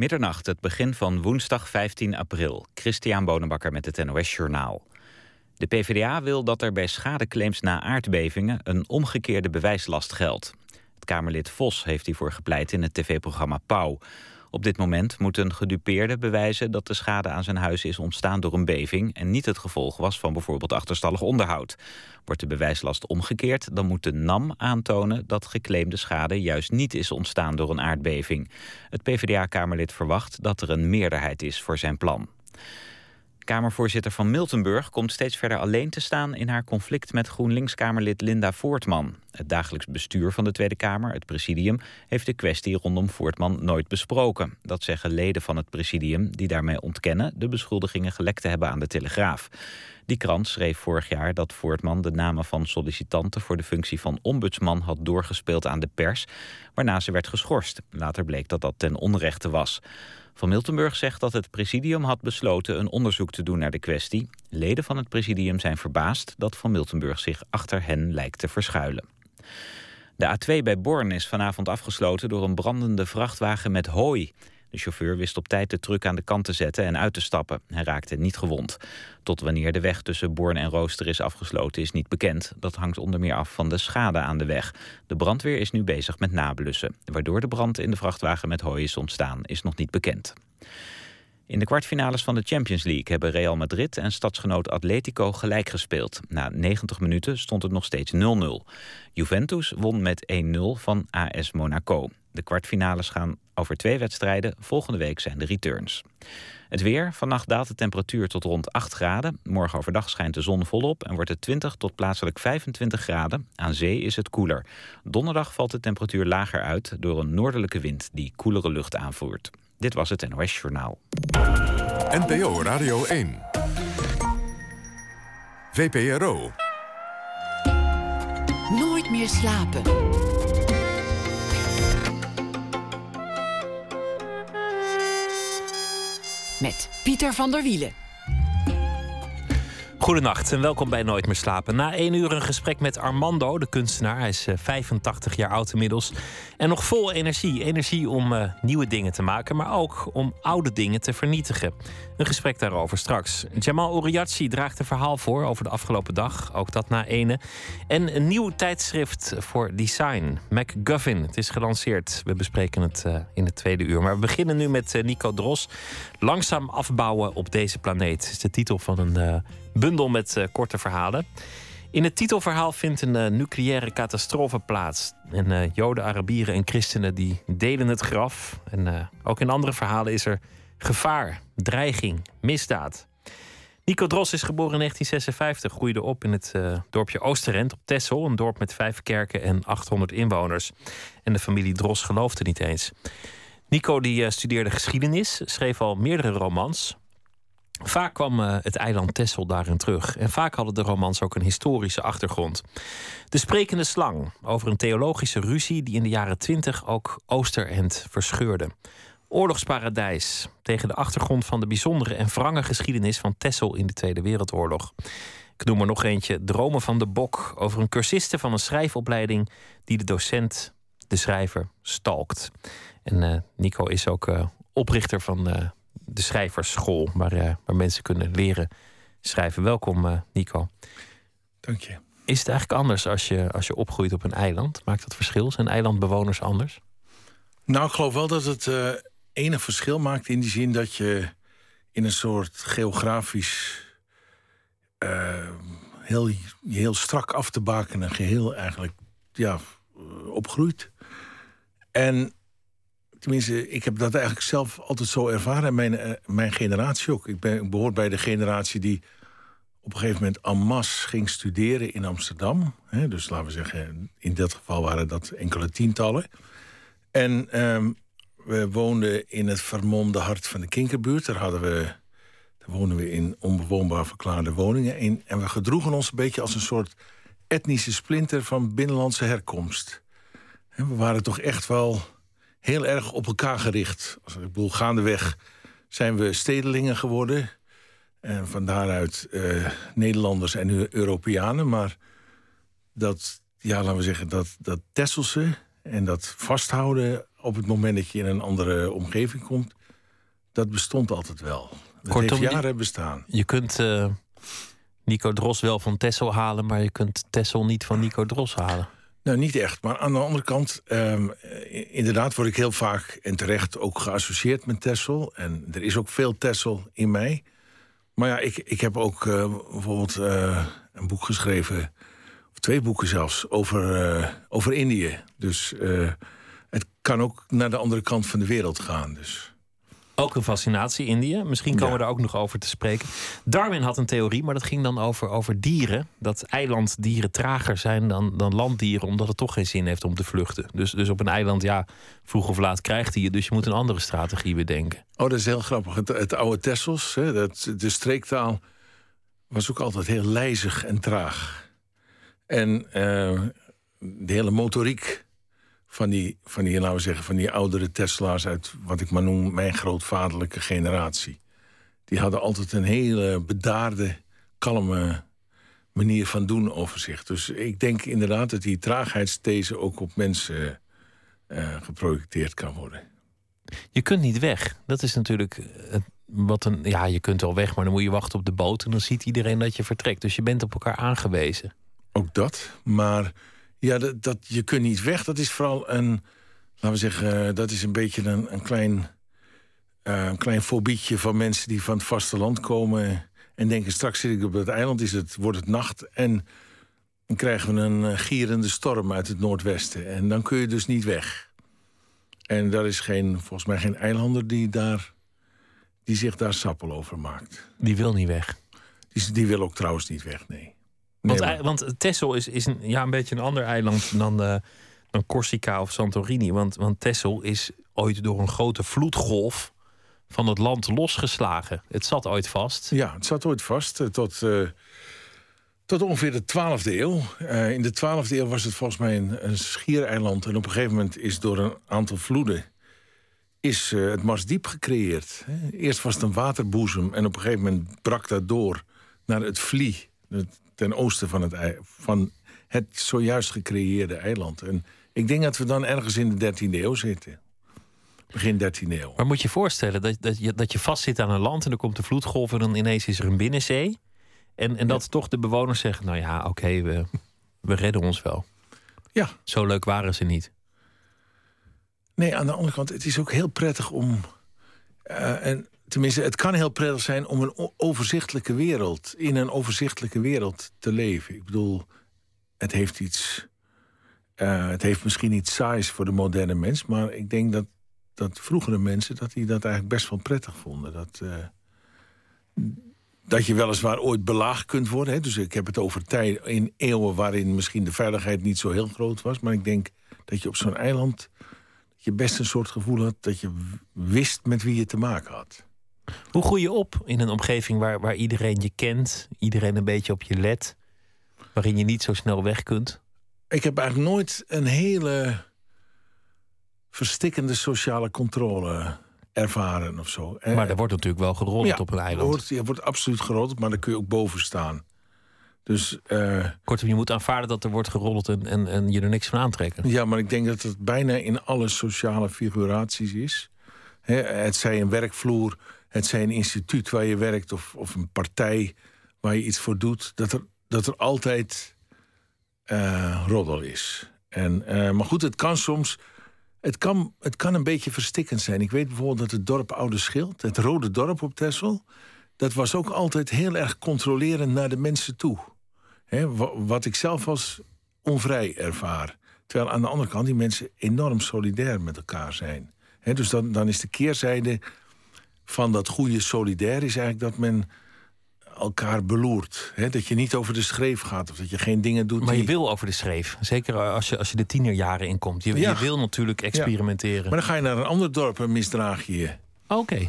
Middernacht, het begin van woensdag 15 april. Christian Bonenbakker met het NOS Journaal. De PvdA wil dat er bij schadeclaims na aardbevingen... een omgekeerde bewijslast geldt. Het Kamerlid Vos heeft hiervoor gepleit in het tv-programma Pauw. Op dit moment moet een gedupeerde bewijzen dat de schade aan zijn huis is ontstaan door een beving en niet het gevolg was van bijvoorbeeld achterstallig onderhoud. Wordt de bewijslast omgekeerd, dan moet de NAM aantonen dat geclaimde schade juist niet is ontstaan door een aardbeving. Het PvdA-kamerlid verwacht dat er een meerderheid is voor zijn plan. Kamervoorzitter van Miltenburg komt steeds verder alleen te staan in haar conflict met GroenLinks-Kamerlid Linda Voortman. Het dagelijks bestuur van de Tweede Kamer, het presidium, heeft de kwestie rondom Voortman nooit besproken. Dat zeggen leden van het presidium die daarmee ontkennen de beschuldigingen gelekt te hebben aan de Telegraaf. Die krant schreef vorig jaar dat Voortman de namen van sollicitanten voor de functie van ombudsman had doorgespeeld aan de pers, waarna ze werd geschorst. Later bleek dat dat ten onrechte was. Van Miltenburg zegt dat het presidium had besloten een onderzoek te doen naar de kwestie. Leden van het presidium zijn verbaasd dat Van Miltenburg zich achter hen lijkt te verschuilen. De A2 bij Born is vanavond afgesloten door een brandende vrachtwagen met hooi. De chauffeur wist op tijd de truck aan de kant te zetten en uit te stappen. Hij raakte niet gewond. Tot wanneer de weg tussen Born en Rooster is afgesloten is niet bekend. Dat hangt onder meer af van de schade aan de weg. De brandweer is nu bezig met nablussen. Waardoor de brand in de vrachtwagen met hooi is ontstaan is nog niet bekend. In de kwartfinales van de Champions League hebben Real Madrid en stadsgenoot Atletico gelijk gespeeld. Na 90 minuten stond het nog steeds 0-0. Juventus won met 1-0 van AS Monaco. De kwartfinales gaan over twee wedstrijden. Volgende week zijn de returns. Het weer. Vannacht daalt de temperatuur tot rond 8 graden. Morgen overdag schijnt de zon volop en wordt het 20 tot plaatselijk 25 graden. Aan zee is het koeler. Donderdag valt de temperatuur lager uit door een noordelijke wind die koelere lucht aanvoert. Dit was het NOS Journaal. NPO Radio 1. VPRO. Nooit meer slapen. Met Pieter van der Wielen. Goedenacht en welkom bij Nooit meer slapen. Na één uur een gesprek met Armando, de kunstenaar. Hij is 85 eh, jaar oud inmiddels. En nog vol energie. Energie om uh, nieuwe dingen te maken, maar ook om oude dingen te vernietigen. Een gesprek daarover straks. Jamal Oriachi draagt een verhaal voor over de afgelopen dag. Ook dat na ene. En een nieuw tijdschrift voor design. MacGuffin. Het is gelanceerd. We bespreken het uh, in het tweede uur. Maar we beginnen nu met Nico Dros. Langzaam afbouwen op deze planeet. is de titel van een bundel met uh, korte verhalen. In het titelverhaal vindt een uh, nucleaire catastrofe plaats. En Joden, Arabieren en christenen die delen het graf. En ook in andere verhalen is er gevaar, dreiging, misdaad. Nico Dros is geboren in 1956, groeide op in het dorpje Oosterend op Texel. Een dorp met vijf kerken en 800 inwoners. En de familie Dros geloofde niet eens. Nico die studeerde geschiedenis, schreef al meerdere romans. Vaak kwam uh, het eiland Texel daarin terug. En vaak hadden de romans ook een historische achtergrond. De Sprekende Slang, over een theologische ruzie die in de jaren twintig ook Oosterend verscheurde. Oorlogsparadijs, tegen de achtergrond van de bijzondere en wrange geschiedenis van Texel in de Tweede Wereldoorlog. Ik noem er nog eentje, Dromen van de Bok, over een cursiste van een schrijfopleiding die de docent, de schrijver, stalkt. En uh, Nico is ook uh, oprichter van de schrijversschool, waar, waar mensen kunnen leren schrijven. Welkom, Nico. Dank je. Is het eigenlijk anders als je, als je opgroeit op een eiland? Maakt dat verschil? Zijn eilandbewoners anders? Nou, ik geloof wel dat het uh, enig verschil maakt in die zin dat je in een soort geografisch heel, heel strak af te bakenen geheel eigenlijk ja, opgroeit. En tenminste, ik heb dat eigenlijk zelf altijd zo ervaren. Mijn, uh, mijn generatie ook. Ik, ben, ik behoor bij de generatie die op een gegeven moment en masse ging studeren in Amsterdam. Dus laten we zeggen, in dat geval waren dat enkele tientallen. En um, we woonden in het vermomde hart van de Kinkerbuurt. Daar, hadden we, daar woonden we in onbewoonbaar verklaarde woningen. In, en we gedroegen ons een beetje als een soort etnische splinter van binnenlandse herkomst. We waren toch echt wel heel erg op elkaar gericht. Als ik bedoel, gaandeweg zijn we stedelingen geworden. En van daaruit uh, Nederlanders en Europeanen. Maar dat, ja, laten we zeggen, dat, dat Tesselse en dat vasthouden op het moment dat je in een andere omgeving komt, dat bestond altijd wel. Dat Kortom, heeft jaren bestaan. Je kunt eh, Nico Dros wel van Tessel halen, maar je kunt Tessel niet van Nico Dros halen. Nou, niet echt. Maar aan de andere kant, ehm, eh, inderdaad word ik heel vaak en terecht ook geassocieerd met Tessel. En er is ook veel Tessel in mij. Maar ja, ik, ik heb ook eh, bijvoorbeeld eh, een boek geschreven, of twee boeken zelfs, over, eh, over Indië. Dus het kan ook naar de andere kant van de wereld gaan. Dus. Ook een fascinatie, Indië. Misschien komen Ja. we daar ook nog over te spreken. Darwin had een theorie, maar dat ging dan over, over dieren. Dat eilanddieren trager zijn dan, dan landdieren, omdat het toch geen zin heeft om te vluchten. Dus, dus op een eiland, ja, vroeg of laat krijgt hij je. Dus je moet een andere strategie bedenken. Oh, dat is heel grappig. Het, het oude Tessels, hè, dat, de streektaal, was ook altijd heel lijzig en traag. En eh, de hele motoriek van die, van die, laten we zeggen, van die oudere Tesla's uit wat ik maar noem mijn grootvaderlijke generatie. Die hadden altijd een hele bedaarde, kalme manier van doen over zich. Dus ik denk inderdaad dat die traagheidsthese ook op mensen eh, geprojecteerd kan worden. Je kunt niet weg. Dat is natuurlijk eh, wat een. Ja, je kunt wel weg, maar dan moet je wachten op de boot. En dan ziet iedereen dat je vertrekt. Dus je bent op elkaar aangewezen. Ook dat. Maar ja, dat, dat, je kunt niet weg. Dat is vooral een, laten we zeggen, eh, dat is een beetje een, een klein, eh, een klein fobietje van mensen die van het vasteland komen en denken: straks zit ik op het eiland, is het, wordt het nacht en dan krijgen we een eh, gierende storm uit het noordwesten. En dan kun je dus niet weg. En daar is geen, volgens mij geen eilander die, daar, die zich daar sappel over maakt. Die wil niet weg. Die, die wil ook trouwens niet weg, nee. Want, ei- want Texel is, is een, ja, een beetje een ander eiland dan, eh, dan Corsica of Santorini. Want, want Texel is ooit door een grote vloedgolf van het land losgeslagen. Het zat ooit vast. Ja, het zat ooit vast eh, tot, eh, tot ongeveer de 12e eeuw. In de 12e eeuw was het volgens mij een, een schiereiland. En op een gegeven moment is door een aantal vloeden is, het Marsdiep gecreëerd. hè. Eerst was het een waterboezem en op een gegeven moment brak dat door naar het Vlie, het- ten oosten van het, van het zojuist gecreëerde eiland. En ik denk dat we dan ergens in de 13e eeuw zitten. Begin 13e eeuw. Maar moet je je voorstellen dat, dat, je, dat je vastzit aan een land en er komt de vloedgolf en dan ineens is er een binnenzee. En, en dat toch de bewoners zeggen: Nou ja, oké, we, we redden ons wel. Ja, Zo leuk waren ze niet. Nee, aan de andere kant, het is ook heel prettig om. eh, en tenminste, het kan heel prettig zijn om een overzichtelijke wereld. in een overzichtelijke wereld te leven. Ik bedoel, het heeft iets. eh, het heeft misschien iets saais voor de moderne mens. maar ik denk dat, dat vroegere mensen. dat die dat eigenlijk best wel prettig vonden. Dat. eh, dat je weliswaar ooit belaagd kunt worden. Hè? Dus ik heb het over tijden in eeuwen waarin misschien de veiligheid niet zo heel groot was. Maar ik denk dat je op zo'n eiland dat je best een soort gevoel had dat je wist met wie je te maken had. Hoe groei je op in een omgeving waar, waar iedereen je kent, iedereen een beetje op je let, waarin je niet zo snel weg kunt? Ik heb eigenlijk nooit een hele verstikkende sociale controle ervaren of zo. Eh, Maar er wordt natuurlijk wel gerold op een eiland. Wordt, je wordt absoluut gerold, maar daar kun je ook boven staan. Dus eh, Kortom, je moet aanvaarden dat er wordt gerold en, en, en je er niks van aantrekken. ja, maar ik denk dat het bijna in alle sociale figuraties is. Het zij een werkvloer, het zij een instituut waar je werkt... of, of een partij waar je iets voor doet... dat er, dat er altijd eh, roddel is. En, eh, maar goed, het kan soms... Het kan, het kan een beetje verstikkend zijn. Ik weet bijvoorbeeld dat het dorp Oude Schild... het rode dorp op Texel... dat was ook altijd heel erg controlerend naar de mensen toe. Wat ik zelf als onvrij ervaar. Terwijl aan de andere kant die mensen enorm solidair met elkaar zijn. Hè, dus dan, dan is de keerzijde van dat goede solidair... is eigenlijk dat men elkaar beloert. Hè, dat je niet over de schreef gaat of dat je geen dingen doet Maar je die... wil over de schreef. Zeker als je, als je de tienerjaren inkomt. Je, Ja. je wil natuurlijk experimenteren. Maar dan ga je naar een ander dorp en misdraag je je. Oké,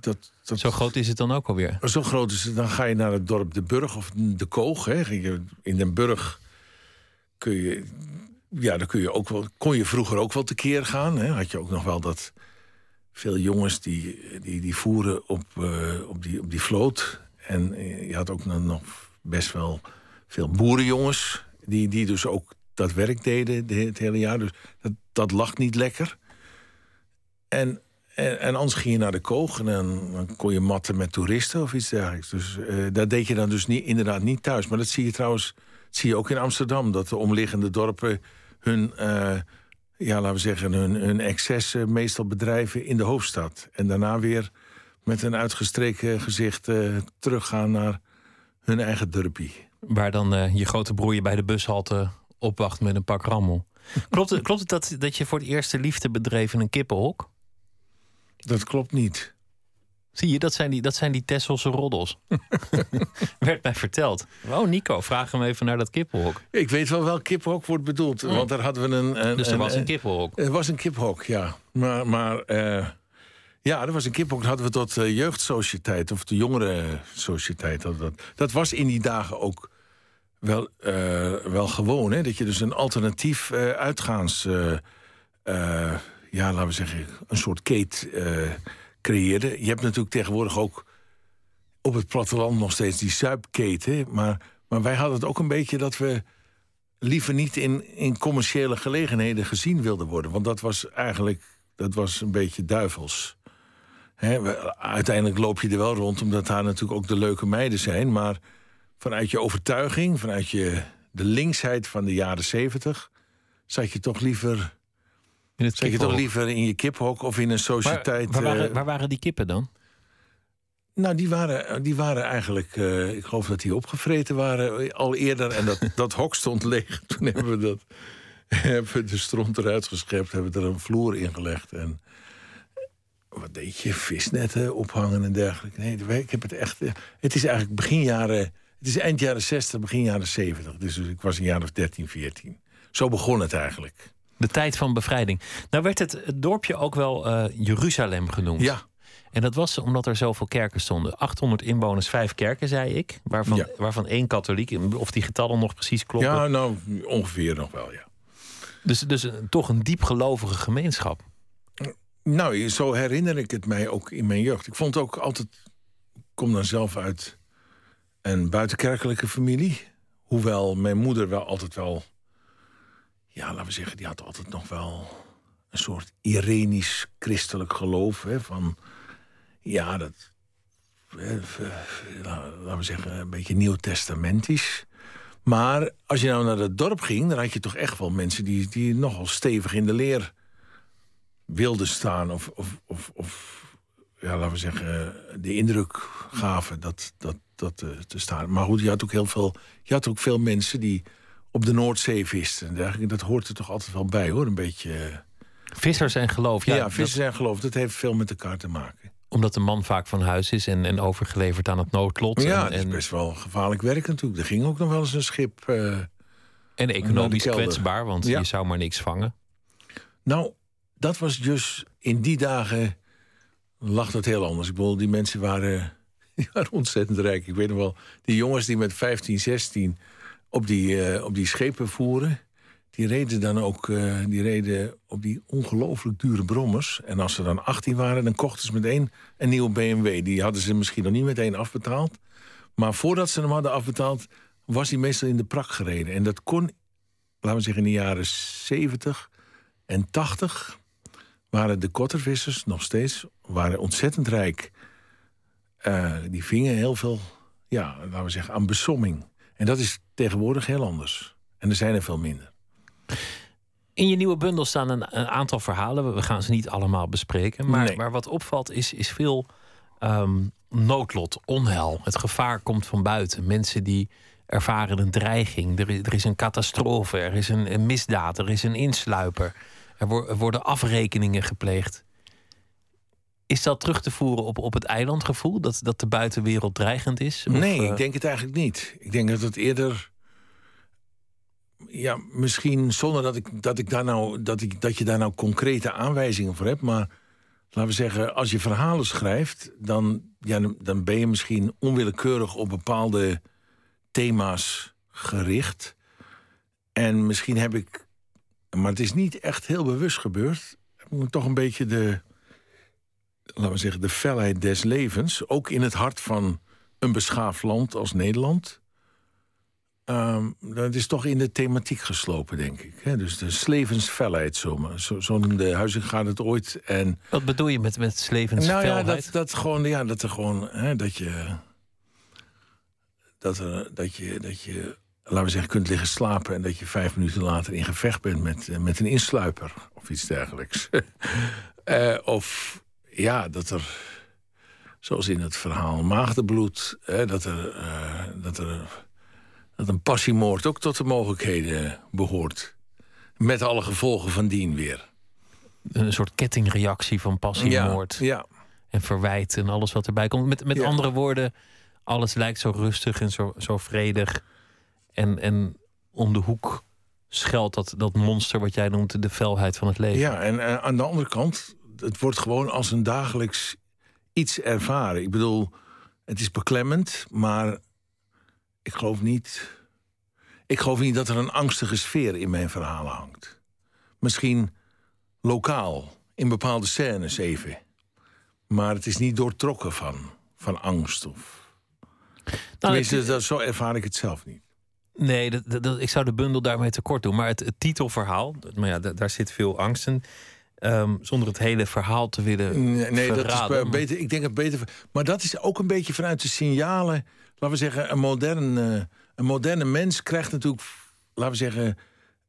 Dat, dat, zo groot is het dan ook alweer. Zo groot is het. Dan ga je naar het dorp De Burg of De Koog. Hè. Je- In Den Burg kun je... Ja, dan kun je ook wel, kon je vroeger ook wel tekeer gaan. Hè. Had je ook nog wel dat veel jongens die, die, die voeren op, eh, op, die, op die vloot. En eh, je had ook nog- best wel veel boerenjongens... die, die dus ook dat werk deden de- het hele jaar. Dus dat, dat lag niet lekker. En En, anders ging je naar de koog en dan, kon je matten met toeristen of iets dergelijks. Dus uh, dat deed je dan dus niet, inderdaad niet thuis. Maar dat zie je trouwens dat zie je ook in Amsterdam. Dat de omliggende dorpen hun, ja, laten we zeggen, hun, hun excessen meestal bedrijven in de hoofdstad. En daarna weer met een uitgestreken gezicht uh, teruggaan naar hun eigen dorpie. Waar dan je grote broer je bij de bushalte opwacht met een pak rammel. Klopt het, klopt het dat, dat je voor het eerste liefde bedreef in een kippenhok? Dat klopt niet. Zie je, dat zijn die, dat zijn die Tesselse roddels. Werd mij verteld. Oh, Nico, vraag hem even naar dat kippenhok. Ik weet wel welk kippenhok wordt bedoeld. Mm. Want daar hadden we een... een dus er was een, kippenhok? Er was een kippenhok, ja. Maar, maar uh, ja, er was een kippenhok. Dat hadden we tot uh, jeugdsociëteit of de jongerensociëteit. Dat, dat, dat was in die dagen ook wel, uh, wel gewoon. Hè? Dat je dus een alternatief uitgaans... ja, laten we zeggen, een soort keet creëerde. Je hebt natuurlijk tegenwoordig ook op het platteland nog steeds die suipketen. Maar, maar wij hadden het ook een beetje dat we liever niet in, in commerciële gelegenheden gezien wilden worden. Want dat was eigenlijk dat was een beetje duivels. uiteindelijk loop je er wel rond, omdat daar natuurlijk ook de leuke meiden zijn. Maar vanuit je overtuiging, vanuit je, de linksheid van de jaren zeventig... zat je toch liever in het je toch liever in je kiphok of in een sociëteit... Waar, waar, waren, eh, waar waren, die kippen dan? Nou, die waren, die waren eigenlijk... Uh, ik geloof dat die opgevreten waren eh, al eerder. En dat, dat hok stond leeg. Toen hebben we, dat, hebben we de stront eruit geschept. Hebben we er een vloer in gelegd. En wat deed je? Visnetten ophangen en dergelijke. Nee, ik heb het echt... Het is eigenlijk begin jaren... Het is eind jaren 60, begin jaren 70. Dus ik was een jaar of 13, 14. Zo begon het eigenlijk. De tijd van bevrijding. Nou werd het, dorpje ook wel uh, Jeruzalem genoemd. Ja. En dat was omdat er zoveel kerken stonden. 800 inwoners, vijf kerken, zei ik. Waarvan, ja. waarvan één katholiek. Of die getallen nog precies kloppen. Ja, nou, ongeveer nog wel, ja. Dus, dus toch een diepgelovige gemeenschap. Nou, zo herinner ik het mij ook in mijn jeugd. Ik vond ook altijd... Ik kom dan zelf uit een buitenkerkelijke familie. Hoewel mijn moeder wel altijd wel ja, laten we zeggen, die had altijd nog wel een soort irenisch christelijk geloof. Hè, van, ja, dat, laten we zeggen, een beetje nieuwtestamentisch. Maar als je nou naar het dorp ging, dan had je toch echt wel mensen die, die nogal stevig in de leer wilden staan. Of, of, of, of ja, laten we zeggen, de indruk gaven dat, dat, dat uh, te staan. Maar goed, je had ook heel veel, je had ook veel mensen die op de Noordzee vist. En dergelijke. Dat hoort er toch altijd wel bij, hoor. Een beetje... Eh, vissers en geloof. Ja, ja vissers en geloof. Dat heeft veel met elkaar te maken. Omdat de man vaak van huis is en, en overgeleverd aan het noodlot. Ja, en, is best wel gevaarlijk werk natuurlijk. Er ging ook nog wel eens een schip... Uh, en economisch kwetsbaar, want je zou maar niks vangen. Nou, dat was dus... In die dagen lag dat heel anders. Ik bedoel, die mensen waren, die waren ontzettend rijk. Ik weet nog wel, die jongens die met 15, 16 op die, uh, op die schepen voeren. Die reden dan ook uh, die reden op die ongelooflijk dure brommers. En als ze dan 18 waren, dan kochten ze meteen een nieuwe BMW. Die hadden ze misschien nog niet meteen afbetaald. Maar voordat ze hem hadden afbetaald, was hij meestal in de prak gereden. En dat kon, laten we zeggen, in de jaren 70 en 80 waren de kottervissers nog steeds waren ontzettend rijk. Uh, die vingen heel veel, ja, laten we zeggen, aan besomming. En dat is tegenwoordig heel anders. En er zijn er veel minder. In je nieuwe bundel staan een, een aantal verhalen. We gaan ze niet allemaal bespreken. Maar, maar wat opvalt is, is veel ehm, noodlot, onheil. Het gevaar komt van buiten. Mensen die ervaren een dreiging. Er is, er is een catastrofe, er is een, een, misdaad, er is een insluiper. Er, er worden afrekeningen gepleegd. Is dat terug te voeren op, op het eilandgevoel? Dat, dat de buitenwereld dreigend is? Of, nee, ik eh, denk het eigenlijk niet. Ik denk dat het eerder. Ja, misschien zonder dat, ik, dat, ik daar nou, dat, ik, dat je daar nou concrete aanwijzingen voor hebt. Maar laten we zeggen, als je verhalen schrijft, dan, ja, dan ben je misschien onwillekeurig op bepaalde thema's gericht. En misschien heb ik. Maar het is niet echt heel bewust gebeurd. Ik moet toch een beetje de laten we zeggen, de felheid des levens, ook in het hart van een beschaafd land als Nederland, Um, dat is toch in de thematiek geslopen, denk ik. Dus de slevensfelheid, zo, zo, zo noemde Huizing gaat het ooit. En, Wat bedoel je met, met slevensfelheid? Nou ja, dat, dat, gewoon, ja, dat er gewoon... Dat je... Dat, er, dat, je, dat je, laten we zeggen, kunt liggen slapen... en dat je vijf minuten later in gevecht bent met, eh, met een insluiper. Of iets dergelijks. uh, of ja, dat er... Zoals in het verhaal Maagdenbloed... Hè, dat er... Uh, dat er dat een passiemoord ook tot de mogelijkheden behoort. Met alle gevolgen van dien weer. Een soort kettingreactie van passiemoord. Ja, ja. En verwijt en alles wat erbij komt. Met, met andere woorden, alles lijkt zo rustig en zo, zo vredig. En, en om de hoek schuilt dat, dat monster wat jij noemt de felheid van het leven. Ja, en aan de andere kant, het wordt gewoon als een dagelijks iets ervaren. Ik bedoel, het is beklemmend, maar ik geloof niet. Ik geloof niet dat er een angstige sfeer in mijn verhalen hangt. Misschien lokaal, in bepaalde scènes even. Maar het is niet doortrokken van, van angst. Of... Nou, Tenminste, dat, zo ervaar ik het zelf niet. Nee, dat, dat, ik zou de bundel daarmee tekort doen. Maar het, het titelverhaal, maar ja, daar zit veel angst in. Um, zonder het hele verhaal te willen. Nee, nee dat is beter. Ik denk het beter. Maar dat is ook een beetje vanuit de signalen laten we zeggen, een, modern, uh, een moderne mens krijgt natuurlijk, laten we zeggen,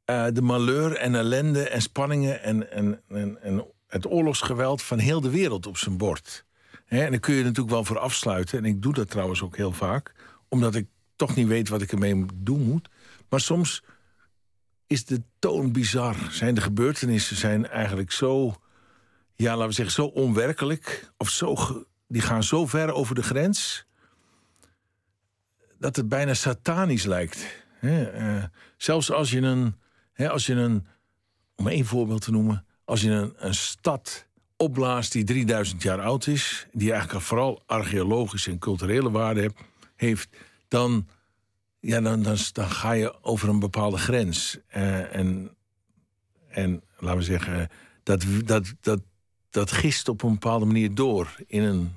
uh, de malheur en ellende en spanningen en, en, en, en, het oorlogsgeweld van heel de wereld op zijn bord. He, en daar kun je natuurlijk wel voor afsluiten. En ik doe dat trouwens ook heel vaak, omdat ik toch niet weet wat ik ermee doen moet. Maar soms is de toon bizar. Zijn de gebeurtenissen zijn eigenlijk zo, ja, laten we zeggen, zo onwerkelijk. Of zo, die gaan zo ver over de grens dat het bijna satanisch lijkt. Uh, zelfs als je een, als je een, om één voorbeeld te noemen, als je een, een stad opblaast die 3000 jaar oud is, die eigenlijk vooral archeologische en culturele waarde heeft, dan, ja, dan, dan, dan ga je over een bepaalde grens. Uh, en, en laten we zeggen, dat, dat, dat, dat gist op een bepaalde manier door in een,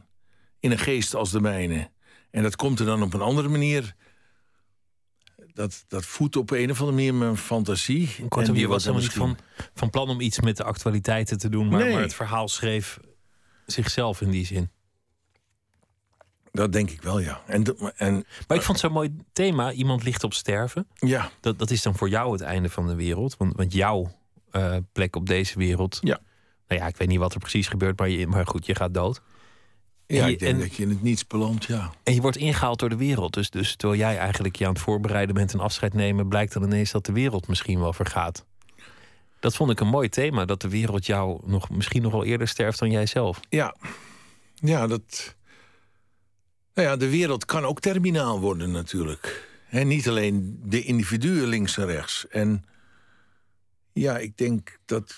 in een geest als de mijne. En dat komt er dan op een andere manier. Dat, dat voedt op een of andere manier mijn fantasie. Kortom, je was helemaal niet van, van plan om iets met de actualiteiten te doen, maar, maar het verhaal schreef zichzelf in die zin. Dat denk ik wel, ja. En, en, maar ik vond zo'n mooi thema. Iemand ligt op sterven. Ja. Dat, dat is dan voor jou het einde van de wereld. Want, want jouw uh, plek op deze wereld. Ja. Nou ja, ik weet niet wat er precies gebeurt, maar, je, maar goed, je gaat dood. Ja, ik denk dat je in het niets belandt, ja. En je wordt ingehaald door de wereld. Dus, dus terwijl jij eigenlijk je aan het voorbereiden bent en afscheid nemen... blijkt dan ineens dat de wereld misschien wel vergaat. Dat vond ik een mooi thema, dat de wereld jou nog, misschien nog wel eerder sterft dan jij zelf. Ja, ja dat... Nou ja, de wereld kan ook terminaal worden natuurlijk. En niet alleen de individuen links en rechts. En ja, ik denk dat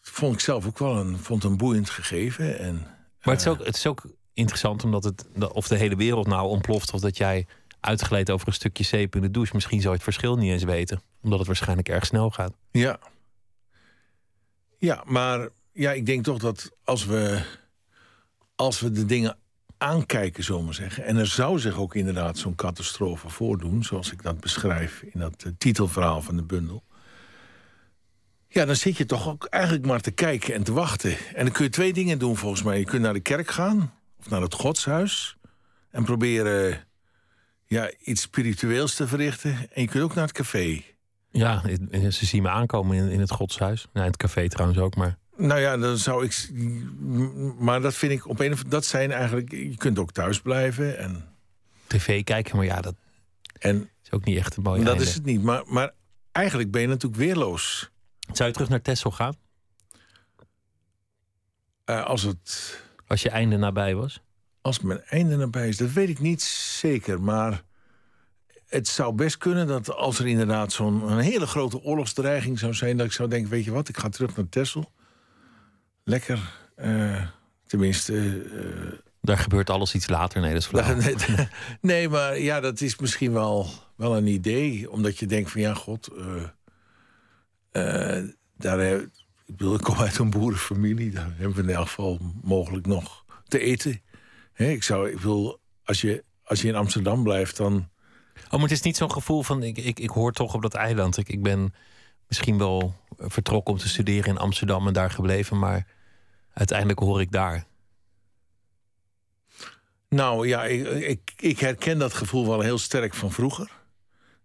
vond ik zelf ook wel een, vond een boeiend gegeven. En, maar het is, ook, het is ook interessant omdat het, of de hele wereld nou ontploft of dat jij uitgeleid over een stukje zeep in de douche, misschien zou je het verschil niet eens weten, omdat het waarschijnlijk erg snel gaat. Ja. Ja, maar ja, ik denk toch dat als we, als we de dingen aankijken, zomaar maar zeggen, en er zou zich ook inderdaad zo'n catastrofe voordoen, zoals ik dat beschrijf in dat uh, titelverhaal van de bundel. Ja, dan zit je toch ook eigenlijk maar te kijken en te wachten. En dan kun je twee dingen doen volgens mij. Je kunt naar de kerk gaan of naar het godshuis en proberen ja, iets spiritueels te verrichten. En je kunt ook naar het café. Ja, ze zien me aankomen in, in het godshuis. Nou, het café trouwens ook, maar... Nou ja, dan zou ik... Maar dat vind ik op een of Dat zijn eigenlijk... Je kunt ook thuis blijven en... TV kijken, maar ja, dat en, is ook niet echt een mooie Dat is het niet, maar, maar eigenlijk ben je natuurlijk weerloos. Zou je terug naar Texel gaan? Uh, als het als je einde nabij was? Als mijn einde nabij is, dat weet ik niet zeker. Maar het zou best kunnen dat als er inderdaad zo'n hele grote oorlogsdreiging zou zijn... dat ik zou denken, weet je wat, ik ga terug naar Texel. Lekker, uh, tenminste... Uh, Daar gebeurt alles iets later, nee, dat is flauw. Nee, maar ja, dat is misschien wel, wel een idee. Omdat je denkt van, ja, god... Uh, daar, ik bedoel, ik kom uit een boerenfamilie. Daar hebben we in elk geval mogelijk nog te eten. ik zou, ik bedoel, als je, als je in Amsterdam blijft, dan Oh, maar het is niet zo'n gevoel van ik, ik, ik hoor toch op dat eiland. Ik, ik ben misschien wel vertrokken om te studeren in Amsterdam en daar gebleven, maar uiteindelijk hoor ik daar. Nou ja, ik, ik, herken dat gevoel wel heel sterk van vroeger.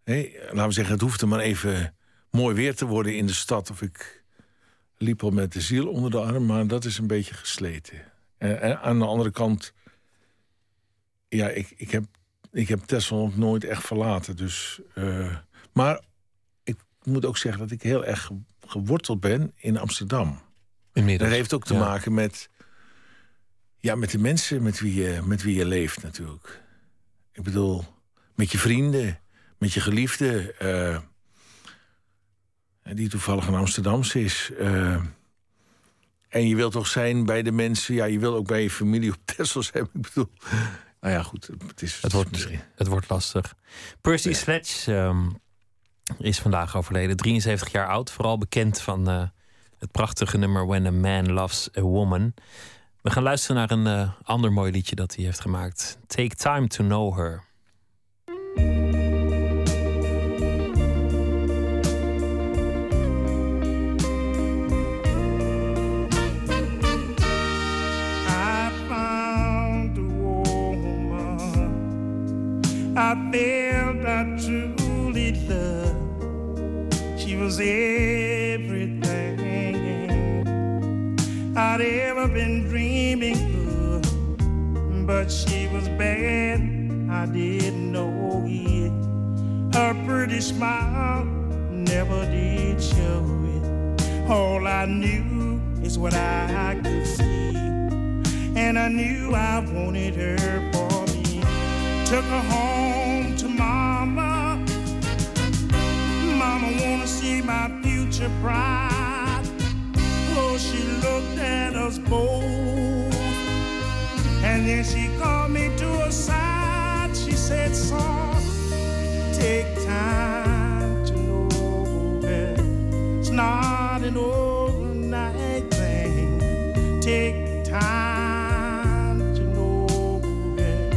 Laten we zeggen, het hoefde maar even mooi weer te worden in de stad. Of ik liep al met de ziel onder de arm, maar dat is een beetje gesleten. En, aan de andere kant, ja, ik, ik heb, ik heb Tesla nog nooit echt verlaten. Dus, uh, maar ik moet ook zeggen dat ik heel erg geworteld ben in Amsterdam. Inmiddels, dat heeft ook te maken met, ja, met de mensen met wie, je, met wie je leeft natuurlijk. Ik bedoel, met je vrienden, met je geliefde. Uh, die toevallig een Amsterdamse is. Uh, en je wilt toch zijn bij de mensen... Ja, je wil ook bij je familie op Tesla zijn. Ik bedoel... Nou ja, goed. Het, is, het, wordt, misschien. het wordt lastig. Percy ja. Sledge um, is vandaag overleden. 73 jaar oud. Vooral bekend van uh, het prachtige nummer When a Man Loves a Woman. We gaan luisteren naar een uh, ander mooi liedje dat hij heeft gemaakt. Take Time to Know Her. I felt I truly loved. She was everything I'd ever been dreaming of. But she was bad, I didn't know it. Her pretty smile never did show it. All I knew is what I could see. And I knew I wanted her for me. took her home to mama. Mama wanna see my future bride. She looked at us both. And then she called me to her side. She said, son, take time to know her. It's not an overnight thing. Take time. To know it.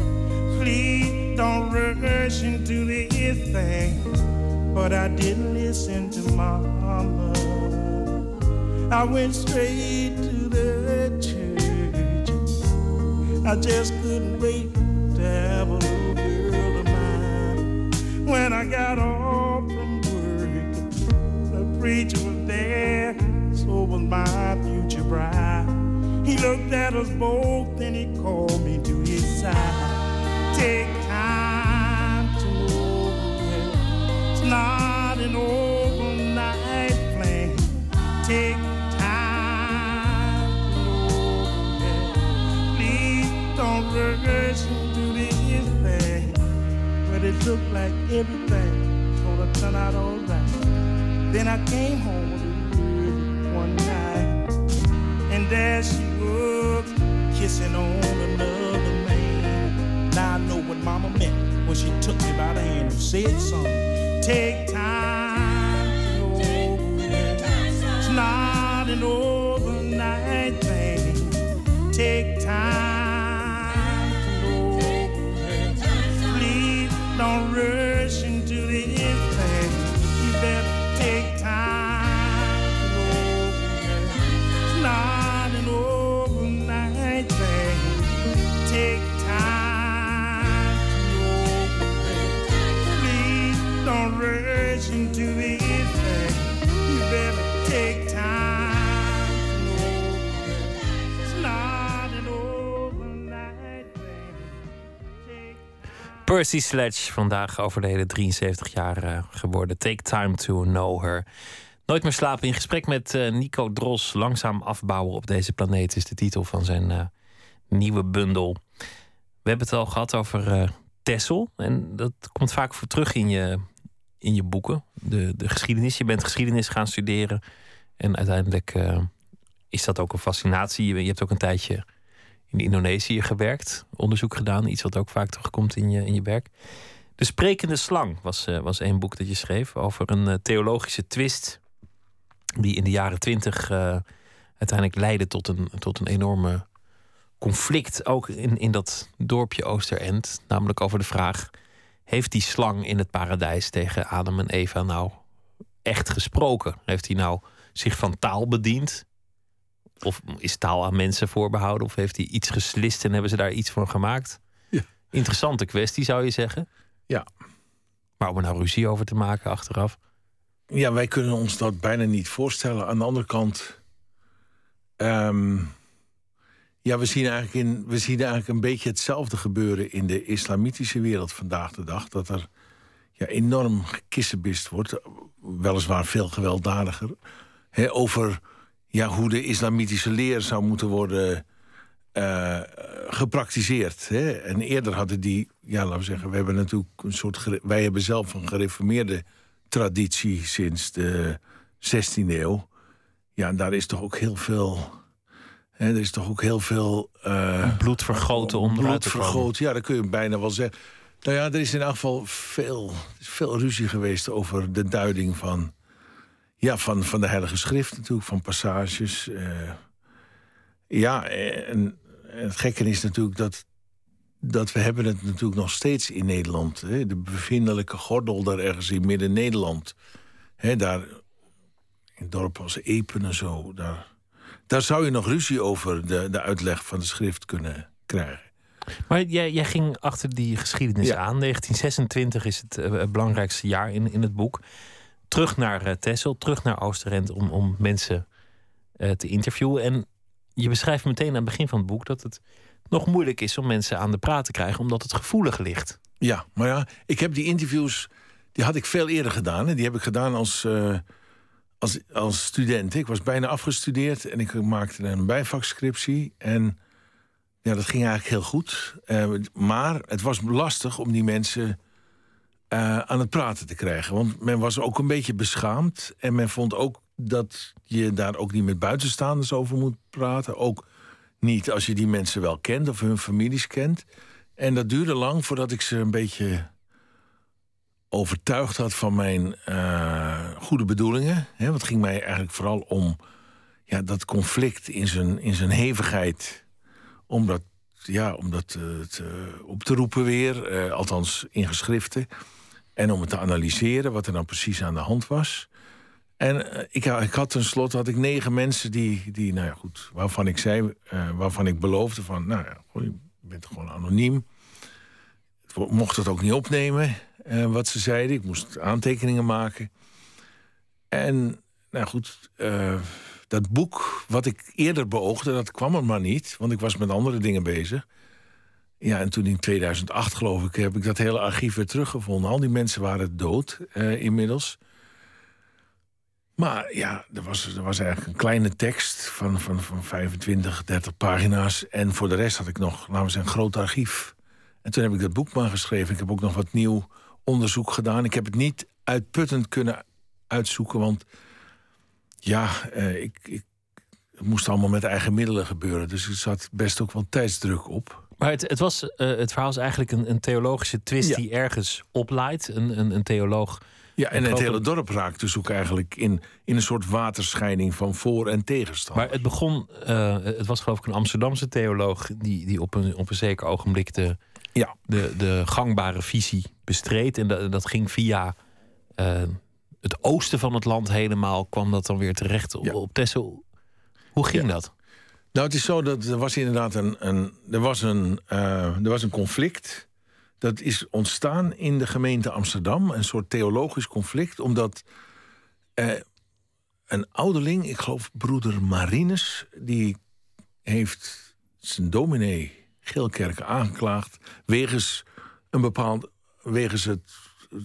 Please don't rush into the thing, but I didn't listen to my mama. I went straight to the church. I just couldn't wait to have a little girl of mine. When I got off from work, the preacher was there, so was my future bride. He looked at us both and he called me to his side. Take time to know. It's not an overnight plan. Take don't rush into this thing. But it looked like everything's gonna turn out alright. Then I came home one night, and there she was kissing on another man. Now I know what Mama meant when she took me by the hand and said something take time to it's not an overnight thing. Take time don't really Percy Sledge, vandaag overleden, 73 jaar uh, geworden. Take time to know her. Nooit meer slapen in gesprek met uh, Nico Dros. Langzaam afbouwen op deze planeet is de titel van zijn uh, nieuwe bundel. We hebben het al gehad over uh, Tessel. En dat komt vaak voor terug in je, in je boeken. De, de geschiedenis. Je bent geschiedenis gaan studeren. En uiteindelijk is dat ook een fascinatie. Je, hebt ook een tijdje in Indonesië gewerkt. Onderzoek gedaan. Iets wat ook vaak terugkomt in je, in je werk. De Sprekende Slang was, uh, was een boek dat je schreef. Over een uh, theologische twist. Die in de jaren twintig uiteindelijk leidde tot een, tot een enorme conflict. Ook in, in dat dorpje Oosterend. Namelijk over de vraag heeft die slang in het paradijs tegen Adam en Eva nou echt gesproken? Heeft hij nou zich van taal bediend? Of is taal aan mensen voorbehouden? Of heeft hij iets geslist en hebben ze daar iets van gemaakt? Ja. Interessante kwestie, zou je zeggen. Ja. Maar om er nou ruzie over te maken achteraf. Ja, wij kunnen ons dat bijna niet voorstellen. Aan de andere kant. ehm, ja, we zien, eigenlijk in, we zien eigenlijk een beetje hetzelfde gebeuren in de islamitische wereld vandaag de dag. Dat er ja, enorm gekissenbist wordt. Weliswaar veel gewelddadiger. Over ja, hoe de islamitische leer zou moeten worden eh, gepraktiseerd. Hè. En eerder hadden die, ja, laten we zeggen, we hebben natuurlijk een soort. Wij hebben zelf een gereformeerde traditie sinds de 16e eeuw. Ja, en daar is toch ook heel veel. Hè, er is toch ook heel veel. eh, Bloed vergoten om eruit bloed vergoten, ja, dat kun je bijna wel zeggen. Nou ja, er is in elk geval veel, veel ruzie geweest over de duiding van, ja, van, van de Heilige Schrift natuurlijk, van passages. eh. ja, en, en het gekke is natuurlijk dat, dat we hebben het natuurlijk nog steeds in Nederland. Hè, de bevindelijke gordel daar ergens in Midden-Nederland. Daar in dorpen als Epen en zo, daar, daar zou je nog ruzie over de, de uitleg van de schrift kunnen krijgen. Maar jij, jij ging achter die geschiedenis Ja. aan. 1926 is het eh, het belangrijkste jaar in, in het boek. Terug naar eh, Texel, terug naar Oosterend om, om mensen eh, te interviewen. En je beschrijft meteen aan het begin van het boek dat het nog moeilijk is om mensen aan de praat te krijgen, omdat het gevoelig ligt. Ja, maar ja, ik heb die interviews, die had ik veel eerder gedaan. Hè. Die heb ik gedaan als, eh, als, als student. Ik was bijna afgestudeerd en ik maakte een bijvakscriptie. En ja, dat ging eigenlijk heel goed. Maar het was lastig om die mensen eh, aan het praten te krijgen. Want men was ook een beetje beschaamd. En men vond ook dat je daar ook niet met buitenstaanders over moet praten. Ook niet als je die mensen wel kent of hun families kent. En dat duurde lang voordat ik ze een beetje overtuigd had van mijn eh, goede bedoelingen. Hè, want het ging mij eigenlijk vooral om ja, dat conflict in zijn, in zijn hevigheid. Om dat, ja, om dat eh, op te roepen weer, althans in geschriften. En om het te analyseren wat er nou precies aan de hand was. En eh, ik, ik had tenslotte had ik negen mensen die, die nou ja, goed, waarvan ik zei, eh, waarvan ik beloofde van, nou ja, je bent gewoon anoniem. Ik mocht het ook niet opnemen, eh, wat ze zeiden. Ik moest aantekeningen maken. En, nou goed, dat boek wat ik eerder beoogde, dat kwam er maar niet. Want ik was met andere dingen bezig. Ja, en toen in 2008, geloof ik, heb ik dat hele archief weer teruggevonden. Al die mensen waren dood eh, inmiddels. Maar ja, er was, er was eigenlijk een kleine tekst van, van, van 25, 30 pagina's. En voor de rest had ik nog, zeggen, een groot archief. En toen heb ik dat boek maar geschreven. Ik heb ook nog wat nieuw onderzoek gedaan. Ik heb het niet uitputtend kunnen uitzoeken, want ja, eh, ik, ik, het moest allemaal met eigen middelen gebeuren. Dus er zat best ook wel tijdsdruk op. Maar het, het, was, eh, het verhaal is eigenlijk een, een theologische twist Ja. die ergens oplaait. Een, een, een theoloog. Ja, en het hele dorp raakt dus ook eigenlijk in, in een soort waterscheiding van voor- en tegenstand. Maar het begon, eh, het was geloof ik een Amsterdamse theoloog die, die op, een, op een zeker ogenblik de, Ja. de, de gangbare visie bestreed. En dat, dat ging via eh, het oosten van het land helemaal, kwam dat dan weer terecht op, Ja. op Texel. Hoe ging Ja. dat? Nou, het is zo dat er was inderdaad een, een, er was een, eh, er was een conflict. Dat is ontstaan in de gemeente Amsterdam. Een soort theologisch conflict. Omdat eh, een ouderling, ik geloof broeder Marinus... die heeft zijn dominee Geelkerken aangeklaagd... wegens, een bepaald, wegens het,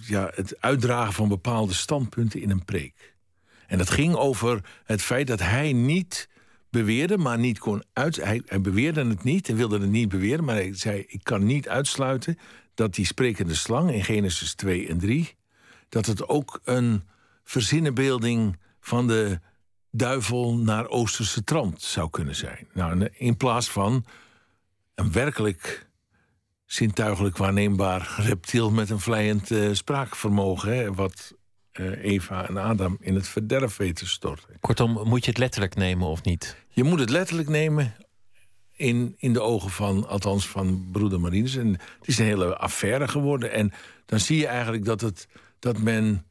ja, het uitdragen van bepaalde standpunten in een preek. En dat ging over het feit dat hij niet beweerde, maar niet kon uit. Hij, beweerde het niet, hij wilde het niet beweren, maar hij zei: Ik kan niet uitsluiten dat die sprekende slang in Genesis 2 en 3, dat het ook een verzinnenbeelding van de duivel naar Oosterse trant zou kunnen zijn. Nou, en in plaats van een werkelijk zintuigelijk waarneembaar reptiel met een vlijend eh, spraakvermogen, hè, wat Eva en Adam in het verderf weten te storten. Kortom, moet je het letterlijk nemen of niet? Je moet het letterlijk nemen. in, in de ogen van, althans van broeder Marines. En het is een hele affaire geworden. En dan zie je eigenlijk dat, het, dat men,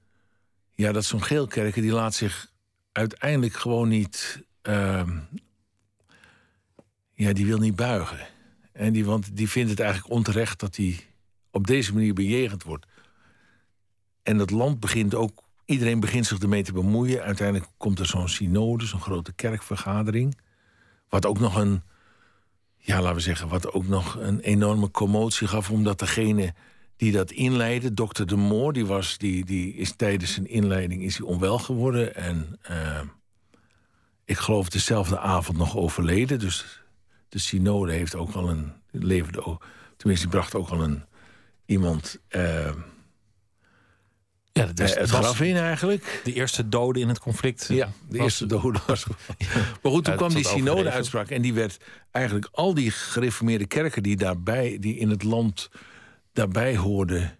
ja, dat zo'n geelkerker, die laat zich uiteindelijk gewoon niet, ehm, ja, die wil niet buigen. En die, want die vindt het eigenlijk onterecht dat hij op deze manier bejegend wordt. En het land begint ook, iedereen begint zich ermee te bemoeien. Uiteindelijk komt er zo'n synode, zo'n grote kerkvergadering. Wat ook nog een, ja, laten we zeggen, wat ook nog een enorme commotie gaf, omdat degene die dat inleidde, dokter De Moor, die, was, die, die is tijdens zijn inleiding is hij onwel geworden. En uh, ik geloof dezelfde avond nog overleden. Dus de synode heeft ook al een, leverde, tenminste, die bracht ook al een iemand. Uh, ja, dat was, het graf in eigenlijk. De eerste dode in het conflict. Ja, de eerste dode was. Maar goed, toen kwam die synode-uitspraak. En die werd eigenlijk al die gereformeerde kerken die daarbij, die in het land daarbij hoorden.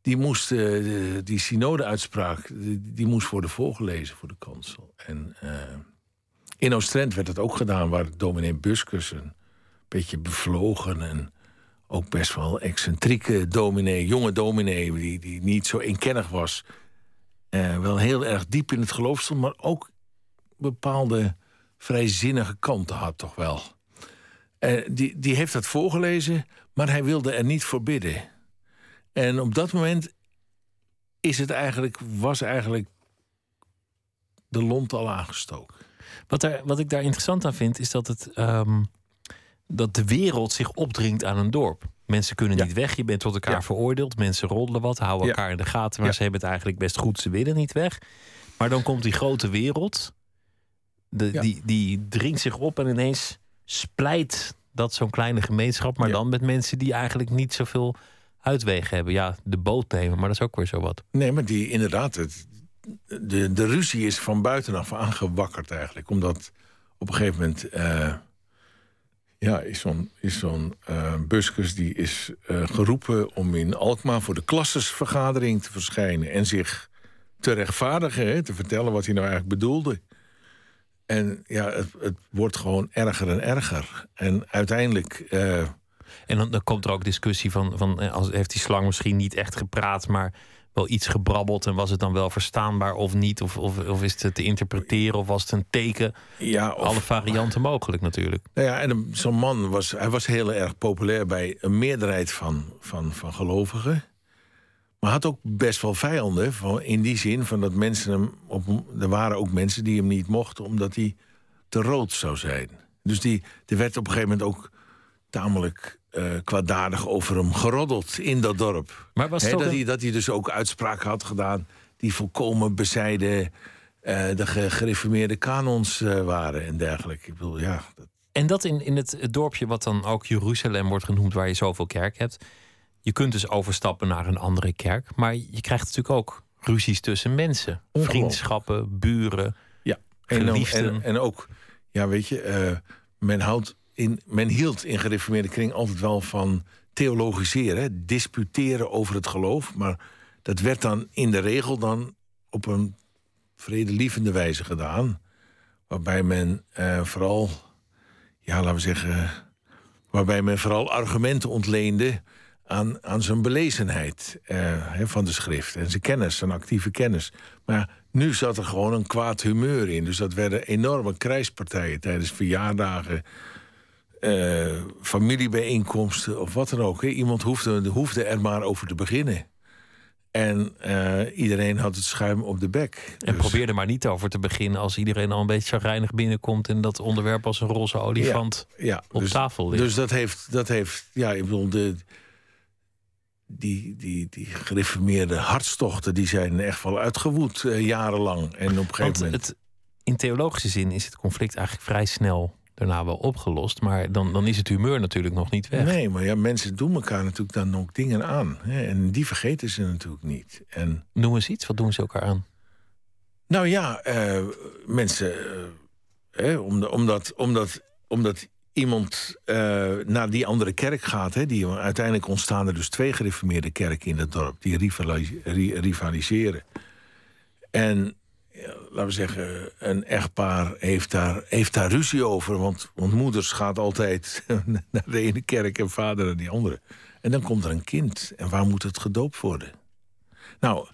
Die moesten, die synode-uitspraak, die, moest worden voorgelezen voor de kansel. En uh, in Oostrent werd het ook gedaan, waar dominee Buskers een beetje bevlogen en ook best wel excentrieke dominee, jonge dominee, die, die niet zo inkennig was. Uh, wel heel erg diep in het geloof stond, maar ook bepaalde vrijzinnige kanten had, toch wel. Uh, die, die heeft dat voorgelezen, maar hij wilde er niet voor bidden. En op dat moment is het eigenlijk, was eigenlijk de lont al aangestoken. Wat, er, wat ik daar interessant aan vind, is dat het. Um dat de wereld zich opdringt aan een dorp. Mensen kunnen niet weg, je bent tot elkaar veroordeeld. Mensen roddelen wat, houden elkaar in de gaten, maar ze hebben het eigenlijk best goed, ze willen niet weg. Maar dan komt die grote wereld, de, die, die dringt zich op en ineens splijt dat zo'n kleine gemeenschap, maar dan met mensen die eigenlijk niet zoveel uitwegen hebben. Ja, de boot nemen, maar dat is ook weer zo wat. Nee, maar die inderdaad, het, de, de ruzie is van buitenaf aangewakkerd eigenlijk. Omdat op een gegeven moment. Uh, ja, is zo'n zo'n uh, Buskus die is uh, geroepen om in Alkmaar voor de klassesvergadering te verschijnen en zich te rechtvaardigen, te vertellen wat hij nou eigenlijk bedoelde. En ja, het, het wordt gewoon erger en erger. En uiteindelijk. Uh... en dan, dan, komt er ook discussie van, van als, heeft die slang misschien niet echt gepraat, maar wel iets gebrabbeld en was het dan wel verstaanbaar of niet? Of, of, of is het te interpreteren of was het een teken? Ja, Alle varianten mogelijk natuurlijk. Nou ja, en zo'n man was, hij was heel erg populair bij een meerderheid van, van, van gelovigen. Maar had ook best wel vijanden. Van, in die zin van dat mensen hem. Op, er waren ook mensen die hem niet mochten omdat hij te rood zou zijn. Dus die, er werd op een gegeven moment ook tamelijk uh, kwaadaardig over hem geroddeld in dat dorp. Maar was dat, hij, dat hij dus ook uitspraken had gedaan die volkomen bezijden uh, de gereformeerde kanons uh, waren en dergelijke. Ik bedoel, ja. Dat... En dat in, in het, dorpje wat dan ook Jeruzalem wordt genoemd, waar je zoveel kerk hebt. Je kunt dus overstappen naar een andere kerk, maar je krijgt natuurlijk ook ruzies tussen mensen. Vriendschappen, buren, ja. geliefden. En, en, en ook, ja, weet je, men houdt in, men hield in gereformeerde kring altijd wel van theologiseren, disputeren over het geloof. Maar dat werd dan in de regel dan op een vredelievende wijze gedaan. Waarbij men eh, vooral, ja, laten we zeggen, waarbij men vooral argumenten ontleende aan, aan zijn belezenheid eh, van de schrift en zijn kennis, zijn actieve kennis. Maar nu zat er gewoon een kwaad humeur in. Dus dat werden enorme krijgspartijen tijdens verjaardagen uh, familiebijeenkomsten of wat dan ook. Hè. Iemand hoefde, hoefde er maar over te beginnen. En uh, iedereen had het schuim op de bek. En dus... probeer er maar niet over te beginnen als iedereen al een beetje chagrijnig binnenkomt en dat onderwerp als een roze olifant ja, ja, op dus, tafel ligt. Dus dat heeft, dat heeft ja, ik bedoel, de, die, die, die gereformeerde hartstochten die zijn echt wel uitgewoed uh, jarenlang. En op een gegeven moment. Het, in theologische zin is het conflict eigenlijk vrij snel daarna wel opgelost. Maar dan, dan is het humeur natuurlijk nog niet weg. Nee, maar ja, mensen doen elkaar natuurlijk dan ook dingen aan. Hè, en die vergeten ze natuurlijk niet. En... Noem eens iets, wat doen ze elkaar aan? Nou ja, uh, mensen. Uh, omdat, omdat, omdat iemand uh, naar die andere kerk gaat. Hè, die, uiteindelijk ontstaan er dus twee gereformeerde kerken in het dorp. Die rivaliseren. En laten we zeggen, een echtpaar heeft daar, heeft daar ruzie over. Want, want moeders gaat altijd naar de ene kerk en vader naar die andere. En dan komt er een kind. En waar moet het gedoopt worden? Nou,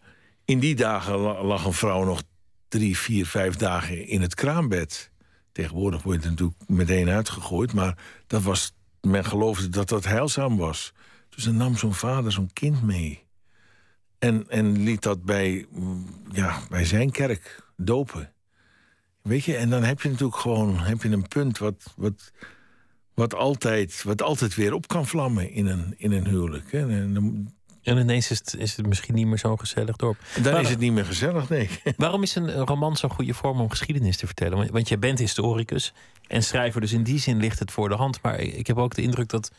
in die dagen lag een vrouw nog drie, vier, vijf dagen in het kraambed. Tegenwoordig wordt het natuurlijk meteen uitgegooid. Maar dat was, men geloofde dat dat heilzaam was. Dus dan nam zo'n vader zo'n kind mee. En, en liet dat bij, ja, bij zijn kerk dopen. Weet je, en dan heb je natuurlijk gewoon heb je een punt wat, wat, wat, altijd, wat altijd weer op kan vlammen in een, in een huwelijk. Hè. En, dan, en ineens is het, is het misschien niet meer zo'n gezellig dorp. Dan is het niet meer gezellig, nee. Waarom is een roman zo'n goede vorm om geschiedenis te vertellen? Want, want jij bent historicus en schrijver, dus in die zin ligt het voor de hand. Maar ik heb ook de indruk dat,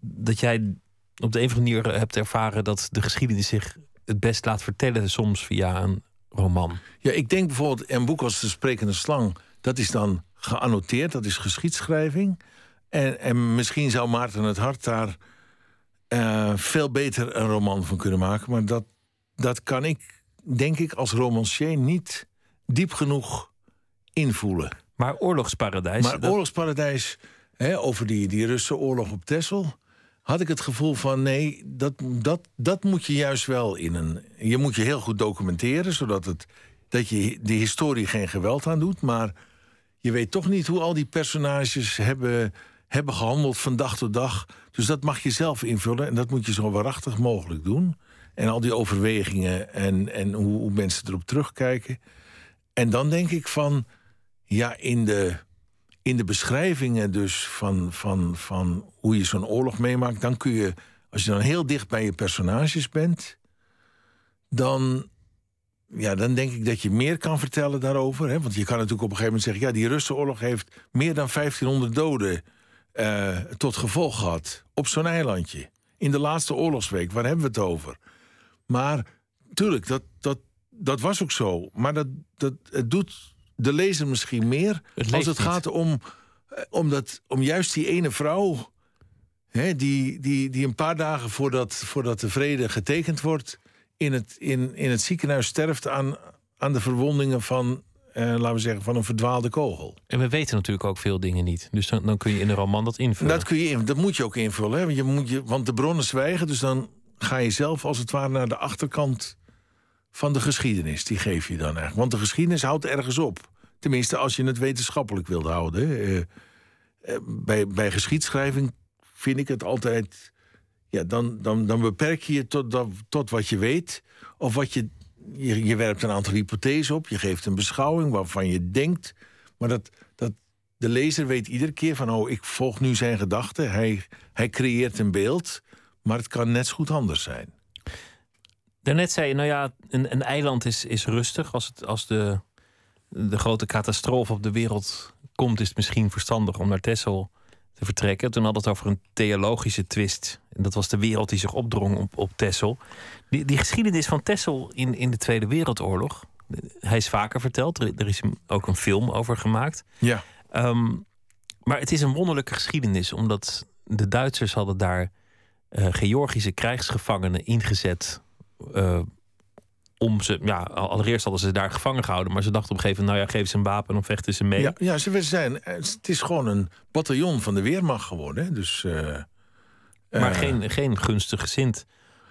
dat jij op de een of andere manier hebt ervaren dat de geschiedenis zich het best laat vertellen, soms via een roman. Ja, ik denk bijvoorbeeld een boek als De Sprekende Slang, dat is dan geannoteerd, dat is geschiedschrijving. En, en misschien zou Maarten het Hart daar uh, veel beter een roman van kunnen maken. Maar dat, dat kan ik, denk ik, als romancier niet diep genoeg invoelen. Maar Oorlogsparadijs... Maar Oorlogsparadijs, hè, over die, die Russische oorlog op Texel had ik het gevoel van nee, dat, dat, dat moet je juist wel in een. Je moet je heel goed documenteren, zodat het, dat je de historie geen geweld aan doet. Maar je weet toch niet hoe al die personages hebben, hebben gehandeld van dag tot dag. Dus dat mag je zelf invullen en dat moet je zo waarachtig mogelijk doen. En al die overwegingen en, en hoe, hoe mensen erop terugkijken. En dan denk ik van, ja, in de in de beschrijvingen dus van, van, van hoe je zo'n oorlog meemaakt, dan kun je, als je dan heel dicht bij je personages bent, dan, ja, dan denk ik dat je meer kan vertellen daarover. Hè? Want je kan natuurlijk op een gegeven moment zeggen, ja, die Russenoorlog heeft meer dan 1500 doden uh, tot gevolg gehad op zo'n eilandje. In de laatste oorlogsweek, waar hebben we het over? Maar tuurlijk, dat, dat, dat was ook zo. Maar dat, dat, het doet de lezer misschien meer. als het gaat om, eh, om, dat, om juist die ene vrouw. Hè, die, die, die een paar dagen voordat, voordat de vrede getekend wordt. in het, in, in het ziekenhuis sterft aan, aan de verwondingen van. Eh, laten we zeggen, van een verdwaalde kogel. En we weten natuurlijk ook veel dingen niet. Dus dan, dan kun je in een roman dat invullen. Dat, kun je in, dat moet je ook invullen. Hè? Je moet je, want de bronnen zwijgen. Dus dan ga je zelf als het ware naar de achterkant van de geschiedenis. Die geef je dan eigenlijk. Want de geschiedenis houdt ergens op. Tenminste, als je het wetenschappelijk wilt houden. Uh, bij, bij geschiedschrijving vind ik het altijd. Ja, dan, dan, dan beperk je je tot, tot wat je weet. Of wat je, je. Je werpt een aantal hypothesen op. Je geeft een beschouwing waarvan je denkt. Maar dat, dat, de lezer weet iedere keer van: oh, ik volg nu zijn gedachten. Hij, hij creëert een beeld. Maar het kan net zo goed anders zijn. Daarnet zei je, nou ja, een, een eiland is, is rustig als, het, als de, de grote catastrofe op de wereld komt, is het misschien verstandig om naar Texel te vertrekken. Toen had het over een theologische twist. En dat was de wereld die zich opdrong op, op Texel. Die, die geschiedenis van Texel in, in de Tweede Wereldoorlog, hij is vaker verteld. Er, is ook een film over gemaakt. Ja. Ehm, maar het is een wonderlijke geschiedenis, omdat de Duitsers hadden daar uh, Georgische krijgsgevangenen ingezet. Uh, om ze, ja, allereerst hadden ze daar gevangen gehouden, maar ze dachten op een gegeven moment, nou ja, geef ze een wapen en dan vechten ze mee. Ja, ja ze zijn, het is gewoon een bataljon van de Weermacht geworden. Dus, uh, maar uh, geen, geen gunstig gezind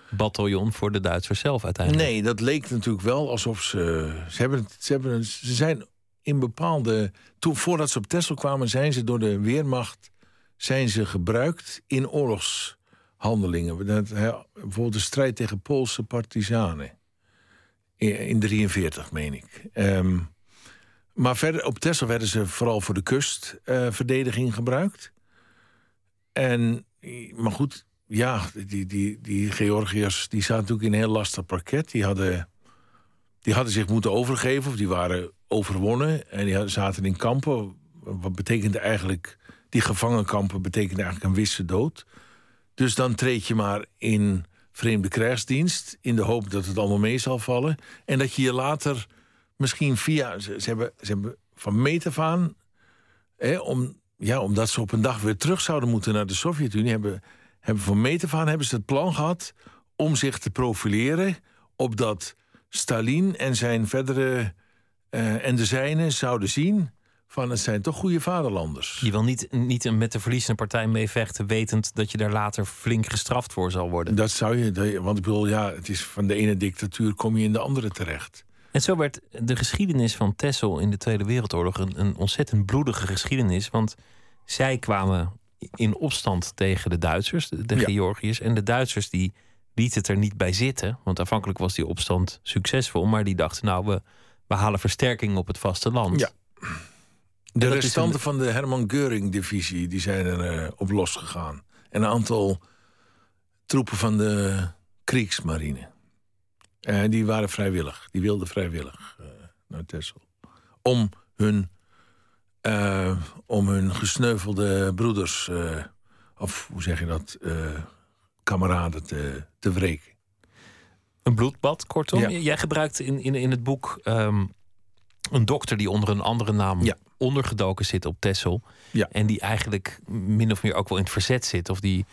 bataljon voor de Duitsers zelf uiteindelijk. Nee, dat leek natuurlijk wel alsof ze. Ze, hebben, ze, hebben, ze zijn in bepaalde. Toen, voordat ze op Texel kwamen, zijn ze door de Weermacht zijn ze gebruikt in oorlogshandelingen. Dat, bijvoorbeeld de strijd tegen Poolse partisanen. In 43, meen ik. Um, maar verder, op Texel werden ze vooral voor de kustverdediging uh, gebruikt. En, maar goed, ja, die, die, die Georgiërs die zaten natuurlijk in een heel lastig parket. Die hadden, die hadden zich moeten overgeven, of die waren overwonnen. En die zaten in kampen. Wat betekende eigenlijk, die gevangenkampen betekende eigenlijk een wisse dood. Dus dan treed je maar in vreemde krijgsdienst. In de hoop dat het allemaal mee zal vallen. En dat je je later misschien via. Ze, hebben, ze hebben van meet af. Hè, om, ja, omdat ze op een dag weer terug zouden moeten naar de Sovjet-Unie. Hebben, hebben van meet af hebben ze het plan gehad. om zich te profileren. opdat Stalin en zijn verdere eh, en de zijnen zouden zien van het zijn toch goede vaderlanders. Je wil niet, niet met de verliezende partij meevechten, wetend dat je daar later flink gestraft voor zal worden. Dat zou je, want ik bedoel, ja, het is van de ene dictatuur kom je in de andere terecht. En zo werd de geschiedenis van Texel in de Tweede Wereldoorlog een, een ontzettend bloedige geschiedenis. Want zij kwamen in opstand tegen de Duitsers, de, de Ja. Georgiërs. En de Duitsers die lieten het er niet bij zitten. Want aanvankelijk was die opstand succesvol. Maar die dachten, nou, we, we halen versterking op het vasteland. Ja. De restanten een- van de Herman Göring-divisie die zijn er eh, op losgegaan. En een aantal troepen van de Kriegsmarine. Eh, die waren vrijwillig. Die wilden vrijwillig eh, naar Texel. Om hun, om hun gesneuvelde broeders, of hoe zeg je dat, kameraden te, te wreken. Een bloedbad, kortom. Ja. Jij gebruikt in, in, in het boek ehm, een dokter die onder een andere naam Ja. Ondergedoken zit op. Ja. En die eigenlijk min of meer ook wel in het verzet zit. Of die,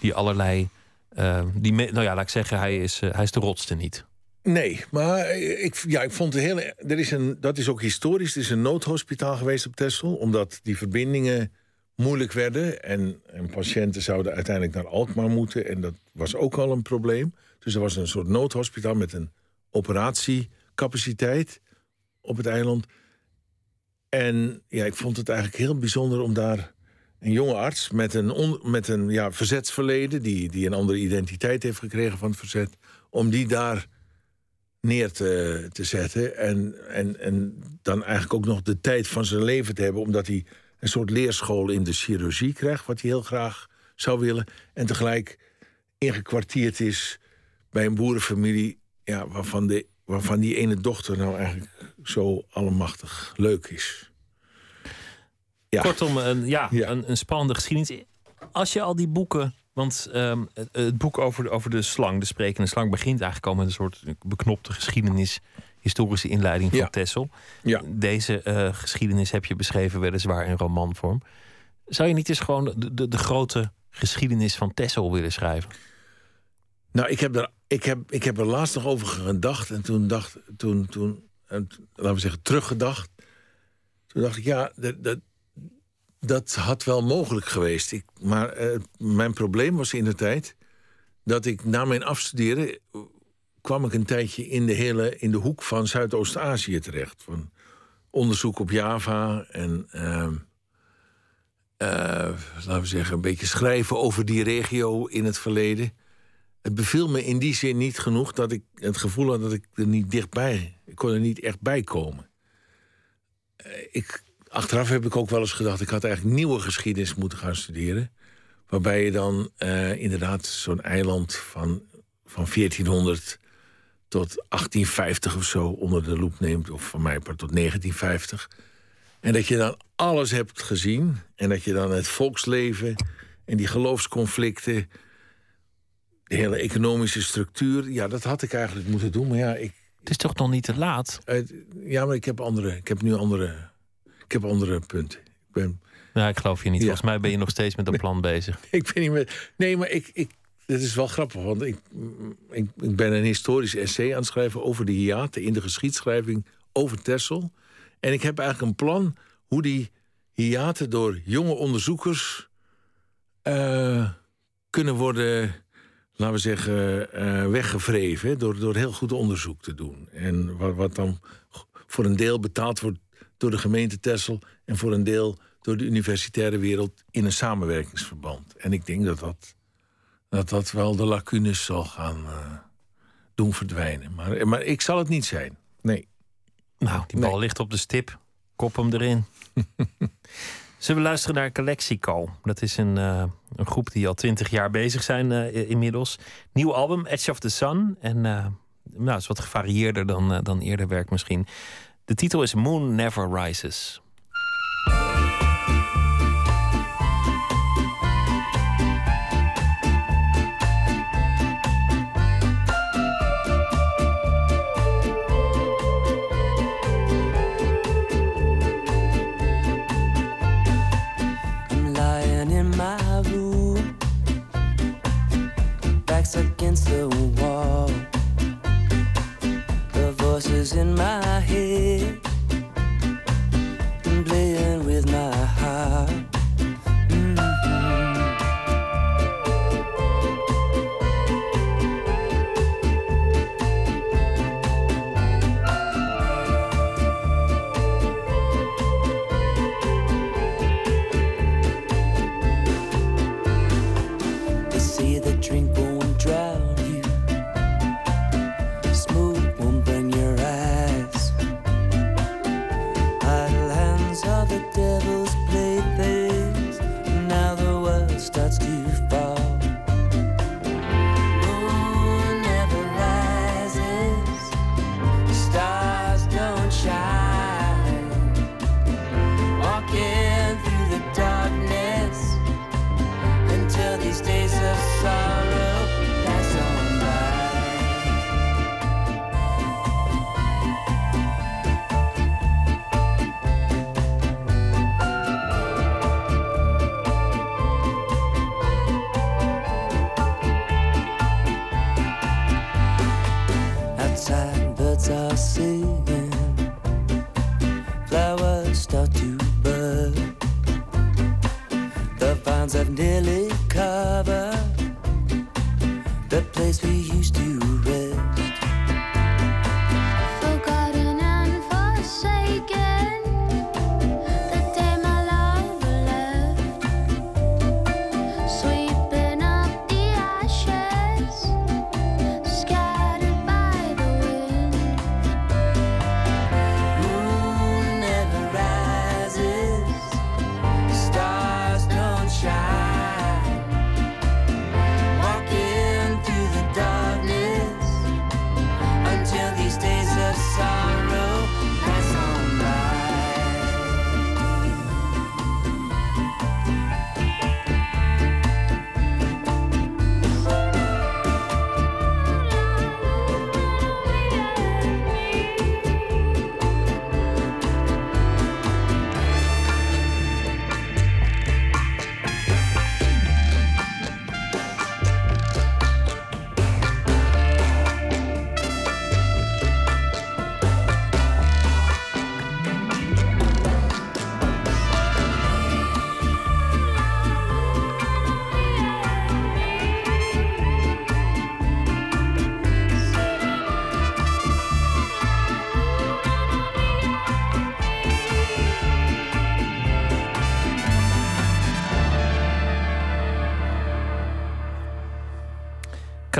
die allerlei. eh, die, me- nou ja, laat ik zeggen, hij is, eh, hij is de rotste niet. Nee, maar ik, ja, ik vond het heel. Er is een, dat is ook historisch. Er is een noodhospitaal geweest op Texel. Omdat die verbindingen moeilijk werden. En, en patiënten zouden uiteindelijk naar Alkmaar moeten. En dat was ook al een probleem. Dus er was een soort noodhospitaal met een operatiecapaciteit op het eiland. En ja, ik vond het eigenlijk heel bijzonder om daar een jonge arts met een, on- met een ja, verzetsverleden, die, die een andere identiteit heeft gekregen van het verzet, om die daar neer te, te zetten. En, en, en dan eigenlijk ook nog de tijd van zijn leven te hebben, omdat hij een soort leerschool in de chirurgie krijgt, wat hij heel graag zou willen. En tegelijk ingekwartierd is bij een boerenfamilie, ja, waarvan, de, waarvan die ene dochter nou eigenlijk zo allemachtig leuk is. Ja. Kortom, een, ja, Ja. Een, een spannende geschiedenis. Als je al die boeken. Want ehm, het, het boek over de, over de slang, de sprekende slang, begint eigenlijk al met een soort beknopte geschiedenis. Historische inleiding van Ja. Tessel. Ja. Deze eh, geschiedenis heb je beschreven, weliswaar in romanvorm. Zou je niet eens gewoon de, de, de grote geschiedenis van Tessel willen schrijven? Nou, ik heb, er, ik, heb, ik heb er laatst nog over gedacht. En toen dacht toen, toen laten we zeggen, teruggedacht. Toen dacht ik, ja, dat, dat, dat had wel mogelijk geweest. Ik, maar eh, mijn probleem was in de tijd dat ik na mijn afstuderen kwam ik een tijdje in de hele in de hoek van Zuidoost-Azië terecht. Van onderzoek op Java en ehm, eh, laten we zeggen een beetje schrijven over die regio in het verleden. Het beviel me in die zin niet genoeg dat ik het gevoel had dat ik er niet dichtbij, ik kon er niet echt bij komen. Eh, Ik, achteraf heb ik ook wel eens gedacht, ik had eigenlijk nieuwe geschiedenis moeten gaan studeren. Waarbij je dan eh, inderdaad zo'n eiland van, van 1400 tot 1850 of zo onder de loep neemt. Of van mij part tot 1950. En dat je dan alles hebt gezien. En dat je dan het volksleven en die geloofsconflicten de hele economische structuur. Ja, dat had ik eigenlijk moeten doen. Maar ja, ik, Het is toch nog niet te laat? eh, ja, maar ik heb andere. Ik heb nu andere. Ik heb andere punten. Ik ben, Ja, ik geloof je niet. Ja. Volgens mij ben je nog steeds met een plan bezig. ik ben niet meer. Nee, maar ik. ik het is wel grappig, want ik, ik, ik ben een historisch essay aan het schrijven over de hiaten in de geschiedschrijving over Texel. En ik heb eigenlijk een plan hoe die hiaten door jonge onderzoekers eh, kunnen worden, laten we zeggen, eh, weggevreven. Door, door heel goed onderzoek te doen. En wat, wat dan voor een deel betaald wordt door de gemeente Texel en voor een deel door de universitaire wereld in een samenwerkingsverband. En ik denk dat dat, dat, dat wel de lacunes zal gaan eh, doen verdwijnen. Maar, maar ik zal het niet zijn. Nee. Nou, die bal Nee. ligt op de stip. Kop hem erin. Zullen we luisteren naar Calexico? Dat is een, eh, een groep die al twintig jaar bezig zijn eh, inmiddels. Nieuw album, Edge of the Sun. En eh nou, is wat gevarieerder dan, dan eerder werk misschien. De titel is Moon Never Rises. Voices in my head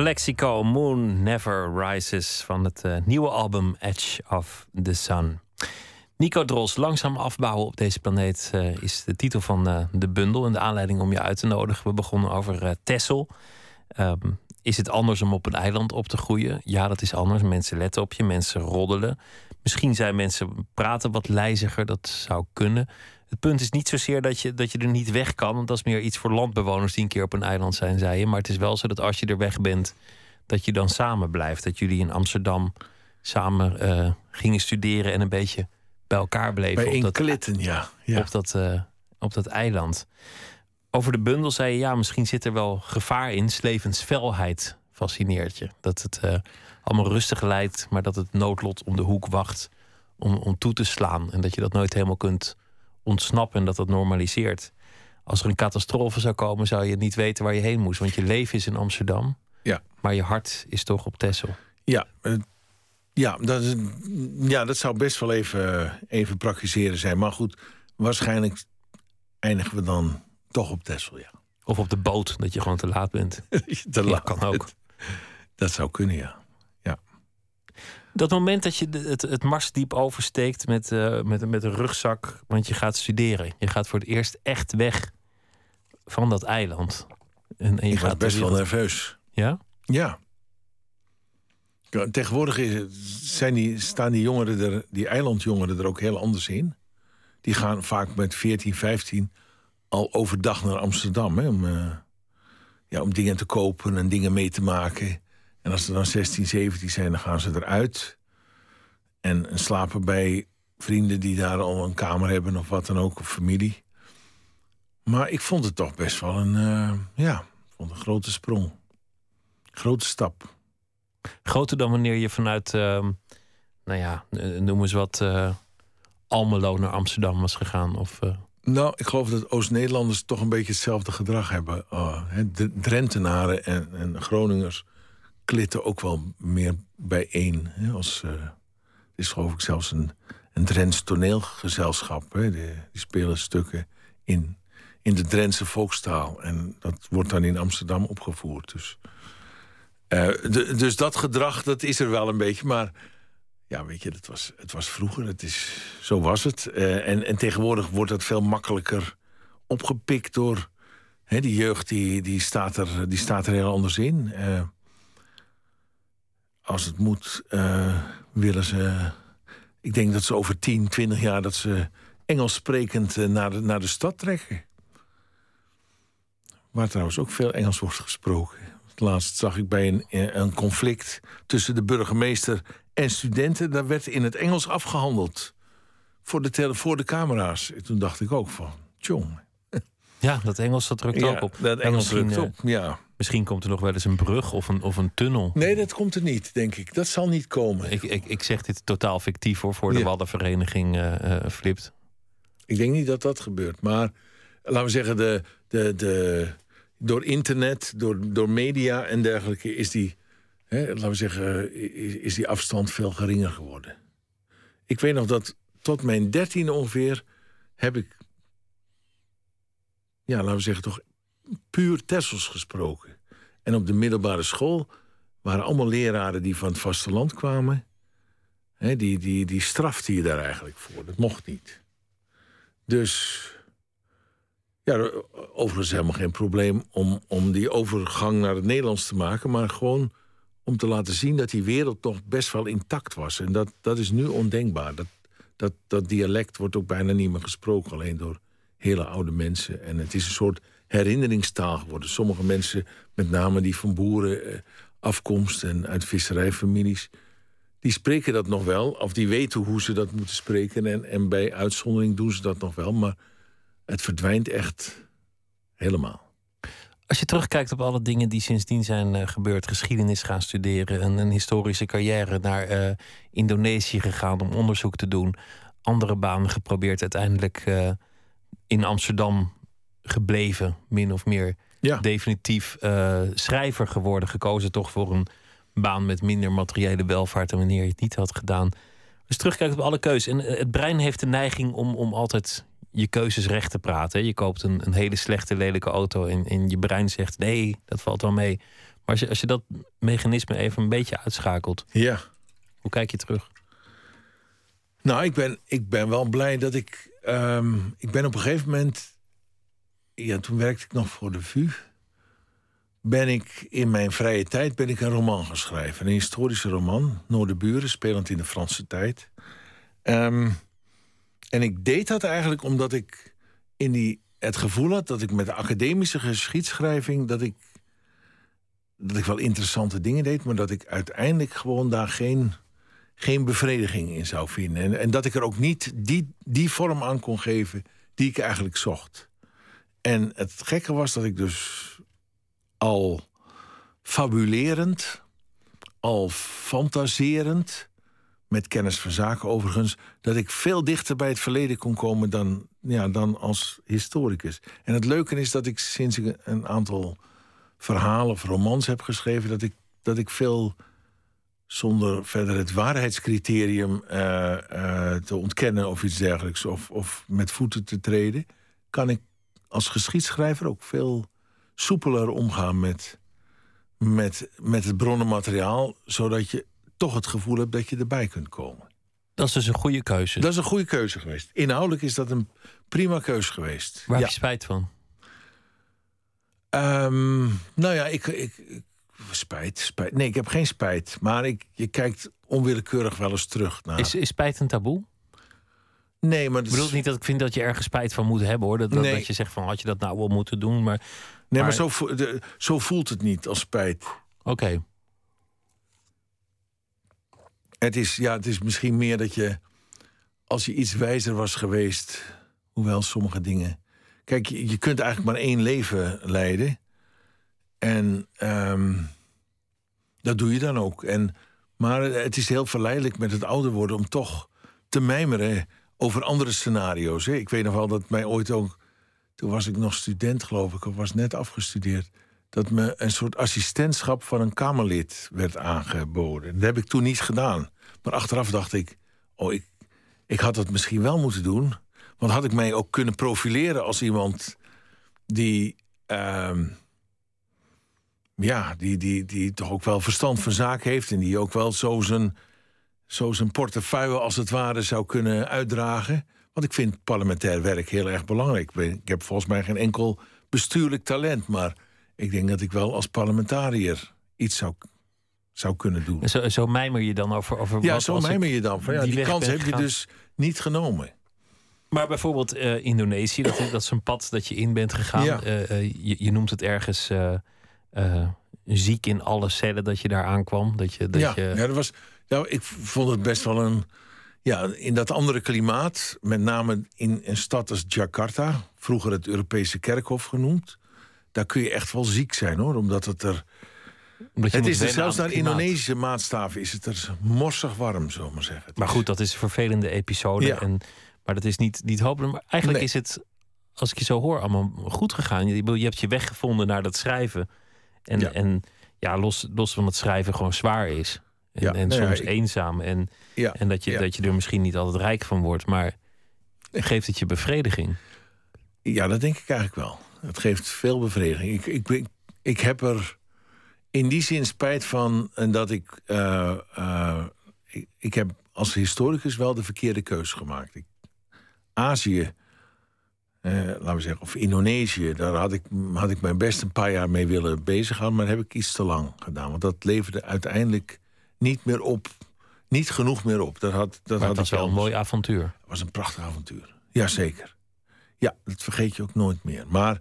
Calexico Moon Never Rises van het eh, nieuwe album Edge of the Sun. Nico Dros, langzaam afbouwen op deze planeet eh, is de titel van eh, de bundel. En de aanleiding om je uit te nodigen. We begonnen over Texel. Ehm, is het anders om op een eiland op te groeien? Ja, dat is anders. Mensen letten op je, mensen roddelen. Misschien zijn mensen praten wat lijziger, dat zou kunnen. Het punt is niet zozeer dat je, dat je er niet weg kan. Want dat is meer iets voor landbewoners die een keer op een eiland zijn, zei je. Maar het is wel zo dat als je er weg bent, dat je dan samen blijft. Dat jullie in Amsterdam samen uh, gingen studeren en een beetje bij elkaar bleven. Bij op dat, klitten, ja. ja. Op, dat, uh, op dat eiland. Over de bundel zei je, ja, misschien zit er wel gevaar in. Levensfelheid fascineert je. Dat het uh, allemaal rustig leidt, maar dat het noodlot om de hoek wacht om, om toe te slaan. En dat je dat nooit helemaal kunt ontsnappen en dat dat normaliseert. Als er een catastrofe zou komen, zou je niet weten waar je heen moest. Want je leven is in Amsterdam, ja. maar je hart is toch op Texel. Ja, uh, ja, dat is, ja, dat zou best wel even, even praktiseren zijn. Maar goed, waarschijnlijk eindigen we dan toch op Texel, ja. Of op de boot, dat je gewoon te laat bent. te laat. Ja, kan ook. Dat zou kunnen, ja. ja. Dat moment dat je het, het Marsdiep oversteekt met, uh, met, met een rugzak, want je gaat studeren. Je gaat voor het eerst echt weg van dat eiland. En, en je gaat best wel nerveus. Ja? Ja. Tegenwoordig is, zijn die, staan die jongeren er, die eilandjongeren er ook heel anders in. Die gaan vaak met 14, 15 al overdag naar Amsterdam. Hè, om, uh, ja, om dingen te kopen en dingen mee te maken. En als ze dan 16, 17 zijn, dan gaan ze eruit. En, en slapen bij vrienden die daar al een kamer hebben of wat dan ook, of familie. Maar ik vond het toch best wel een, uh, ja, vond een grote sprong. Grote stap. Groter dan wanneer je vanuit, uh, nou ja, noem eens wat, uh, Almelo naar Amsterdam was gegaan. Of. Nou, ik geloof dat Oost-Nederlanders toch een beetje hetzelfde gedrag hebben. Uh, de Drentenaren en, en Groningers klitten ook wel meer bijeen. Hè, als, uh, het is geloof ik zelfs een, een Drents toneelgezelschap. Hè, die, die spelen stukken in, in de Drentse volkstaal. En dat wordt dan in Amsterdam opgevoerd. Dus, de, dus dat gedrag, dat is er wel een beetje. Maar ja, weet je, dat was, het was vroeger. Het is, zo was het. Uh, en, en tegenwoordig wordt het veel makkelijker opgepikt door... Die jeugd die, die, staat er, die staat er heel anders in. Als het moet, uh, willen ze. Ik denk dat ze over 10, 20 jaar dat ze Engels sprekend uh, naar, de, naar de stad trekken. Waar trouwens ook veel Engels wordt gesproken. Laatst zag ik bij een, een conflict tussen de burgemeester en studenten. Daar werd in het Engels afgehandeld. Voor de, tele, voor de camera's. En toen dacht ik ook van, tjong. Ja, dat Engels dat drukt ja, ook op. Dat Engels drukt op, ja. Misschien komt er nog wel eens een brug of een, of een tunnel. Nee, dat komt er niet, denk ik. Dat zal niet komen. Ik, ik, ik zeg dit totaal fictief hoor, voor de ja. Waddenvereniging uh, uh, Flipt. Ik denk niet dat dat gebeurt. Maar laten we zeggen, de, de, de, door internet, door, door media en dergelijke, is die, hè, laten we zeggen, is, is die afstand veel geringer geworden. Ik weet nog dat tot mijn dertiende ongeveer heb ik, ja, laten we zeggen, toch puur Tessels gesproken. En op de middelbare school waren allemaal leraren die van het vasteland kwamen. Die, die, die strafte je daar eigenlijk voor. Dat mocht niet. Dus ja, overigens helemaal geen probleem om, om die overgang naar het Nederlands te maken, maar gewoon om te laten zien dat die wereld toch best wel intact was. En dat, dat is nu ondenkbaar. Dat, dat, dat dialect wordt ook bijna niet meer gesproken, alleen door hele oude mensen. En het is een soort herinneringstaal geworden. Sommige mensen, met name die van boeren eh, afkomst en uit visserijfamilies, die spreken dat nog wel, of die weten hoe ze dat moeten spreken. En, en bij uitzondering doen ze dat nog wel, maar het verdwijnt echt helemaal. Als je terugkijkt op alle dingen die sindsdien zijn eh, gebeurd, geschiedenis gaan studeren, een, een historische carrière naar eh, Indonesië gegaan om onderzoek te doen, andere banen geprobeerd, uiteindelijk in Amsterdam gebleven, min of meer Ja. definitief eh, schrijver geworden, gekozen toch voor een baan met minder materiële welvaart dan wanneer je het niet had gedaan. Dus terugkijkt op alle keuzes. En eh, het brein heeft de neiging om, om altijd je keuzes recht te praten. Je koopt een, een hele slechte, lelijke auto en, en je brein zegt nee, dat valt wel mee. Maar als je, als je dat mechanisme even een beetje uitschakelt, Ja. hoe kijk je terug? Nou, ik ben, ik ben wel blij dat ik. ehm, ik ben op een gegeven moment. Ja, toen werkte ik nog voor de VU. Ben ik in mijn vrije tijd ben ik een roman gaan schrijven. Een historische roman, Noorderburen, spelend in de Franse tijd. Ehm, en ik deed dat eigenlijk omdat ik in die, het gevoel had dat ik met de academische geschiedschrijving. dat ik, dat ik wel interessante dingen deed, maar dat ik uiteindelijk gewoon daar geen geen bevrediging in zou vinden. En, en dat ik er ook niet die, die vorm aan kon geven die ik eigenlijk zocht. En het gekke was dat ik dus al fabulerend, al fantaserend, met kennis van zaken overigens, dat ik veel dichter bij het verleden kon komen dan, ja, dan als historicus. En het leuke is dat ik sinds ik een aantal verhalen of romans heb geschreven, dat ik, dat ik veel zonder verder het waarheidscriterium eh, eh, te ontkennen of iets dergelijks, of, of met voeten te treden, kan ik als geschiedschrijver ook veel soepeler omgaan met, met, met het bronnenmateriaal, zodat je toch het gevoel hebt dat je erbij kunt komen. Dat is dus een goede keuze. Dat is een goede keuze geweest. Inhoudelijk is dat een prima keuze geweest. Waar ja. heb je spijt van? Ehm, nou ja, ik, ik, ik- Spijt, spijt. Nee, ik heb geen spijt. Maar ik, je kijkt onwillekeurig wel eens terug naar. Is, is spijt een taboe? Nee, maar Ik bedoel is- niet dat ik vind dat je ergens spijt van moet hebben hoor. Dat, dat, Nee. dat je zegt van had je dat nou wel moeten doen. Maar Nee, maar, Maar- zo, vo- de- zo voelt het niet als spijt. oké. Het is, ja, het is misschien meer dat je, als je iets wijzer was geweest, hoewel sommige dingen. Kijk, je, je kunt eigenlijk maar één leven leiden. En ehm, dat doe je dan ook. En, maar het is heel verleidelijk met het ouder worden om toch te mijmeren over andere scenario's. Hè. Ik weet nog wel dat mij ooit ook. Toen was ik nog student, geloof ik, of was net afgestudeerd. Dat me een soort assistentschap van een Kamerlid werd aangeboden. Dat heb ik toen niet gedaan. Maar achteraf dacht ik, oh, ik, ik had dat misschien wel moeten doen. Want had ik mij ook kunnen profileren als iemand die. ehm, ja, die, die, die toch ook wel verstand van zaken heeft. En die ook wel zo zijn, zo zijn portefeuille als het ware zou kunnen uitdragen. Want ik vind parlementair werk heel erg belangrijk. Ik heb volgens mij geen enkel bestuurlijk talent. Maar ik denk dat ik wel als parlementariër iets zou, zou kunnen doen. Zo, zo mijmer je dan over, over Ja, wat zo mijmer je dan. Van, ja, die kans heb je dus niet genomen. Maar bijvoorbeeld eh, Indonesië, dat, dat is een pad dat je in bent gegaan. Ja. Eh, eh, je, je noemt het ergens ziek in alle cellen dat je daar aankwam. Dat je, dat ja, je, ja, dat was, nou, ik vond het best wel een. Ja, in dat andere klimaat, met name in een stad als Jakarta, vroeger het Europese kerkhof genoemd, daar kun je echt wel ziek zijn hoor, omdat het er. omdat je Het is er zelfs naar. Indonesische maatstaven is het er morsig warm, zullen we maar zeggen. Maar goed, dat is een vervelende episode. Ja. En, maar dat is niet, niet hopelijk. Maar eigenlijk Nee. is het, als ik je zo hoor, allemaal goed gegaan. Je, je hebt je weg gevonden naar dat schrijven. En ja, en, ja los, los van het schrijven gewoon zwaar is. En, Ja, en nou ja, soms ik- eenzaam. En, Ja, en dat, je, ja. dat je er misschien niet altijd rijk van wordt. Maar geeft het je bevrediging? Ja, dat denk ik eigenlijk wel. Het geeft veel bevrediging. Ik, ik, ik heb er in die zin spijt van en dat ik, eh, eh, ik. Ik heb als historicus wel de verkeerde keuze gemaakt. Ik, Azië, eh, laten we zeggen, of Indonesië, daar had ik, had ik mijn best een paar jaar mee willen bezighouden, maar dat heb ik iets te lang gedaan. Want dat leverde uiteindelijk niet meer op. Niet genoeg meer op. Dat had, dat Maar had was wel een mooi avontuur. Het was een prachtig avontuur. Jazeker. Ja, dat vergeet je ook nooit meer. Maar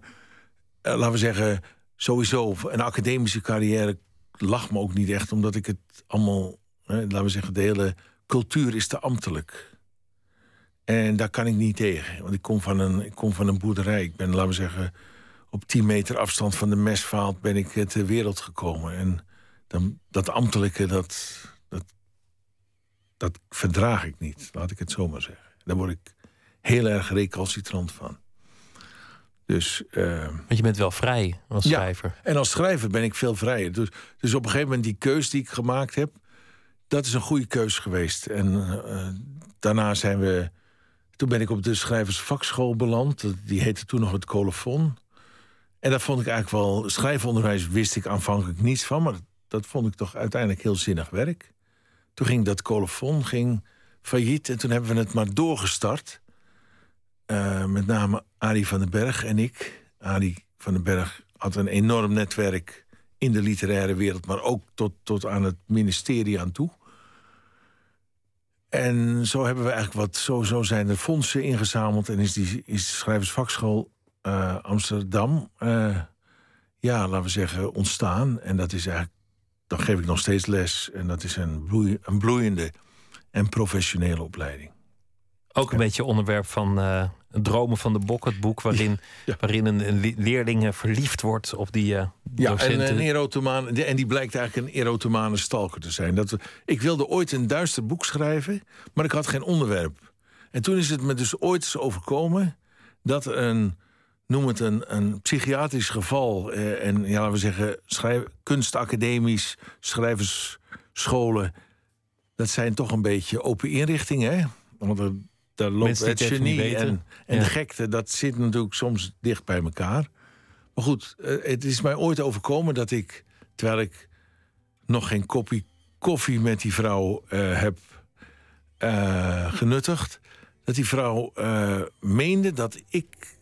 eh, laten we zeggen, sowieso een academische carrière lag me ook niet echt, omdat ik het allemaal, hè, laten we zeggen, de hele cultuur is te ambtelijk. En daar kan ik niet tegen. Want ik kom van een, ik kom van een boerderij. Ik ben, laten we zeggen, op 10 meter afstand van de mesvaalt ben ik ter wereld gekomen. En dan, dat ambtelijke, dat, dat, dat verdraag ik niet. Laat ik het zo maar zeggen. Daar word ik heel erg recalcitrant van. Dus, eh, Want je bent wel vrij als Ja. schrijver. en als schrijver ben ik veel vrijer. Dus, dus op een gegeven moment die keus die ik gemaakt heb... dat is een goede keus geweest. En eh, daarna zijn we... Toen ben ik op de schrijversvakschool beland. Die heette toen nog het colofon. En dat vond ik eigenlijk wel... Schrijfonderwijs wist ik aanvankelijk niets van... maar dat, vond ik toch uiteindelijk heel zinnig werk. Toen ging dat colofon ging failliet... en toen hebben we het maar doorgestart. Eh, met name Arie van den Berg en ik. Arie van den Berg had een enorm netwerk in de literaire wereld... maar ook tot, tot aan het ministerie aan toe. En zo hebben we eigenlijk wat... Zo, zo zijn er fondsen ingezameld... en is, die, is de Schrijversvakschool eh, Amsterdam... eh, ja, laten we zeggen, ontstaan. En dat is eigenlijk... Dan geef ik nog steeds les. En dat is een, bloei, een bloeiende en professionele opleiding. Ook een beetje onderwerp van eh, Dromen van de Bok, het boek waarin, ja. waarin een, een li- leerling eh, verliefd wordt op die eh Ja, docenten. en een erotomaan, en die blijkt eigenlijk een erotomane stalker te zijn. Dat, ik wilde ooit een duister boek schrijven, maar ik had geen onderwerp. En toen is het me dus ooit eens overkomen dat een, noem het een, een psychiatrisch geval, eh, en ja, laten we zeggen, schrijf, kunstacademisch, schrijversscholen, dat zijn toch een beetje open inrichtingen, hè? Want er, daar loopt het genie en, en Ja. de gekte, dat zit natuurlijk soms dicht bij elkaar. Maar goed, eh, het is mij ooit overkomen dat ik, terwijl ik nog geen kopje koffie met die vrouw eh, heb genuttigd, dat die vrouw meende dat ik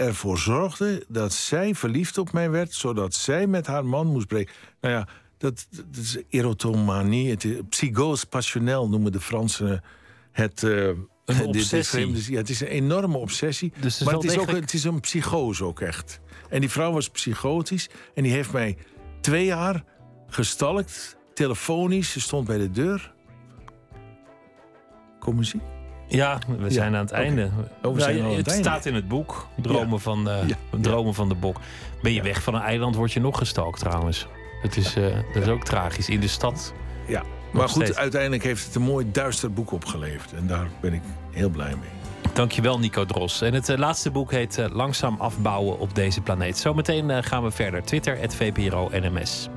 ervoor zorgde dat zij verliefd op mij werd, zodat zij met haar man moest breken. Nou ja, dat, dat is erotomanie, het is, psychose passionnel noemen de Fransen het. eh, Een dit obsessie. ja, het is een enorme obsessie. Dus het maar het is, ook, het is een psychose ook echt. En die vrouw was psychotisch. En die heeft mij twee jaar gestalkt, telefonisch. Ze stond bij de deur. Kom eens zien. Ja, we zijn aan het einde. Oh, we zijn aan het het einde. staat in het boek, Dromen, van, de, Ja. dromen van de Bok. Ben je weg van een eiland, word je nog gestalkt trouwens. Het is, eh, dat is ook tragisch. In de stad. Ja. Maar goed, steeds. uiteindelijk heeft het een mooi duister boek opgeleverd. En daar ben ik heel blij mee. Dankjewel, Nico Dros. En het eh, laatste boek heet eh, Langzaam afbouwen op deze planeet. Zometeen eh, gaan we verder. Twitter, het VPRO NMS.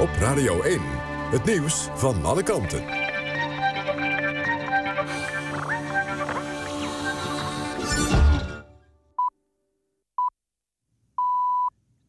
Op Radio 1. Het nieuws van alle kanten.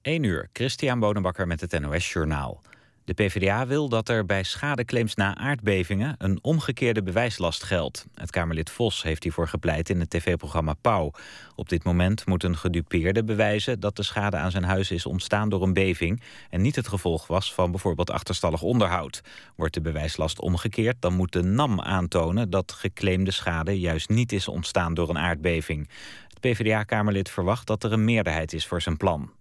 1 uur, Christian Bonenbakker met het NOS Journaal. De PvdA wil dat er bij schadeclaims na aardbevingen... een omgekeerde bewijslast geldt. Het Kamerlid Vos heeft hiervoor gepleit in het tv-programma Pauw. Op dit moment moet een gedupeerde bewijzen... dat de schade aan zijn huis is ontstaan door een beving... en niet het gevolg was van bijvoorbeeld achterstallig onderhoud. Wordt de bewijslast omgekeerd, dan moet de NAM aantonen... dat geclaimde schade juist niet is ontstaan door een aardbeving. Het PvdA-Kamerlid verwacht dat er een meerderheid is voor zijn plan.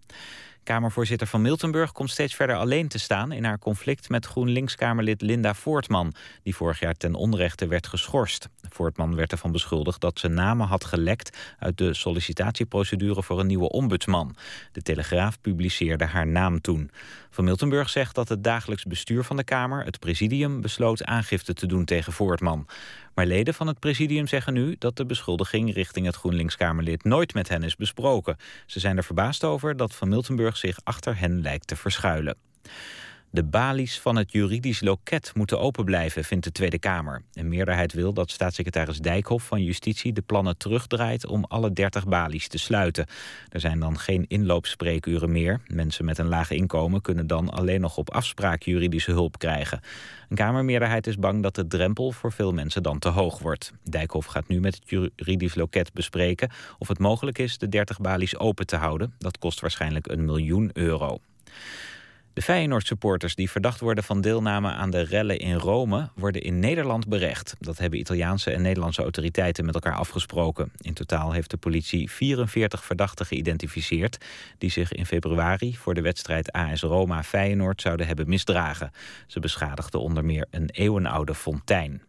Kamervoorzitter van Miltenburg komt steeds verder alleen te staan in haar conflict met GroenLinks-Kamerlid Linda Voortman, die vorig jaar ten onrechte werd geschorst. Voortman werd ervan beschuldigd dat ze namen had gelekt uit de sollicitatieprocedure voor een nieuwe ombudsman. De Telegraaf publiceerde haar naam toen. Van Miltenburg zegt dat het dagelijks bestuur van de Kamer, het presidium, besloot aangifte te doen tegen Voortman. Maar leden van het presidium zeggen nu dat de beschuldiging richting het GroenLinks-Kamerlid nooit met hen is besproken. Ze zijn er verbaasd over dat Van Miltenburg zich achter hen lijkt te verschuilen. De balies van het juridisch loket moeten open blijven, vindt de Tweede Kamer. Een meerderheid wil dat staatssecretaris Dijkhoff van Justitie de plannen terugdraait om alle 30 balies te sluiten. Er zijn dan geen inloopspreekuren meer. Mensen met een laag inkomen kunnen dan alleen nog op afspraak juridische hulp krijgen. Een Kamermeerderheid is bang dat de drempel voor veel mensen dan te hoog wordt. Dijkhoff gaat nu met het juridisch loket bespreken of het mogelijk is de 30 balies open te houden. Dat kost waarschijnlijk een miljoen euro. De Feyenoord-supporters die verdacht worden van deelname aan de rellen in Rome... worden in Nederland berecht. Dat hebben Italiaanse en Nederlandse autoriteiten met elkaar afgesproken. In totaal heeft de politie 44 verdachten geïdentificeerd... die zich in februari voor de wedstrijd AS Roma-Feyenoord zouden hebben misdragen. Ze beschadigden onder meer een eeuwenoude fontein.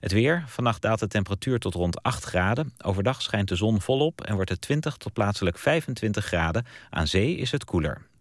Het weer. Vannacht daalt de temperatuur tot rond 8 graden. Overdag schijnt de zon volop en wordt het 20 tot plaatselijk 25 graden. Aan zee is het koeler.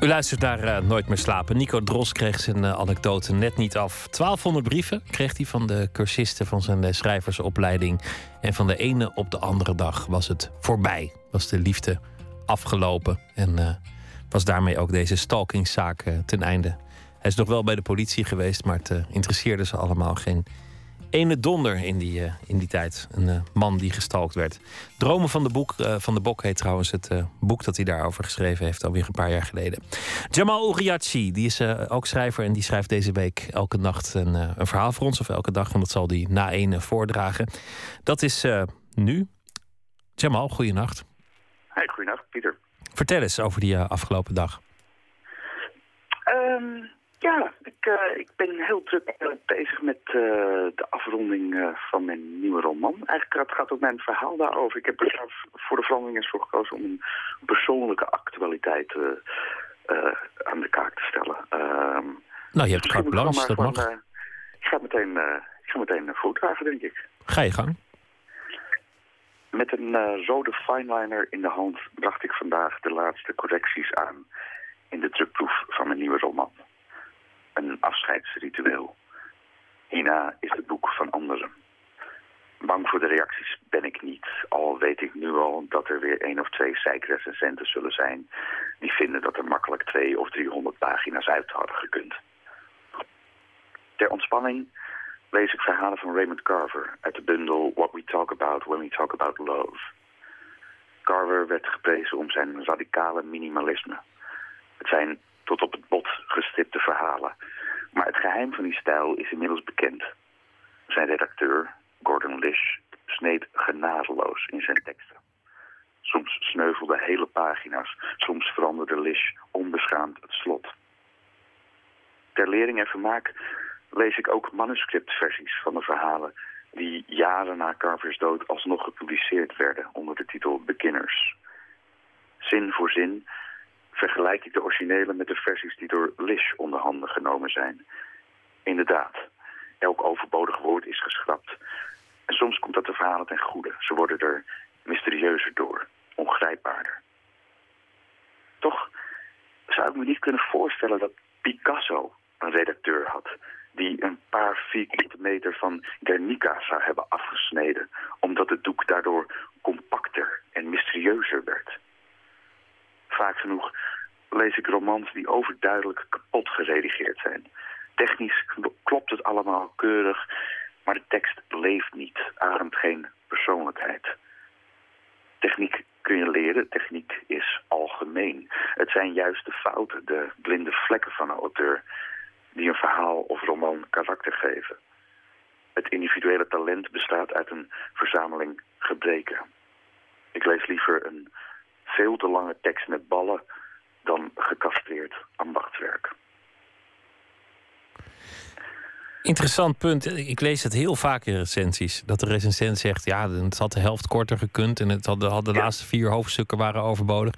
U luistert naar eh, Nooit meer slapen. Nico Dros kreeg zijn eh, anekdote net niet af. 1200 brieven kreeg hij van de cursisten van zijn eh, schrijversopleiding. En van de ene op de andere dag was het voorbij. Was de liefde afgelopen. En was daarmee ook deze stalkingszaak ten einde. Hij is nog wel bij de politie geweest, maar het interesseerde ze allemaal geen ene donder in die, eh, in die tijd. Een eh, man die gestalkt werd. Dromen van de, boek, eh, van de Bok heet trouwens het boek dat hij daarover geschreven heeft, alweer een paar jaar geleden. Jamal Uriachi, die is ook schrijver en die schrijft deze week elke nacht een, een verhaal voor ons, of elke dag, en dat zal hij na één voordragen. Dat is nu. Jamal, goeienacht. Hey, goeienacht, Pieter. Vertel eens over die afgelopen dag. Ehm, ja, ik, uh, ik ben heel druk uh, bezig met uh, de afronding van mijn nieuwe roman. Eigenlijk het gaat ook mijn verhaal daarover. Ik heb er voor de verandering eens voor gekozen om een persoonlijke actualiteit aan de kaak te stellen. Ehm, nou, je hebt carte blanche, dat mag. ik ga meteen, ik ga meteen voordragen, denk ik. Ga je gang. Met een rode fineliner in de hand bracht ik vandaag de laatste correcties aan in de drukproef van mijn nieuwe roman een afscheidsritueel. Hierna is het boek van anderen. Bang voor de reacties ben ik niet, al weet ik nu al dat er weer één of twee zeikrecensenten zullen zijn die vinden dat er makkelijk twee of driehonderd pagina's uit hadden gekund. Ter ontspanning lees ik verhalen van Raymond Carver uit de bundel What We Talk About When We Talk About Love. Carver werd geprezen om zijn radicale minimalisme. Het zijn tot op het bot gestipte verhalen. Maar het geheim van die stijl is inmiddels bekend. Zijn redacteur, Gordon Lish, sneed genadeloos in zijn teksten. Soms sneuvelde hele pagina's, soms veranderde Lish onbeschaamd het slot. Ter lering en vermaak lees ik ook manuscriptversies van de verhalen die jaren na Carvers dood alsnog gepubliceerd werden onder de titel Beginners. Zin voor zin vergelijk ik de originele met de versies die door Lish onder handen genomen zijn. Inderdaad, elk overbodig woord is geschrapt. En soms komt dat de verhalen ten goede. Ze worden er mysterieuzer door, ongrijpbaarder. Toch zou ik me niet kunnen voorstellen dat Picasso een redacteur had... die een paar vierkante meter van Guernica zou hebben afgesneden... omdat het doek daardoor compacter en mysterieuzer werd vaak genoeg lees ik romans die overduidelijk kapot geredigeerd zijn. Technisch klopt het allemaal keurig, maar de tekst leeft niet, ademt geen persoonlijkheid. Techniek kun je leren, techniek is algemeen. Het zijn juist de fouten, de blinde vlekken van een auteur... die een verhaal of roman karakter geven. Het individuele talent bestaat uit een verzameling gebreken. Ik lees liever een veel te lange tekst met ballen dan gecastreerd ambachtswerk. Interessant punt. Ik lees het heel vaak in recensies. Dat de recensent zegt, ja, het had de helft korter gekund... en het had, had de laatste vier hoofdstukken waren overbodig.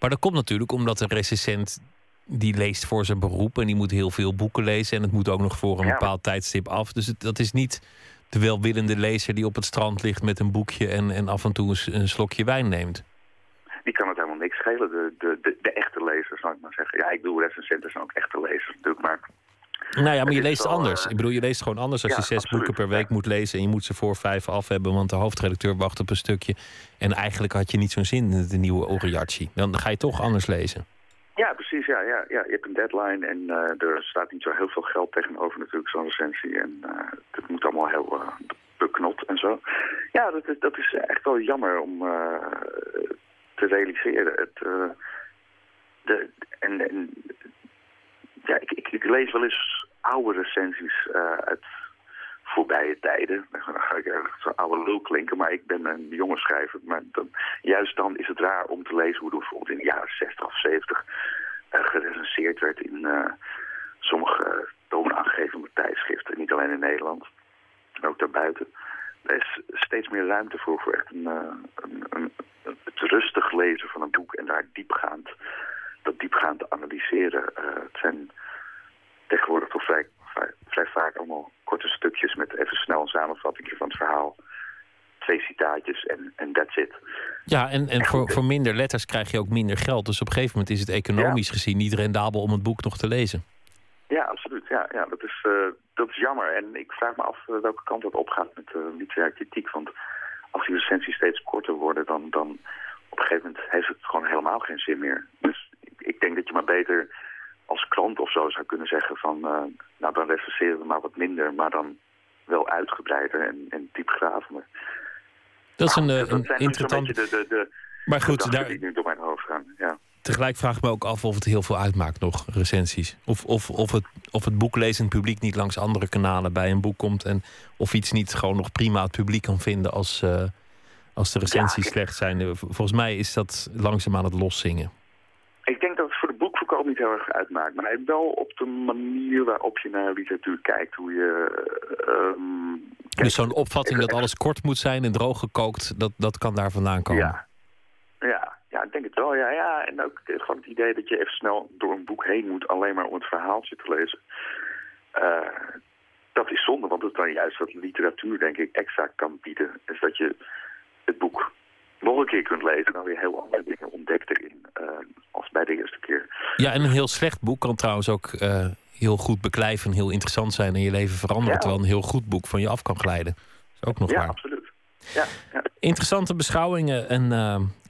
Maar dat komt natuurlijk omdat de recensent... die leest voor zijn beroep en die moet heel veel boeken lezen... en het moet ook nog voor een Ja. bepaald tijdstip af. Dus het, dat is niet de welwillende lezer die op het strand ligt... met een boekje en, en af en toe een slokje wijn neemt. Die kan het helemaal niks schelen, de, de, de, de echte lezers, zou ik maar zeggen. Ja, ik bedoel, recensenten zijn ook echte lezers natuurlijk, maar... Nou ja, maar je leest wel, anders. eh, Ik bedoel, je leest gewoon anders als ja, je zes absoluut, boeken per week moet lezen en je moet ze voor vijf af hebben, want de hoofdredacteur wacht op een stukje. En eigenlijk had je niet zo'n zin in de nieuwe Oriachi. Dan ga je toch anders lezen. Ja, precies. Ja, ja, ja. Je hebt een deadline en eh, er staat niet zo heel veel geld tegenover natuurlijk, zo'n recensie. En eh, het moet allemaal heel eh, beknot en zo. Ja, dat, is- dat is echt wel jammer om te realiseren. Het, eh, de, en, ik, ik, ik lees wel eens oude recensies eh, uit voorbije tijden. Dan ga ik erg zo'n oude lul klinken, maar ik ben een jonge schrijver. Maar juist dan is het raar om te lezen hoe er bijvoorbeeld in de jaren 60 of 70 eh, gerecenseerd werd in sommige toonaangevende tijdschriften. Niet alleen in Nederland, maar ook daarbuiten. Er is steeds meer ruimte voor, voor echt een, een- het rustig lezen van een boek en daar diepgaand, dat diepgaand analyseren. Eh, het zijn tegenwoordig toch vrij, vrij, vrij vaak allemaal korte stukjes met even snel een samenvatting van het verhaal. Twee citaatjes en en that's it. Ja, en, en voor, voor minder letters krijg je ook minder geld. Dus op een gegeven moment is het economisch gezien niet rendabel om het boek nog te lezen. Ja, absoluut. Ja, ja dat, is, eh, dat is jammer. En ik vraag me af eh, welke kant dat opgaat met uh, literaire kritiek. Want als die recensies steeds korter worden, dan, dan op een gegeven moment heeft het gewoon helemaal geen zin meer. Dus ik, ik denk dat je maar beter als krant of zo zou kunnen zeggen van... eh, nou, dan recenseren we maar wat minder, maar dan wel uitgebreider en, en diepgravender. Dat is een, dat zijn een zo'n interessant... de, de, de Maar goed, daar, die nu door mijn hoofd gaan. Ja. Tegelijk vraag ik me ook af of het heel veel uitmaakt nog, recensies. Of, of, of, het, of het boeklezend publiek niet langs andere kanalen bij een boek komt... en of iets niet gewoon nog prima het publiek kan vinden als, eh, als de recensies Ja, slecht zijn. Eh, Volgens mij is dat langzaam aan het loszingen. Ik denk dat het voor de boekverkoop niet heel erg uitmaakt. Maar wel op de manier waarop je naar literatuur kijkt. Hoe je... ehm, Dus zo'n opvatting dat alles kort moet zijn en droog gekookt... dat, dat kan daar vandaan komen. Ja. Ja, ja, ik denk het wel. Ja, ja. En ook gewoon het idee dat je even snel door een boek heen moet... alleen maar om het verhaaltje te lezen. Eh, dat is zonde, want het is dan juist wat literatuur, denk ik, extra kan bieden. Is dat je het boek nog een keer kunt lezen... en dan weer heel andere dingen ontdekt erin eh, als bij de eerste keer. Ja, en een heel slecht boek kan trouwens ook eh, heel goed beklijven... en heel interessant zijn en je leven veranderen... Ja. terwijl een heel goed boek van je af kan glijden. Dat is ook nog ja, waar. absoluut. Ja, ja. Interessante beschouwingen en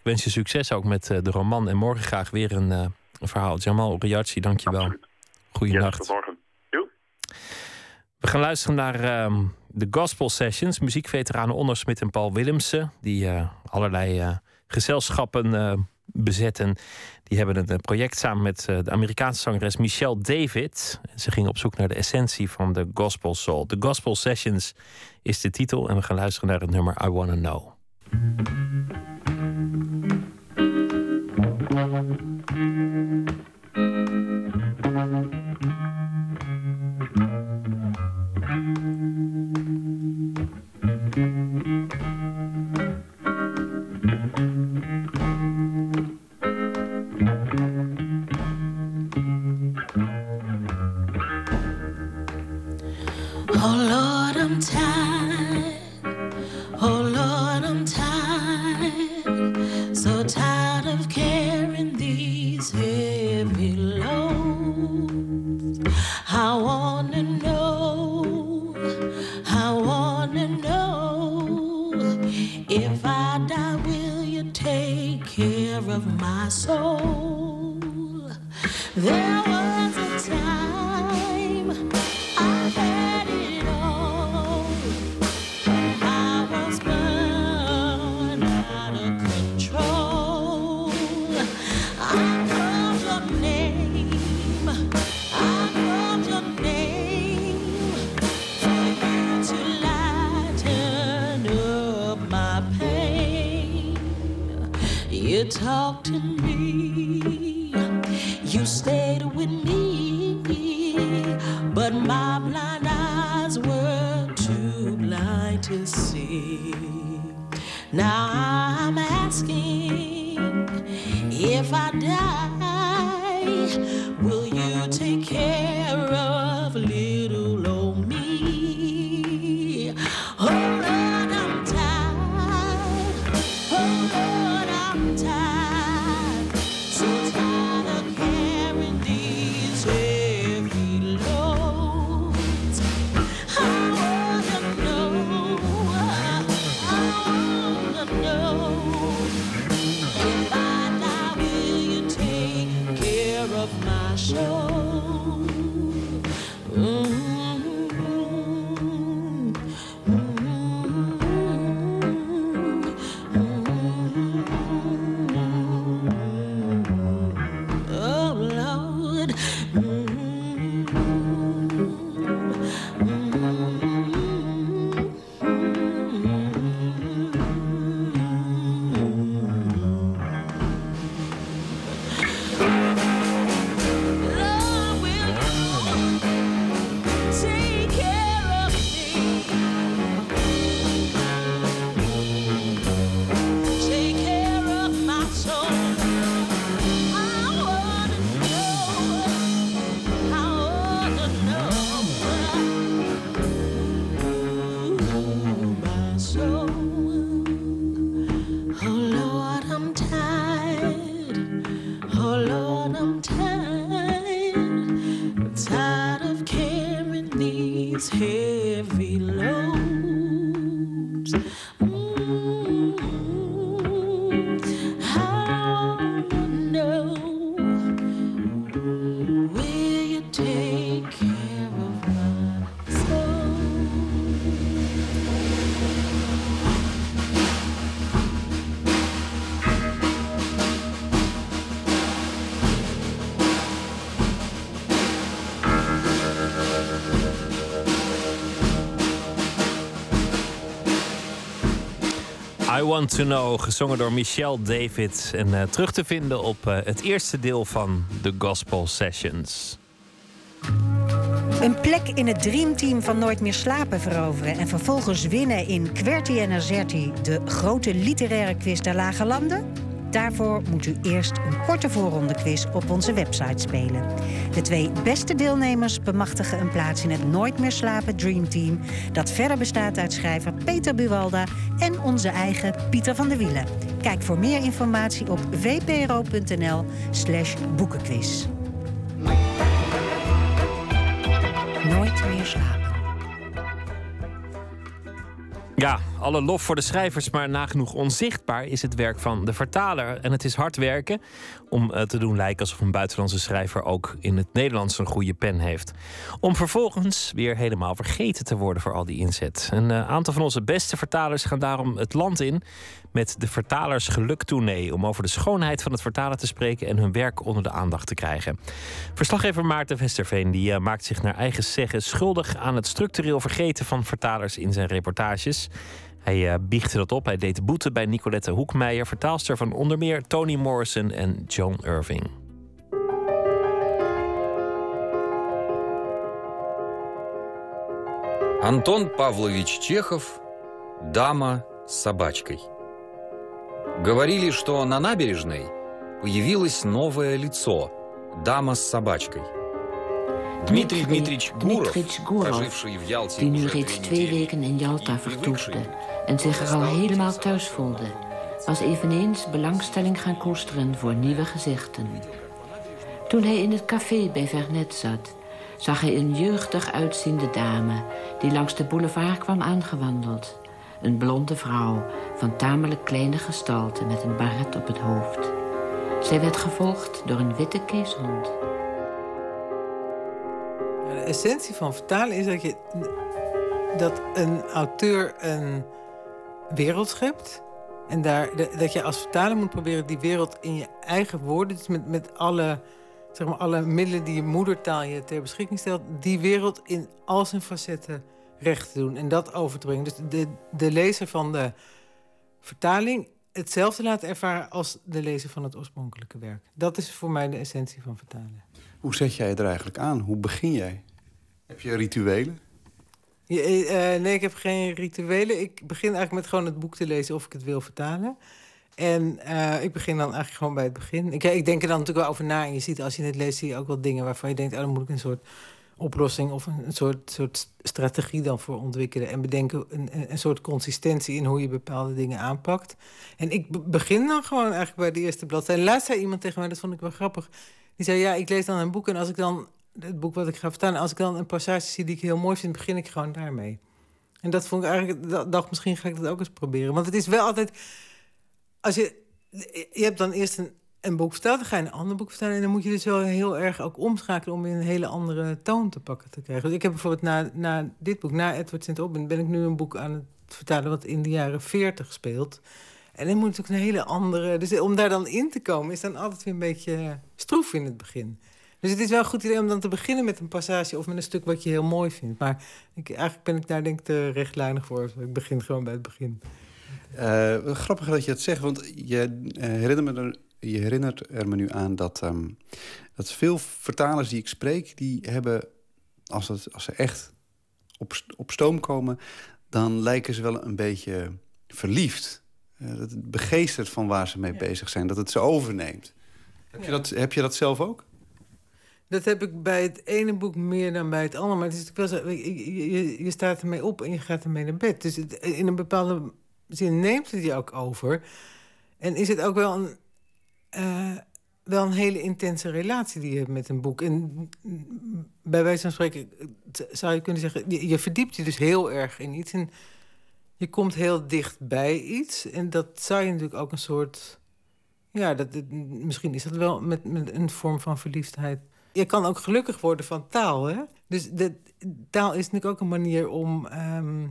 wens je succes ook met eh, de roman. En morgen graag weer een, eh, een verhaal. Jamal Riachi, dankjewel. absoluut. Goeienacht. Yes, tot morgen. Doei. We gaan luisteren naar ehm, de Gospel Sessions. Muziekveteranen Onno Smit en Paul Willemsen. Die eh, allerlei gezelschappen bezetten. Die hebben een project samen met de Amerikaanse zangeres Michelle David. En Ze gingen op zoek naar de essentie van de Gospel Soul. De Gospel Sessions is de titel. En we gaan luisteren naar het nummer I Wanna Know. Thank you. My soul? Now I'm asking if I die, I Want to Know, gezongen door Michelle David. En eh, terug te vinden op eh, het eerste deel van de Gospel Sessions. Een plek in het dreamteam van Nooit meer slapen veroveren... en vervolgens winnen in Querti en Azerti... de grote literaire quiz der Lage Landen? Daarvoor moet u eerst een korte voorrondequiz op onze website spelen. De twee beste deelnemers bemachtigen een plaats in het Nooit meer slapen Dreamteam... dat verder bestaat uit schrijver Peter Buwalda en onze eigen Pieter van der Wielen. Kijk voor meer informatie op vpro.nl slash boekenquiz. Nooit meer slapen. Ja, alle lof voor de schrijvers, maar nagenoeg onzichtbaar is het werk van de vertaler. En het is hard werken om eh, te doen lijken alsof een buitenlandse schrijver ook in het Nederlands een goede pen heeft. Om vervolgens weer helemaal vergeten te worden voor al die inzet. Een eh, aantal van onze beste vertalers gaan daarom het land in met de Vertalers Geluktournee. Om over de schoonheid van het vertalen te spreken en hun werk onder de aandacht te krijgen. Verslaggever Maarten Westerveen die, eh, maakt zich naar eigen zeggen schuldig aan het structureel vergeten van vertalers in zijn reportages. Hij eh biechtte dat op. Hij deed boete bij Nicolette Hoekmeijer, vertaalster van onder meer Toni Morrison en John Irving. Антон Павлович Чехов «Дама с собачкой». Говорили, что на набережной появилось новое лицо – дама с собачкой. Dmitri Dmitrich Gurov, die nu reeds twee weken in Jalta vertoefde... en zich er al helemaal thuis voelde... was eveneens belangstelling gaan koesteren voor nieuwe gezichten. Toen hij in het café bij Vernet zat... zag hij een jeugdig uitziende dame... die langs de boulevard kwam aangewandeld. Een blonde vrouw van tamelijk kleine gestalte... met een baret op het hoofd. Zij werd gevolgd door een witte keeshond... Essentie van vertalen is dat, je, dat een auteur een wereld schept. En daar, dat je als vertaler moet proberen die wereld in je eigen woorden, dus met, met alle, zeg maar, alle middelen die je moedertaal je ter beschikking stelt, die wereld in al zijn facetten recht te doen en dat over te brengen. Dus de, de lezer van de vertaling hetzelfde laten ervaren als de lezer van het oorspronkelijke werk. Dat is voor mij de essentie van vertalen. Hoe zet jij het er eigenlijk aan? Hoe begin jij? Heb je rituelen? Eh, eh, nee, ik heb geen rituelen. Ik begin eigenlijk met gewoon het boek te lezen of ik het wil vertalen. En eh, ik begin dan eigenlijk gewoon bij het begin. Ik, ik denk er dan natuurlijk wel over na. En je ziet als je het leest, zie je ook wel dingen waarvan je denkt... Oh, dan moet ik een soort oplossing of een, soort, soort strategie dan voor ontwikkelen. En bedenken een, een, soort consistentie in hoe je bepaalde dingen aanpakt. En ik be- begin dan gewoon eigenlijk bij de eerste bladzijde. Laatst zei iemand tegen mij, dat vond ik wel grappig. Die zei, ja, ik lees dan een boek en als ik dan... Het boek wat ik ga vertalen, als ik dan een passage zie die ik heel mooi vind... begin ik gewoon daarmee. En dat vond ik eigenlijk... dacht, misschien ga ik dat ook eens proberen. Want het is wel altijd... Als je... Je hebt dan eerst een, een boek verteld, dan ga je een ander boek vertellen... en dan moet je dus wel heel erg ook omschakelen... om weer een hele andere toon te pakken te krijgen. Dus ik heb bijvoorbeeld na, na dit boek, na Edward St. Aubin... ben ik nu een boek aan het vertalen wat in de jaren 40 speelt... En dan moet natuurlijk een hele andere... Dus om daar dan in te komen is dan altijd weer een beetje stroef in het begin. Dus het is wel een goed idee om dan te beginnen met een passage... of met een stuk wat je heel mooi vindt. Maar ik, eigenlijk ben ik daar denk ik te rechtlijnig voor. Ik begin gewoon bij het begin. Eh, wat grappig dat je het zegt, want je, eh, herinnert, me er, je herinnert er me nu aan dat, ehm, dat veel vertalers die ik spreek, die hebben, als, het, als ze echt op, op stoom komen, dan lijken ze wel een beetje verliefd. Eh, dat het begeestert van waar ze mee bezig zijn, dat het ze overneemt. Heb, je dat, heb je dat zelf ook? Dat heb ik bij het ene boek meer dan bij het andere. Maar het is wel zo, je, je, je staat ermee op en je gaat ermee naar bed. Dus in een bepaalde zin neemt het je ook over. En is het ook wel een, eh, wel een hele intense relatie die je hebt met een boek. En bij wijze van spreken t- zou je kunnen zeggen... je, je verdiept je dus heel erg in iets. En je komt heel dicht bij iets. En dat zou je natuurlijk ook een soort... Ja, dat- misschien is dat wel met, met een vorm van verliefdheid. Je kan ook gelukkig worden van taal, hè? Dus de, taal is natuurlijk ook een manier om... ehm,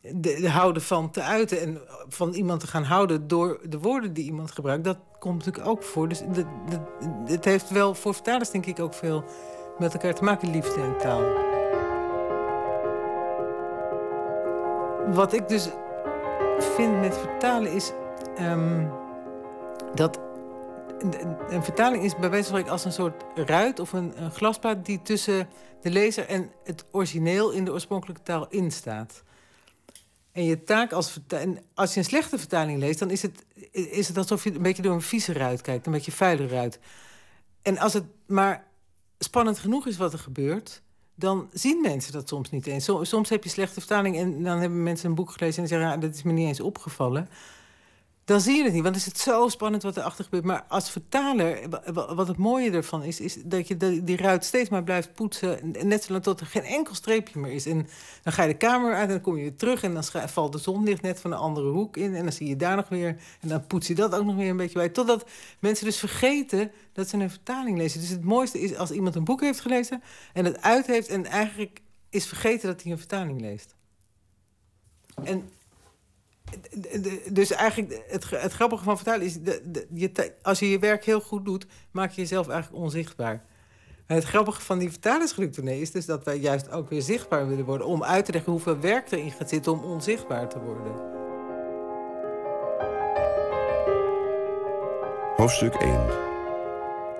de, de houden van te uiten en van iemand te gaan houden door de woorden die iemand gebruikt, dat komt natuurlijk ook voor. Dus dat, het heeft wel voor vertalers denk ik ook veel met elkaar te maken, liefde en taal. Wat ik dus vind met vertalen is ehm, dat een- vertaling is bij wijze van spreken als een soort ruit of een, glasplaat die tussen de lezer en het origineel in de oorspronkelijke taal instaat. En je taak als en als je een slechte vertaling leest, dan is het, is het alsof je een beetje door een vieze ruit kijkt, een beetje vuile ruit. En als het maar spannend genoeg is wat er gebeurt, dan zien mensen dat soms niet eens. Som- Soms heb je slechte vertaling en dan hebben mensen een boek gelezen en zeggen: ja, dat is me niet eens opgevallen. Dan zie je het niet, want is het zo spannend wat erachter gebeurt. Maar als vertaler, wa- wa- wat het mooie ervan is, is dat je die ruit steeds maar blijft poetsen. En net zolang tot er geen enkel streepje meer is. En dan ga je de kamer uit en dan kom je weer terug. En dan valt de zonlicht net van een andere hoek in. En dan zie je daar nog weer. En dan poets je dat ook nog weer een beetje bij. Totdat mensen dus vergeten dat ze een vertaling lezen. Dus het mooiste is als iemand een boek heeft gelezen en het uit heeft. En eigenlijk is vergeten dat hij een vertaling leest. En dus eigenlijk, het, het grappige van vertalen is... De, je, als je je werk heel goed doet, maak je jezelf eigenlijk onzichtbaar. En het grappige van die vertalersgeluktournee is dus dat wij juist ook weer zichtbaar willen worden... om uit te leggen hoeveel werk erin gaat zitten om onzichtbaar te worden. Hoofdstuk 1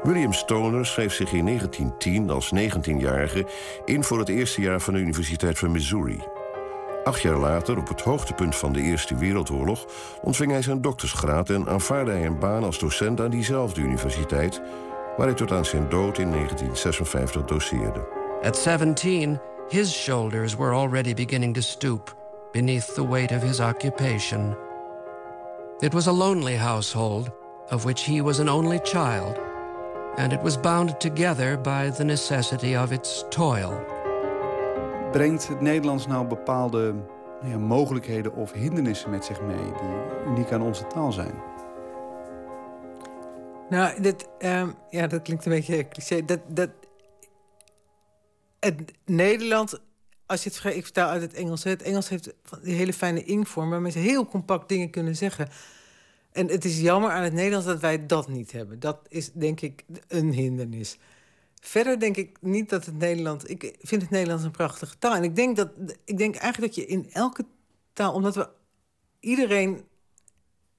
William Stoner schreef zich in 1910 als 19-jarige in voor het eerste jaar van de Universiteit van Missouri. Acht jaar later, op het hoogtepunt van de Eerste Wereldoorlog, ontving hij zijn doktersgraad en aanvaarde hij een baan als docent aan diezelfde universiteit, waar hij tot aan zijn dood in 1956 doceerde. At 17, his shoulders were already beginning to stoop beneath the weight of his occupation. It was a lonely household, of which he was an only child, and it was bound together by the necessity of its toil. Brengt het Nederlands nou bepaalde ja, mogelijkheden of hindernissen met zich mee... die uniek aan onze taal zijn? Nou, ehm, ja, dat klinkt een beetje cliché. Dat, dat, het Nederland, als je het ik vertaal uit het Engels. Het Engels heeft die hele fijne inkvorm, waarmee ze heel compact dingen kunnen zeggen. En het is jammer aan het Nederlands dat wij dat niet hebben. Dat is denk ik een hindernis. Verder denk ik niet dat het Nederland. Ik vind het Nederlands een prachtige taal. En ik denk, dat, ik denk eigenlijk dat je in elke taal, omdat we iedereen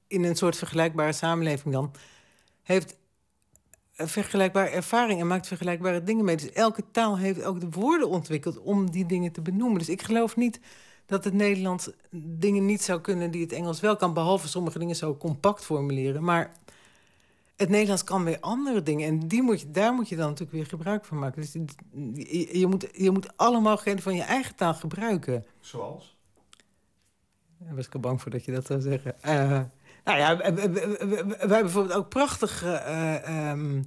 in een soort vergelijkbare samenleving dan heeft vergelijkbare ervaring en maakt vergelijkbare dingen mee. Dus elke taal heeft ook de woorden ontwikkeld om die dingen te benoemen. Dus ik geloof niet dat het Nederlands dingen niet zou kunnen die het Engels wel kan, behalve sommige dingen zo compact formuleren. Maar het Nederlands kan weer andere dingen. En die moet je, daar moet je dan natuurlijk weer gebruik van maken. Dus je, je moet, je moet alle mogelijkheden van je eigen taal gebruiken. Zoals? Daar was ik al bang voor dat je dat zou zeggen. Eh, nou ja, we hebben bijvoorbeeld ook prachtig eh, ehm,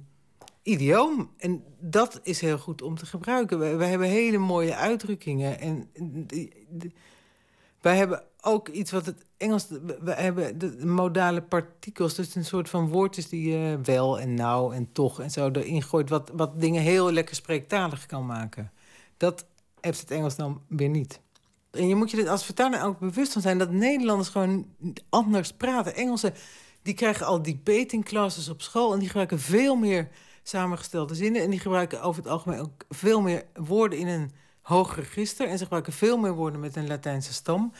idioom. En dat is heel goed om te gebruiken. We, hebben hele mooie uitdrukkingen. En wij hebben ook iets wat het Engels... We hebben de modale partikels. Dus een soort van woordjes die je wel en nou en toch en zo erin gooit... wat, wat dingen heel lekker spreektalig kan maken. Dat heeft het Engels dan weer niet. En je moet je er als vertaler ook bewust van zijn... dat Nederlanders gewoon anders praten. Engelsen die krijgen al debating classes op school... en die gebruiken veel meer samengestelde zinnen... en die gebruiken over het algemeen ook veel meer woorden in een hoog register... en ze gebruiken veel meer woorden met een Latijnse stam.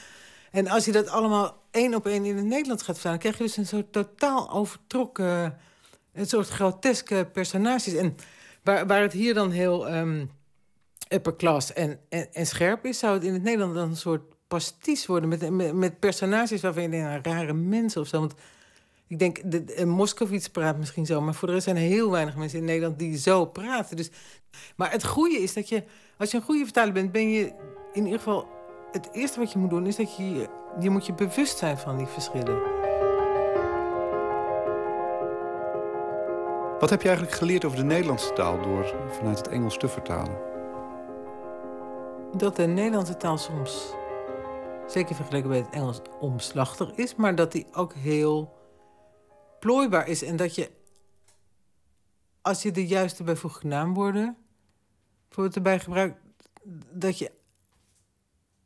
En als je dat allemaal één op één in het Nederlands gaat vertalen... krijg je dus een soort totaal overtrokken... een soort groteske personages. En waar, waar het hier dan heel... ehm, upper class en, en, en scherp is, zou het in het Nederlands dan een soort pasties worden met, met, met personages waarvan je denkt, nou, rare mensen of zo. Want ik denk, de, de, Moskovits praat misschien zo, maar voor de rest zijn er heel weinig mensen in Nederland die zo praten. Dus, maar het goede is dat je, als je een goede vertaler bent, ben je in ieder geval, het eerste wat je moet doen is dat je, je- moet je bewust zijn van die verschillen. Wat heb je eigenlijk geleerd over de Nederlandse taal door vanuit het Engels te vertalen? dat de Nederlandse taal soms, zeker vergeleken bij het Engels, omslachtig is, maar dat die ook heel plooibaar is. En dat je, als je de juiste bijvoeglijke naamwoorden bijvoorbeeld erbij gebruikt, dat je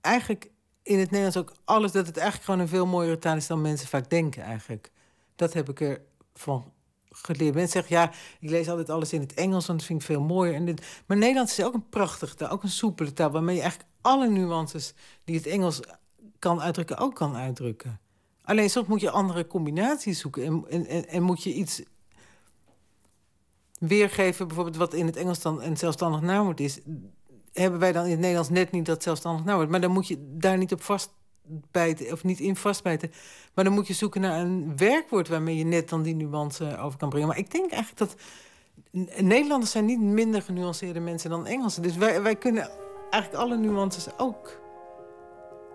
eigenlijk in het Nederlands ook alles, dat het eigenlijk gewoon een veel mooiere taal is dan mensen vaak denken eigenlijk. Dat heb ik ervan geleerd. Mensen zeggen, ja, ik lees altijd alles in het Engels, want dat vind ik veel mooier. En dit, maar Nederlands is ook een prachtige taal, ook een soepele taal... waarmee je eigenlijk alle nuances die het Engels kan uitdrukken, ook kan uitdrukken. Alleen soms moet je andere combinaties zoeken... en, en, en, en moet je iets weergeven, bijvoorbeeld wat in het Engels dan een zelfstandig naamwoord is... hebben wij dan in het Nederlands net niet dat zelfstandig naamwoord. Maar dan moet je daar niet op vastbijten, of niet in vastbijten. Maar dan moet je zoeken naar een werkwoord waarmee je net dan die nuance over kan brengen. Maar ik denk eigenlijk dat Nederlanders zijn niet minder genuanceerde mensen dan Engelsen. Dus wij, wij kunnen eigenlijk alle nuances ook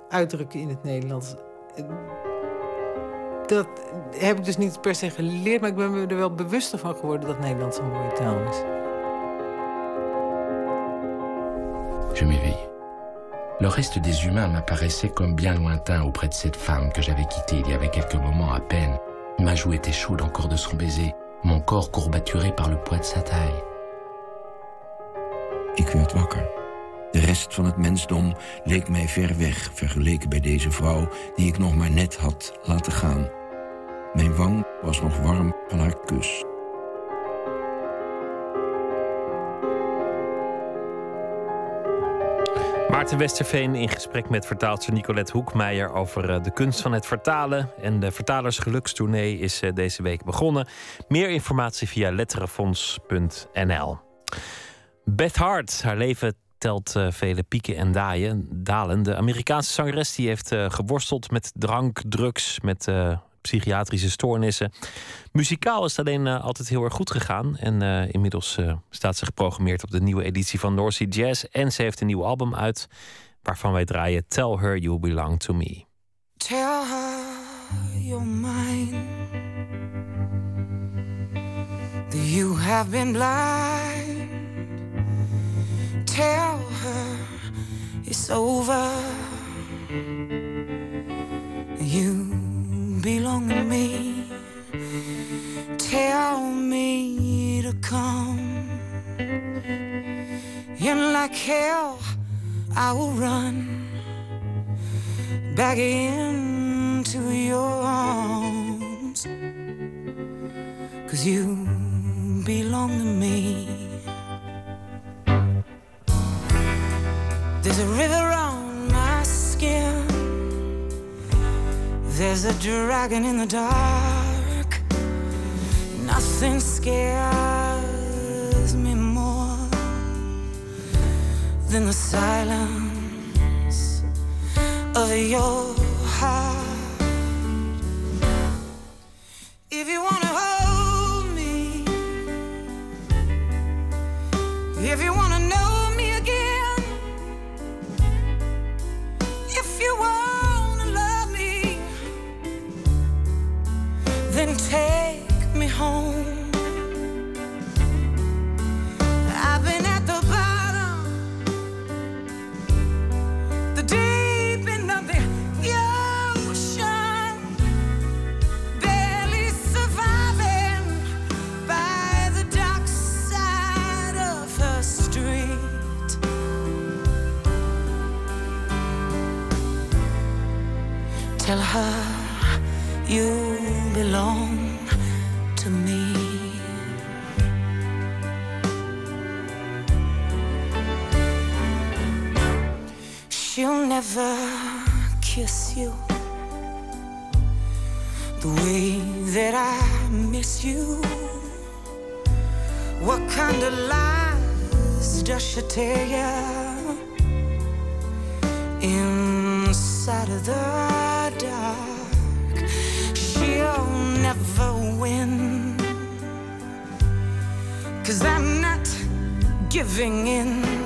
uitdrukken in het Nederlands. Dat heb ik dus niet per se geleerd, maar ik ben me er wel bewuster van geworden dat Nederlands een mooie taal is. Je m'éveille. Le reste des humains m'apparaissait comme bien lointain auprès de cette femme que j'avais quittée il y avait quelques moments à peine. Ma joue était chaude encore de son baiser, mon corps courbaturé par le poids de sa taille. Ik werd wakker. De rest van het mensdom leek mij ver weg vergeleken bij deze vrouw die ik nog maar net had laten gaan. Mijn wang was nog warm van haar kus. Maarten Westerveen in gesprek met vertaalster Nicolette Hoekmeijer over eh, de kunst van het vertalen. En de vertalersgelukstournee is eh, deze week begonnen. Meer informatie via letterenfonds.nl. Beth Hart, haar leven telt eh, vele pieken en dalen. De Amerikaanse zangeres die heeft geworsteld met drank, drugs, met psychiatrische stoornissen. Muzikaal is het alleen eh, altijd heel erg goed gegaan. En eh, inmiddels eh, staat ze geprogrammeerd op de nieuwe editie van North Jazz. En ze heeft een nieuw album uit, waarvan wij draaien Tell Her You Belong To Me. Tell her you're mine. You have been blind. Tell her it's over. You belong to me. Tell me to come. And like hell, I will run back into your arms. Cause you belong to me. There's a river on my skin there's a dragon in the dark. Nothing scares me more than the silence of your heart. If you wanna hold me, if you wanna know me again, if you want. Then take me home. never kiss you the way that I miss you. What kind of lies does she tell you inside of the dark? She'll never win, cause I'm not giving in.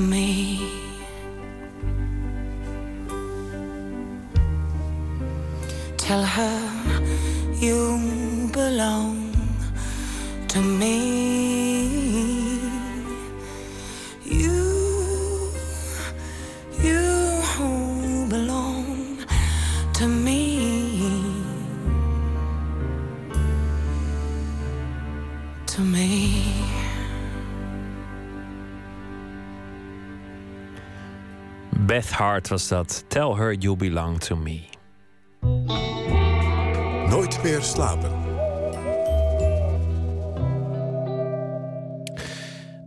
for me. Tell her you belong to me. Beth Hart was dat. Tell her you belong to me. Nooit meer slapen.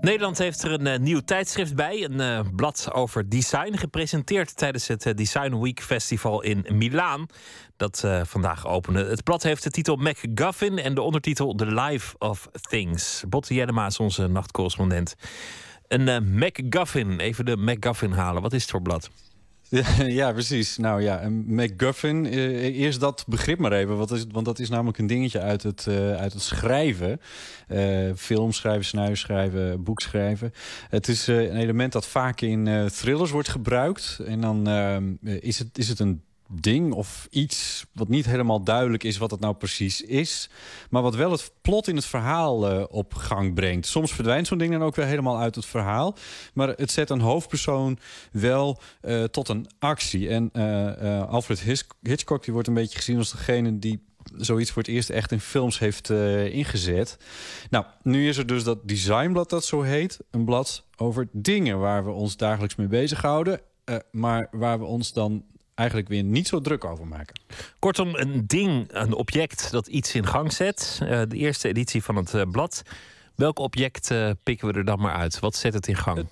Nederland heeft er een eh, nieuw tijdschrift bij. Een eh, blad over design. Gepresenteerd tijdens het eh, Design Week Festival in Milaan. Dat vandaag opende. Het blad heeft de titel MacGuffin en de ondertitel The Life of Things. Botte Jellema is onze nachtcorrespondent. Een eh, MacGuffin. Even de MacGuffin halen. Wat is het voor blad? Ja, precies. Nou ja, een MacGuffin. eh, eerst dat begrip maar even. Wat is, het? want dat is namelijk een dingetje uit het, eh, uit het schrijven. Eh film schrijven, scenario schrijven, boek schrijven. Het is een element dat vaak in thrillers wordt gebruikt. En dan ehm, is, het, is het een ding of iets wat niet helemaal duidelijk is wat het nou precies is. Maar wat wel het plot in het verhaal eh, op gang brengt. Soms verdwijnt zo'n ding dan ook weer helemaal uit het verhaal. Maar het zet een hoofdpersoon wel eh, tot een actie. En eh, Alfred Hitchcock die wordt een beetje gezien als degene die zoiets voor het eerst echt in films heeft ingezet. Nou, nu is er dus dat designblad dat zo heet. Een blad over dingen waar we ons dagelijks mee bezighouden. eh, maar waar we ons dan eigenlijk weer niet zo druk over maken. Kortom, een ding, een object dat iets in gang zet. Eh, de eerste editie van het eh, blad. Welk object eh, pikken we er dan maar uit? Wat zet het in gang? Het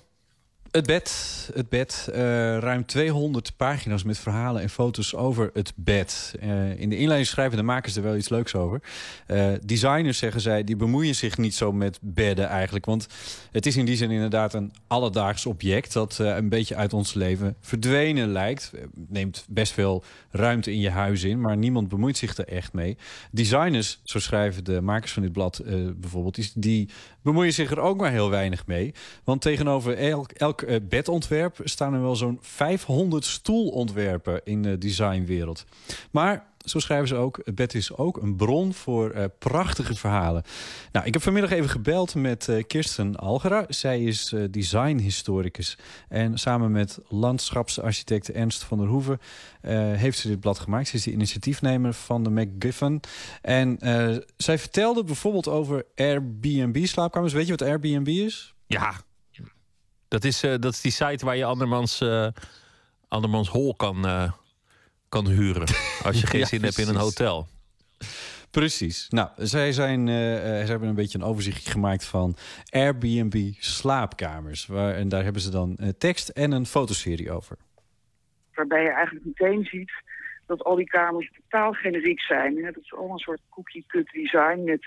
bed. Het bed. eh, ruim 200 pagina's met verhalen en foto's over het bed. Eh, in de inleiding schrijven de makers er wel iets leuks over. Eh, designers, zeggen zij, die bemoeien zich niet zo met bedden eigenlijk. Want het is in die zin inderdaad een alledaags object... dat een beetje uit ons leven verdwenen lijkt. Neemt best veel ruimte in je huis in... maar niemand bemoeit zich er echt mee. Designers, zo schrijven de makers van dit blad bijvoorbeeld... Die, die bemoeien zich er ook maar heel weinig mee. Want tegenover elk, elk eh, bedontwerp staan er wel zo'n 500 stoelontwerpen in de designwereld. Maar zo schrijven ze ook, het bed is ook een bron voor eh, prachtige verhalen. Nou, ik heb vanmiddag even gebeld met eh, Kirsten Algera. Zij is eh, designhistoricus. En samen met landschapsarchitect Ernst van der Hoeven heeft ze dit blad gemaakt. Ze is de initiatiefnemer van de McGuffin. En zij vertelde bijvoorbeeld over Airbnb-slaapkamers. Weet je wat Airbnb is? Ja, dat is, dat is die site waar je andermans, andermans hol kan, kan huren. Als je geen Ja, zin hebt in een hotel. Precies. Nou, zij, zijn, eh, eh, zij hebben een beetje een overzichtje gemaakt van Airbnb slaapkamers. Waar, en daar hebben ze dan eh, tekst en een fotoserie over. waarbij je eigenlijk meteen ziet dat al die kamers totaal generiek zijn. Hè. Dat is allemaal een soort cookie-cut design met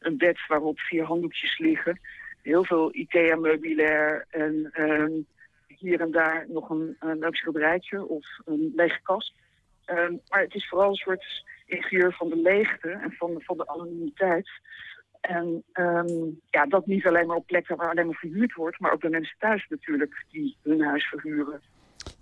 een bed waarop vier handdoekjes liggen. Heel veel IKEA-meubilair en ehm, hier en daar nog een, een leuk schilderijtje of een lege kast. Ehm, maar het is vooral een soort interieur van de leegte en van, van de anonimiteit. En ehm, ja, dat niet alleen maar op plekken waar alleen maar verhuurd wordt, maar ook de mensen thuis natuurlijk die hun huis verhuren.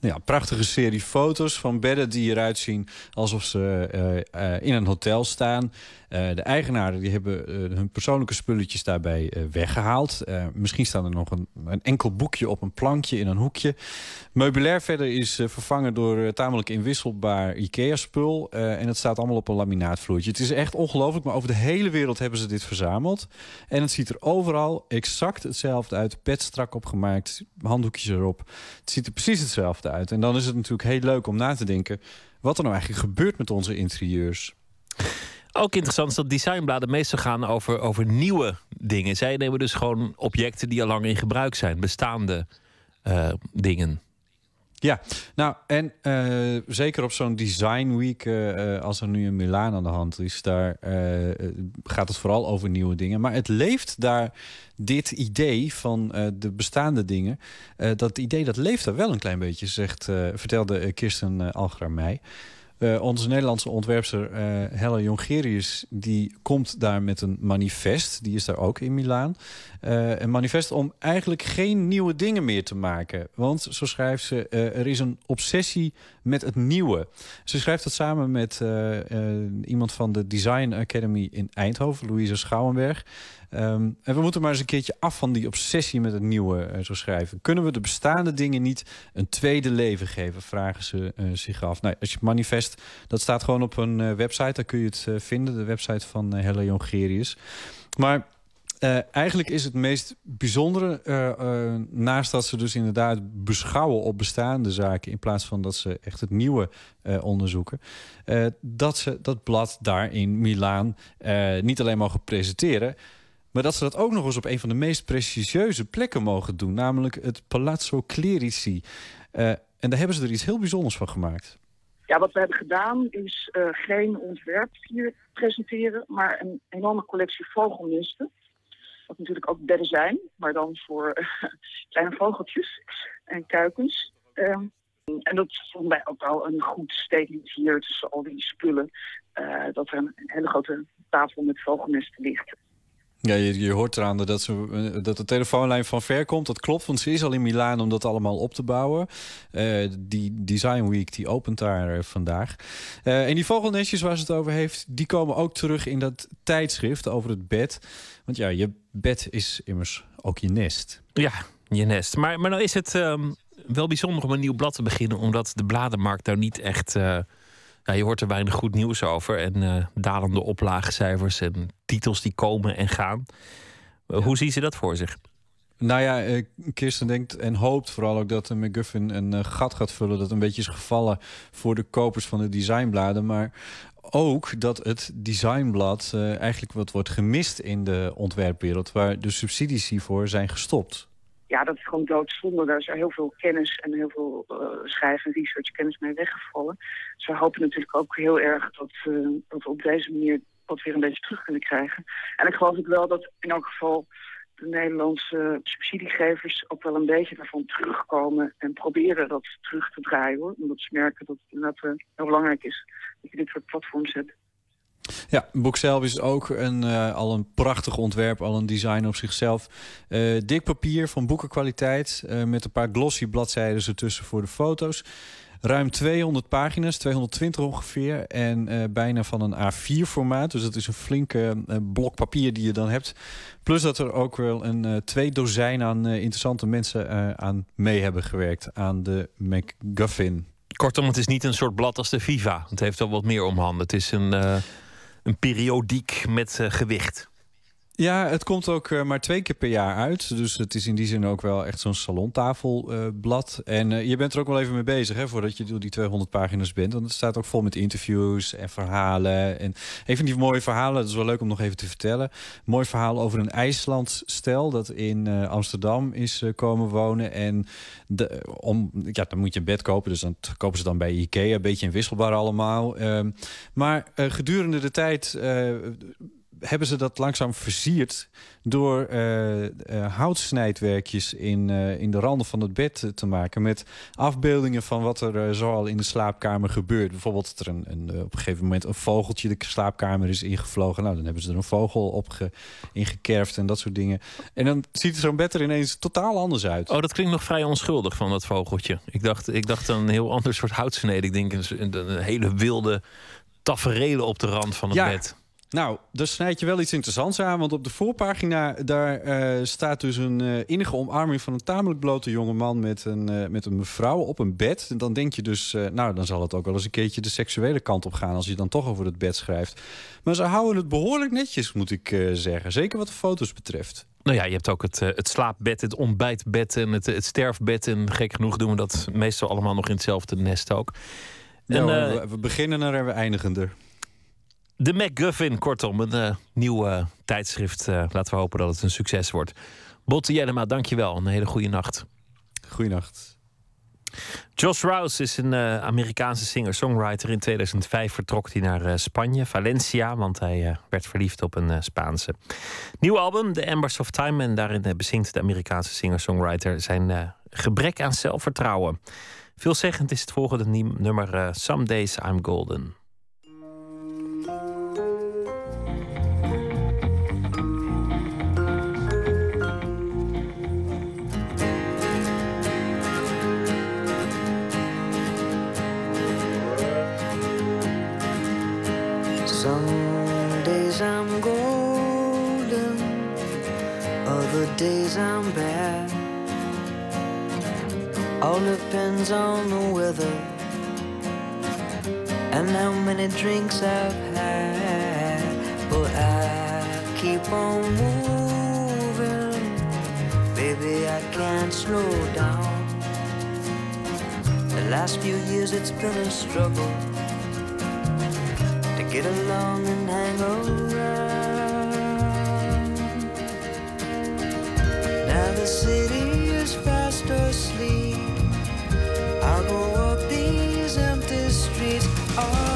Ja, prachtige serie foto's van bedden die eruit zien alsof ze eh, eh, in een hotel staan. Eh, de eigenaren die hebben hun persoonlijke spulletjes daarbij eh, weggehaald. Eh, misschien staat er nog een, een enkel boekje op een plankje in een hoekje. Meubilair verder is vervangen door tamelijk inwisselbaar IKEA-spul. en het staat allemaal op een laminaatvloertje. Het is echt ongelooflijk, maar over de hele wereld hebben ze dit verzameld. En het ziet er overal exact hetzelfde uit. Pet strak opgemaakt, handdoekjes erop. Het ziet er precies hetzelfde uit. En dan is het natuurlijk heel leuk om na te denken... wat er nou eigenlijk gebeurt met onze interieurs. Ook interessant is dat designbladen meestal gaan over, over nieuwe dingen. Zij nemen dus gewoon objecten die al lang in gebruik zijn, bestaande eh, dingen. Ja, nou en eh, zeker op zo'n design week eh, eh, als er nu in Milaan aan de hand is, daar gaat het vooral over nieuwe dingen. Maar het leeft daar dit idee van de bestaande dingen. dat idee dat leeft daar wel een klein beetje, zegt, vertelde Kirsten Algra mij. Onze Nederlandse ontwerpster Helle Jongerius... die komt daar met een manifest. Die is daar ook in Milaan. Eh, een manifest om eigenlijk geen nieuwe dingen meer te maken. Want, zo schrijft ze, eh, er is een obsessie met het nieuwe. Ze schrijft dat samen met eh, iemand van de Design Academy in Eindhoven... Louise Schouwenberg. Ehm, en we moeten maar eens een keertje af van die obsessie met het nieuwe, zo schrijven. Kunnen we de bestaande dingen niet een tweede leven geven, vragen ze zich af. Nou, als je het manifest, dat staat gewoon op een website, daar kun je het vinden. De website van Helle Jongerius. Maar Eh, eigenlijk is het meest bijzondere, eh, eh, naast dat ze dus inderdaad beschouwen op bestaande zaken... in plaats van dat ze echt het nieuwe onderzoeken... dat ze dat blad daar in Milaan niet alleen mogen presenteren... maar dat ze dat ook nog eens op een van de meest prestigieuze plekken mogen doen... namelijk het Palazzo Clerici. En daar hebben ze er iets heel bijzonders van gemaakt. Ja, wat we hebben gedaan is geen ontwerp hier presenteren, maar een enorme collectie vogelnesten. Natuurlijk ook bedden zijn, maar dan voor eh, kleine vogeltjes en kuikens. Ehm, en dat vond mij ook wel een goed statement hier tussen al die spullen. eh, dat er een hele grote tafel met vogelnesten ligt. Ja, je, hoort eraan dat, ze, eh, dat de telefoonlijn van ver komt. Dat klopt, want ze is al in Milaan om dat allemaal op te bouwen. Eh, die Design Week die opent daar eh, vandaag. En die vogelnestjes waar ze het over heeft... die komen ook terug in dat tijdschrift over het bed. Want ja, je bed is immers ook je nest. Ja, je nest. Maar, maar nou is het ehm, wel bijzonder om een nieuw blad te beginnen, omdat de bladenmarkt daar niet echt. Ja, je hoort er weinig goed nieuws over. En eh, dalende oplagecijfers en titels die komen en gaan. Eh, Hoe zien ze dat voor zich? Nou ja, eh, Kirsten denkt en hoopt vooral ook dat de McGuffin een gat gaat vullen... dat een beetje is gevallen voor de kopers van de designbladen. Maar ook dat het designblad eigenlijk wat wordt gemist in de ontwerpwereld... waar de subsidies hiervoor zijn gestopt. Ja, dat is gewoon doodzonde. Daar is er heel veel kennis en heel veel eh schrijf- en researchkennis mee weggevallen. Dus we hopen natuurlijk ook heel erg dat, eh, dat we op deze manier dat weer een beetje terug kunnen krijgen. En ik geloof ook wel dat in elk geval de Nederlandse subsidiegevers ook wel een beetje daarvan terugkomen en proberen dat terug te draaien hoor. Omdat ze merken dat het eh, heel belangrijk is dat je dit soort platforms hebt. Ja, boek zelf is ook een, eh, al een prachtig ontwerp, al een design op zichzelf. Eh, dik papier van boekenkwaliteit, eh, met een paar glossy bladzijden ertussen voor de foto's. Ruim 200 pagina's, 220 ongeveer. En bijna van een A4-formaat. Dus dat is een flinke blok papier die je dan hebt. Plus dat er ook wel een twee dozijn aan interessante mensen aan mee hebben gewerkt. Aan de MacGuffin. Kortom, het is niet een soort blad als de Viva. Het heeft al wat meer om handen. Het is een, een periodiek met eh, gewicht. Ja, het komt ook eh, maar twee keer per jaar uit. Dus het is in die zin ook wel echt zo'n salontafelblad. en eh, je bent er ook wel even mee bezig, hè, voordat je door die 200 pagina's bent. Want het staat ook vol met interviews en verhalen. En een van die mooie verhalen, dat is wel leuk om nog even te vertellen. Mooi verhaal over een IJslands stel dat in eh, Amsterdam is komen wonen. En de, om, ja, dan moet je een bed kopen, dus dan kopen ze dan bij Ikea. Een beetje inwisselbaar allemaal. Ehm, maar gedurende de tijd... hebben ze dat langzaam versierd door eh, eh, houtsnijdwerkjes in, eh, in de randen van het bed te maken. Met afbeeldingen van wat er zoal in de slaapkamer gebeurt. Bijvoorbeeld dat er een, een, op een gegeven moment een vogeltje de slaapkamer is ingevlogen. Nou, dan hebben ze er een vogel op ge, ingekerfd en dat soort dingen. En dan ziet zo'n bed er ineens totaal anders uit. Oh, dat klinkt nog vrij onschuldig van dat vogeltje. Ik dacht, ik dacht een heel ander soort houtsnede. Ik denk een, een, een hele wilde taferelen op de rand van het Ja. bed. Nou, daar snijd je wel iets interessants aan. Want op de voorpagina daar eh, staat dus een eh, innige omarming van een tamelijk blote jongeman met een, eh, met een mevrouw op een bed. En dan denk je dus, nou, dan zal het ook wel eens een keertje de seksuele kant op gaan als je dan toch over het bed schrijft. Maar ze houden het behoorlijk netjes, moet ik zeggen. Zeker wat de foto's betreft. Nou ja, je hebt ook het, het slaapbed, het ontbijtbed en het, het sterfbed. En gek genoeg doen we dat meestal allemaal nog in hetzelfde nest ook. En, we, we beginnen er en we eindigen er. De MacGuffin, kortom, een eh, nieuw eh, tijdschrift. Eh, laten we hopen dat het een succes wordt. Botte Jellema, dankjewel. Een hele goede nacht. Goeienacht. Josh Rouse is een Amerikaanse singer-songwriter. In 2005 vertrok hij naar Spanje, Valencia, want hij werd verliefd op een Spaanse. Nieuw album, The Embers of Time. En daarin bezingt de Amerikaanse singer-songwriter zijn gebrek aan zelfvertrouwen. Veelzeggend is het volgende nummer Some Days I'm Golden. Days I'm bad. All depends on the weather and how many drinks I've had. But I keep on moving baby. I can't slow down. The last few years it's been a struggle to get along and hang around. Now the city is fast asleep. I'll go these empty streets all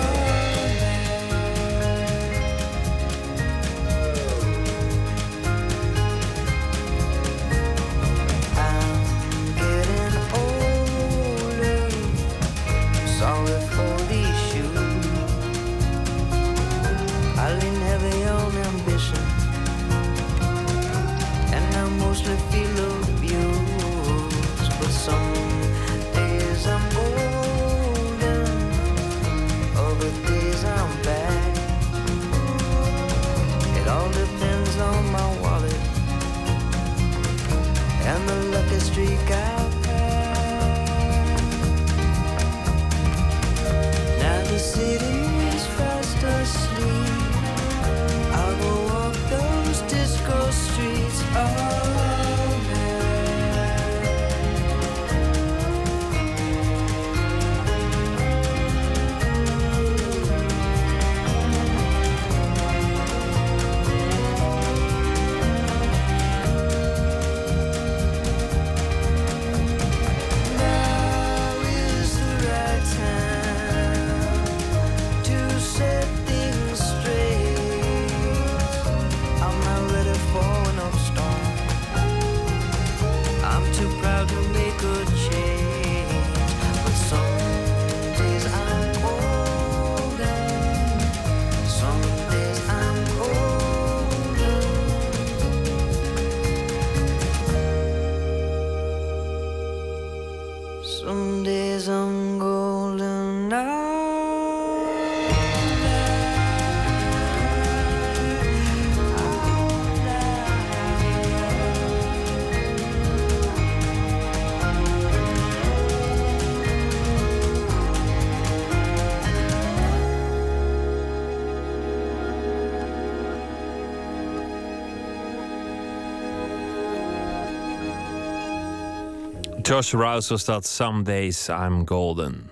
Josh Rouse was dat. Some days I'm golden.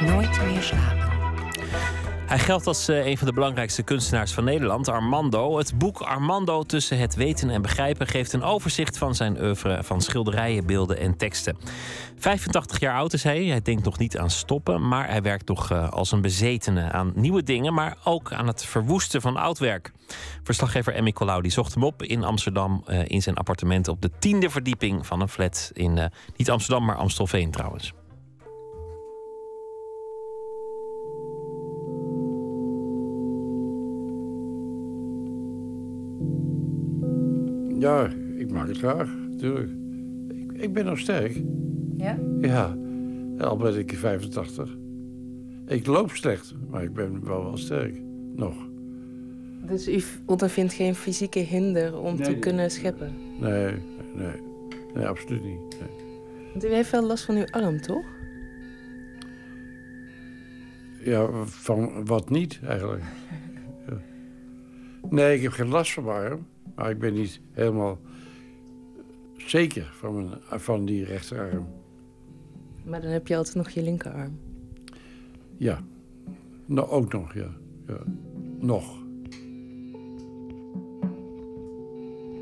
Nooit meer slapen. Hij geldt als eh, een van de belangrijkste kunstenaars van Nederland, Armando. Het boek Armando tussen het weten en begrijpen geeft een overzicht van zijn oeuvre van schilderijen, beelden en teksten. 85 jaar oud is hij. Hij denkt nog niet aan stoppen, maar hij werkt toch eh, als een bezetene aan nieuwe dingen, maar ook aan het verwoesten van oud werk. Verslaggever Emmy Colau die zocht hem op in Amsterdam eh, in zijn appartement op de tiende verdieping van een flat in eh, niet Amsterdam, maar Amstelveen trouwens. Ja, ik maak het graag, natuurlijk. Ik, ik ben nog sterk. Ja? Ja, al ben ik 85. Ik loop slecht, maar ik ben wel wel sterk. Nog. Dus u ondervindt geen fysieke hinder om te Nee. kunnen scheppen? Nee, nee, nee. Nee, absoluut niet. Nee. Want u heeft wel last van uw arm, toch? Ja, van wat niet eigenlijk. Ja. Nee, ik heb geen last van mijn arm. Maar ik ben niet helemaal zeker van, mijn, van die rechterarm. Maar dan heb je altijd nog je linkerarm. Ja. Nou, ook nog, ja. ja. Nog.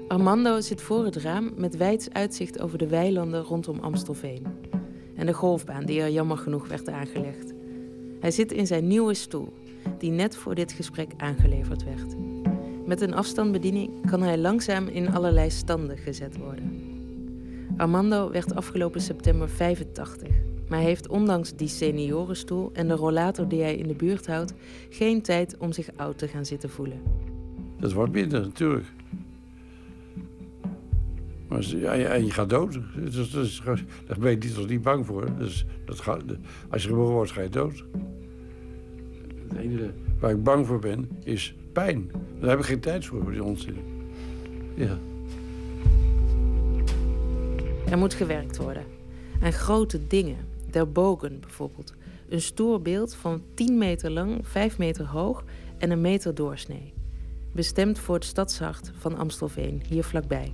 Armando zit voor het raam met wijds uitzicht over de weilanden rondom Amstelveen. En de golfbaan die er jammer genoeg werd aangelegd. Hij zit in zijn nieuwe stoel, die net voor dit gesprek aangeleverd werd. Met een afstandsbediening kan hij langzaam in allerlei standen gezet worden. Armando werd afgelopen september 85, maar heeft ondanks die seniorenstoel en de rollator die hij in de buurt houdt, geen tijd om zich oud te gaan zitten voelen. Dat wordt minder, natuurlijk. Maar ja, en je gaat dood. Dat daar ben je niet, niet bang voor. Dus dat gaat, als je geboren wordt, ga je dood. Het enige waar ik bang voor ben, is pijn. Daar heb ik geen tijd voor, voor die onzin. Ja. Er moet gewerkt worden. Aan grote dingen. Der Bogen bijvoorbeeld. Een stoer beeld van 10 meter lang, 5 meter hoog en een meter doorsnee. Bestemd voor het stadshart van Amstelveen, hier vlakbij.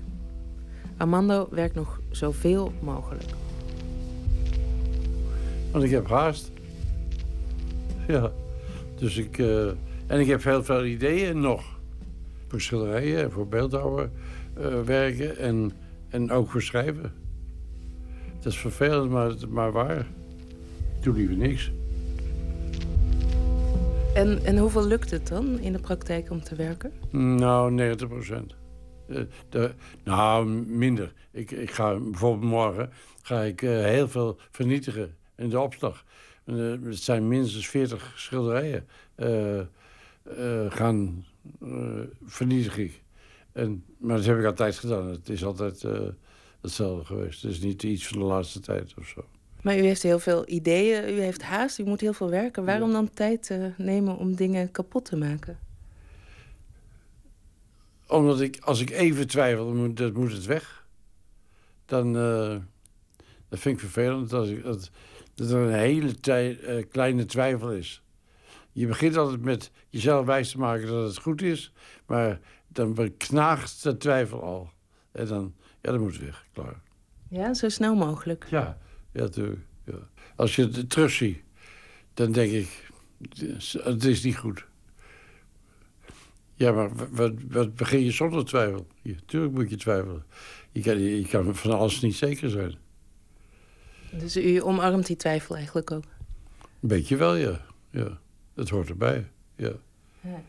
Armando werkt nog zoveel mogelijk. Want ik heb haast. Ja. Dus ik... eh, en ik heb heel veel ideeën nog. Voor schilderijen en voor beeldhouwen werken. En, en ook voor schrijven. Dat is vervelend, maar, maar waar. Ik doe liever niks. En, en hoeveel lukt het dan in de praktijk om te werken? Nou, 90 procent. nou, minder. Ik, ik ga bijvoorbeeld morgen ga ik eh, heel veel vernietigen in de opslag. Eh, het zijn minstens 40 schilderijen. eh, eh, gaan eh, vernietig ik. En, maar dat heb ik altijd gedaan. Het is altijd eh, hetzelfde geweest. Het is niet iets van de laatste tijd of zo. Maar u heeft heel veel ideeën, u heeft haast, u moet heel veel werken. Waarom dan tijd eh, nemen om dingen kapot te maken? Omdat ik, als ik even twijfel, dan moet, dat moet het weg. Dan dat vind ik vervelend ik, dat, dat er een hele tij- eh, kleine twijfel is. Je begint altijd met jezelf wijs te maken dat het goed is, maar dan knaagt de twijfel al. En dan, ja, dat moet weg, klaar. Ja, zo snel mogelijk. Ja, ja, natuurlijk. Ja. Als je het terugziet, dan denk ik, het is niet goed. Ja, maar wa- wat, wat begin je zonder twijfel? Ja, tuurlijk moet je twijfelen. Je kan, je kan van alles niet zeker zijn. Dus u omarmt die twijfel eigenlijk ook. Een beetje wel, ja. ja. Dat hoort erbij, ja. Ja.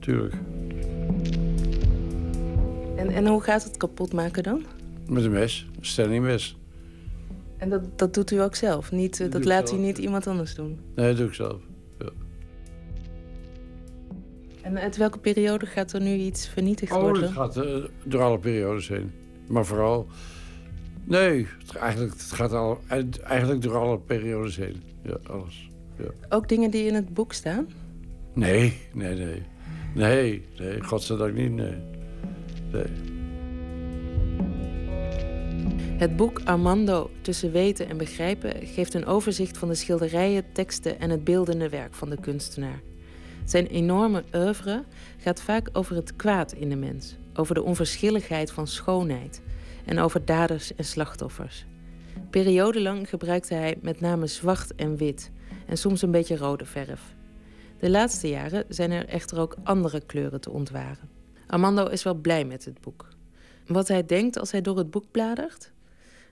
Tuurlijk. En, en hoe gaat het kapot maken dan? Met een mes, een stellingmes. En dat, dat doet u ook zelf? Niet, eh, dat laat u niet iemand anders doen? Nee, dat doe ik zelf. Ja. En uit welke periode gaat er nu iets vernietigd Oh, worden? het gaat eh, door alle periodes heen. Maar vooral... Nee, het, eigenlijk, het gaat al, eigenlijk door alle periodes heen. Ja, alles. Ja. Ook dingen die in het boek staan? Nee, nee, nee. Nee, nee, godzijdank niet, nee. Het boek Armando Tussen Weten en Begrijpen geeft een overzicht van de schilderijen, teksten en het beeldende werk van de kunstenaar. Zijn enorme oeuvre gaat vaak over het kwaad in de mens, over de onverschilligheid van schoonheid en over daders en slachtoffers. Periodenlang gebruikte hij met name zwart en wit en soms een beetje rode verf. De laatste jaren zijn er echter ook andere kleuren te ontwaren. Armando is wel blij met het boek. Wat hij denkt als hij door het boek bladert?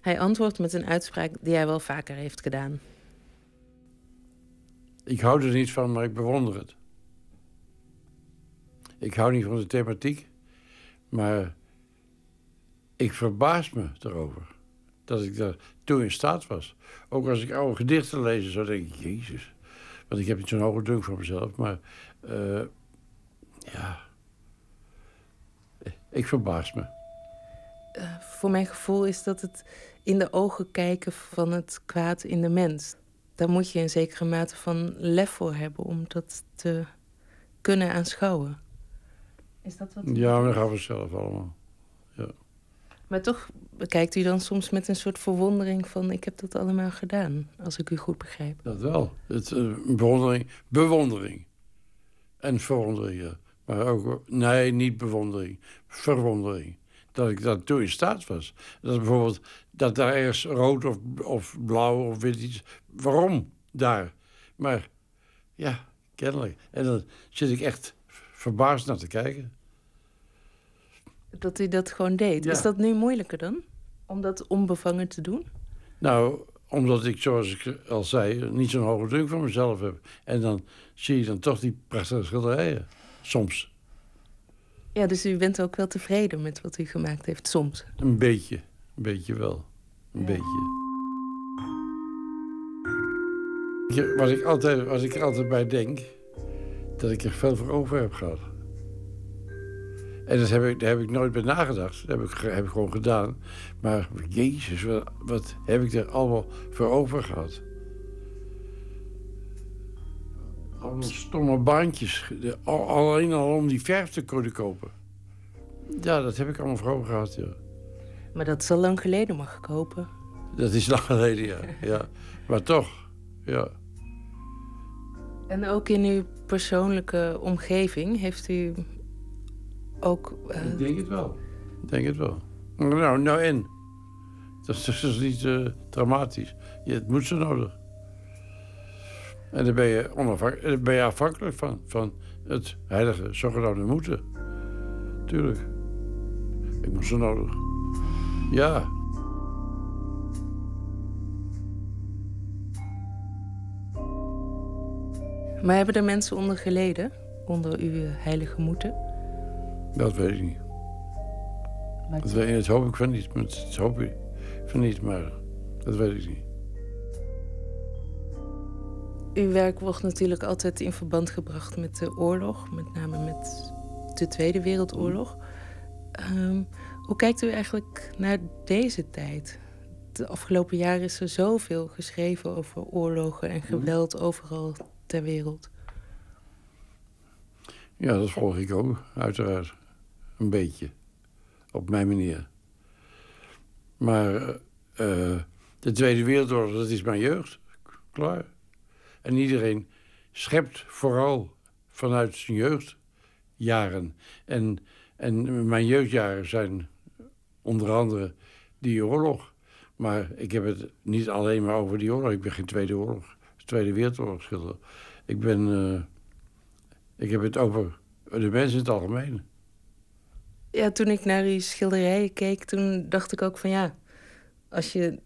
Hij antwoordt met een uitspraak die hij wel vaker heeft gedaan. Ik hou er niet van, maar ik bewonder het. Ik hou niet van de thematiek, maar ik verbaas me erover dat ik daar toen in staat was. Ook als ik oude gedichten lees, zo denk ik, jezus. Want ik heb niet zo'n hoge druk voor mezelf, maar eh, ja, ik verbaas me. Eh, voor mijn gevoel is dat het in de ogen kijken van het kwaad in de mens. Daar moet je een zekere mate van lef voor hebben om dat te kunnen aanschouwen. Is dat wat? Ja, dat gaan we zelf allemaal. Ja. Maar toch bekijkt u dan soms met een soort verwondering van... ik heb dat allemaal gedaan, als ik u goed begrijp. Dat wel. Het, eh, bewondering, bewondering. En verwondering, ja. Maar ook, nee, niet bewondering. Verwondering. Dat ik daartoe in staat was. Dat bijvoorbeeld, dat daar ergens rood of, of blauw of wit iets... Waarom daar? Maar, ja, kennelijk. En dan zit ik echt verbaasd naar te kijken. Dat u dat gewoon deed. Ja. Is dat nu moeilijker dan? Om dat onbevangen te doen? Nou, omdat ik, zoals ik al zei, niet zo'n hoge druk van mezelf heb. En dan zie je dan toch die prachtige schilderijen. Soms. Ja, dus u bent ook wel tevreden met wat u gemaakt heeft, soms. Een beetje. Een beetje wel. Een beetje. Ik- Wat ik, altijd, wat ik er altijd bij denk, dat ik er veel voor over heb gehad. En dat heb ik, daar heb ik nooit bij nagedacht. Dat heb ik, heb ik gewoon gedaan. Maar jezus, wat, wat heb ik er allemaal voor over gehad. Allemaal stomme baantjes. Alleen al om die verf te kunnen kopen. Ja, dat heb ik allemaal voor gehad, ja. Maar dat is al lang geleden, mag ik hopen. Dat is lang geleden, ja. ja. Maar toch, ja. En ook in uw persoonlijke omgeving heeft u ook... eh, Ik denk het wel. Ik denk het wel. Nou, nou en? Dat is, dat is niet eh, dramatisch. Je, het moet zo nodig. En daar ben je, onafhank- daar ben je afhankelijk van. Van het heilige zogenaamde moeten. Tuurlijk. Ik moet zo nodig. Ja. Maar hebben er mensen onder geleden? Onder uw heilige moeten? Dat weet ik niet. Dat, weet, dat hoop ik van niet. Dat hoop ik van niet, maar dat weet ik niet. Uw werk wordt natuurlijk altijd in verband gebracht met de oorlog, met name met de Tweede Wereldoorlog. Ehm, hoe kijkt u eigenlijk naar deze tijd? De afgelopen jaren is er zoveel geschreven over oorlogen en geweld overal ter wereld. Ja, dat volg ik ook, uiteraard. Een beetje. Op mijn manier. Maar eh, eh, de Tweede Wereldoorlog, dat is mijn jeugd. Klaar. En iedereen schept vooral vanuit zijn jeugdjaren. En, en mijn jeugdjaren zijn onder andere die oorlog. Maar ik heb het niet alleen maar over die oorlog. Ik ben geen Tweede Oorlog, Tweede Wereldoorlog schilder. Ik ben... eh, ik heb het over de mensen in het algemeen. Ja, toen ik naar uw schilderijen keek, toen dacht ik ook van ja, als je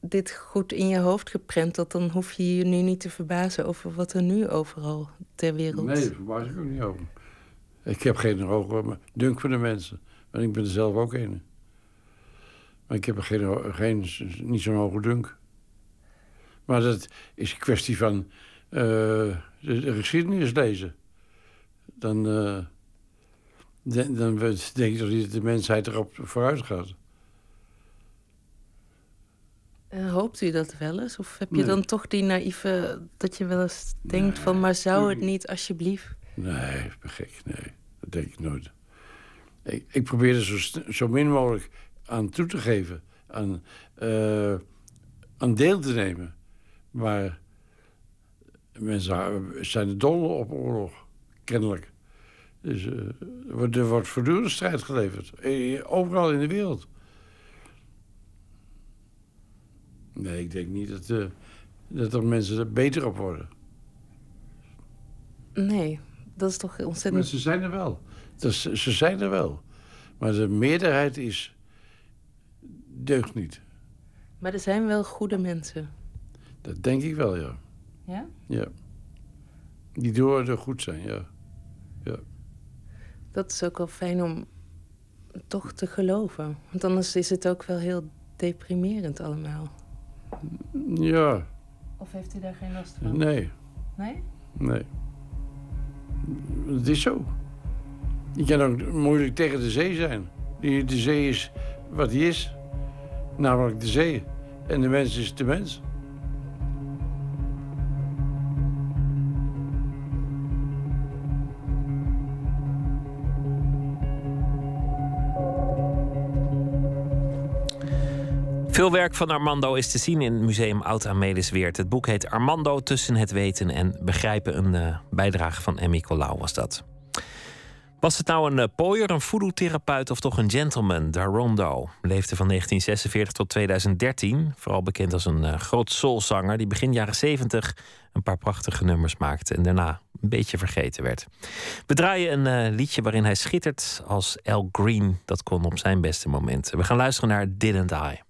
dit goed in je hoofd geprent had, dan hoef je je nu niet te verbazen over wat er nu overal ter wereld. Nee, daar verbaas ik ook niet over. Ik heb geen hoge dunk voor de mensen. Want ik ben er zelf ook een. Maar ik heb geen, geen, niet zo'n hoge dunk. Maar dat is een kwestie van eh, de, de geschiedenis lezen. Dan, eh, de- dan denk ik dat de mensheid erop vooruit gaat. Eh, hoopt u dat wel eens? Of heb je Nee. dan toch die naïeve dat je wel eens denkt van, maar zou het niet alsjeblieft? Nee, gek. Nee, dat denk ik nooit. Ik, ik probeer er zo, min mogelijk aan toe te geven. Aan, eh, aan deel te nemen. Maar mensen zijn er dol op oorlog. Kennelijk. Dus eh, er wordt- voortdurend strijd geleverd. Overal in de wereld. Nee, ik denk niet dat, eh, dat er mensen er beter op worden. Nee, dat is toch Maar ontzettend... ze zijn er wel. Dus ze zijn er wel. Maar de meerderheid is... deugt niet. Maar er zijn wel goede mensen. Dat denk ik wel, ja. Ja? Ja. Die door er goed zijn, ja. ja. Dat is ook wel fijn om toch te geloven. Want anders is het ook wel heel deprimerend allemaal. Ja, Of heeft u daar geen last van? nee, Nee? nee. Het is zo. Je kan ook moeilijk tegen de zee zijn. Die- De zee is wat die is. Namelijk de zee. En de mens is de mens. Veel werk van Armando is te zien in het Museum Oud Amelisweert. Het boek heet Armando tussen het weten en begrijpen. Een eh, bijdrage van Emmy Colau was dat. Was het nou een uh, pooier, een voodoo-therapeut of toch een gentleman? Darondo leefde van 1946 tot 2013. Vooral bekend als een uh, groot soulzanger die begin jaren 70 een paar prachtige nummers maakte en daarna een beetje vergeten werd. We draaien een liedje waarin hij schittert als Al Green. Dat kon op zijn beste momenten. We gaan luisteren naar? Didn't I?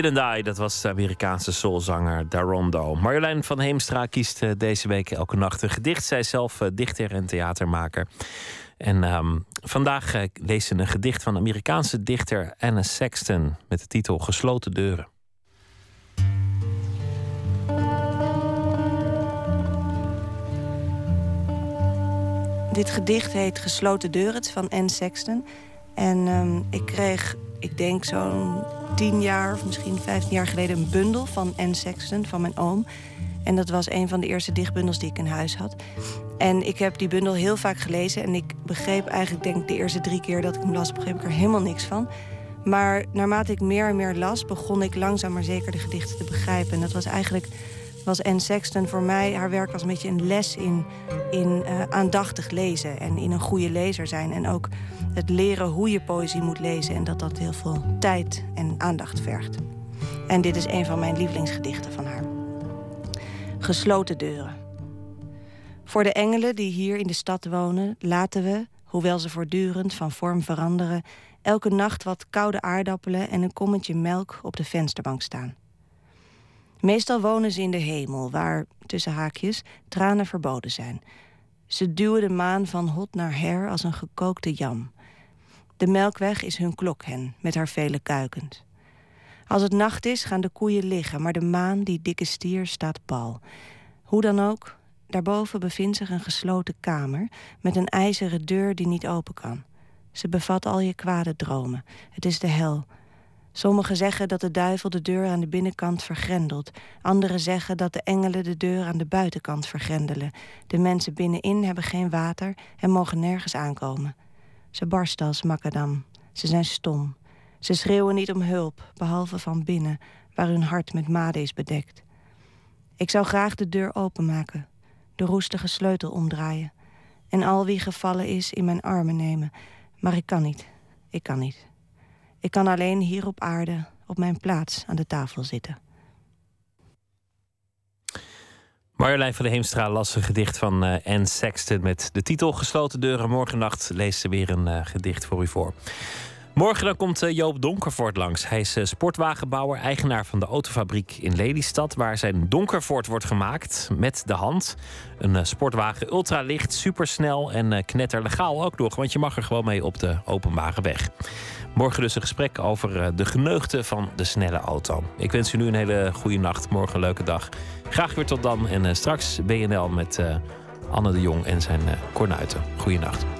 Didn't Die, dat was de Amerikaanse soulzanger Darondo. Marjolein van Heemstra kiest eh, deze week elke nacht een gedicht. Zij is zelf eh, dichter en theatermaker. En ehm, vandaag eh, leest ze een gedicht van Amerikaanse dichter Anna Sexton... met de titel Gesloten deuren. Dit gedicht heet Gesloten deuren. Van Anne Sexton. En ehm, ik kreeg, ik denk zo'n tien jaar of misschien vijftien jaar geleden... een bundel van Anne Sexton, van mijn oom. En dat was een van de eerste dichtbundels die ik in huis had. En ik heb die bundel heel vaak gelezen. En ik begreep eigenlijk, denk ik, de eerste drie keer dat ik hem las... begreep ik er helemaal niks van. Maar naarmate ik meer en meer las... begon ik langzaam maar zeker de gedichten te begrijpen. En dat was eigenlijk was Anne Sexton voor mij... haar werk was een beetje een les in, in eh, aandachtig lezen... en in een goede lezer zijn. En ook het leren hoe je poëzie moet lezen... en dat dat heel veel tijd en aandacht vergt. En dit is een van mijn lievelingsgedichten van haar. Gesloten deuren. Voor de engelen die hier in de stad wonen... laten we, hoewel ze voortdurend van vorm veranderen... elke nacht wat koude aardappelen en een kommetje melk op de vensterbank staan. Meestal wonen ze in de hemel, waar, tussen haakjes, tranen verboden zijn. Ze duwen de maan van hot naar her als een gekookte jam. De melkweg is hun klokhen, met haar vele kuikens. Als het nacht is, gaan de koeien liggen, maar de maan, die dikke stier, staat pal. Hoe dan ook, daarboven bevindt zich een gesloten kamer... met een ijzeren deur die niet open kan. Ze bevat al je kwade dromen. Het is de hel, Sommigen zeggen dat de duivel de deur aan de binnenkant vergrendelt. Anderen zeggen dat de engelen de deur aan de buitenkant vergrendelen. De mensen binnenin hebben geen water en mogen nergens aankomen. Ze barsten als makadam. Ze zijn stom. Ze schreeuwen niet om hulp, behalve van binnen, waar hun hart met made is bedekt. Ik zou graag de deur openmaken, de roestige sleutel omdraaien... en al wie gevallen is in mijn armen nemen. Maar ik kan niet. Ik kan niet. Ik kan alleen hier op aarde op mijn plaats aan de tafel zitten. Marjolein van de Heemstra las een gedicht van uh, Anne Sexton met de titel Gesloten deuren. Morgennacht leest ze weer een uh, gedicht voor u voor. Morgen dan komt uh, Joop Donkervoort langs. Hij is sportwagenbouwer, eigenaar van de autofabriek in Lelystad... waar zijn Donkervoort wordt gemaakt met de hand. Een sportwagen ultralicht, supersnel en knetterlegaal ook nog... want je mag er gewoon mee op de openbare weg. Morgen dus een gesprek over eh, de geneugten van de snelle auto. Ik wens u nu een hele goede nacht. Morgen een leuke dag. Graag weer tot dan. En straks BNL met Anne de Jong en zijn kornuiten. Goeienacht.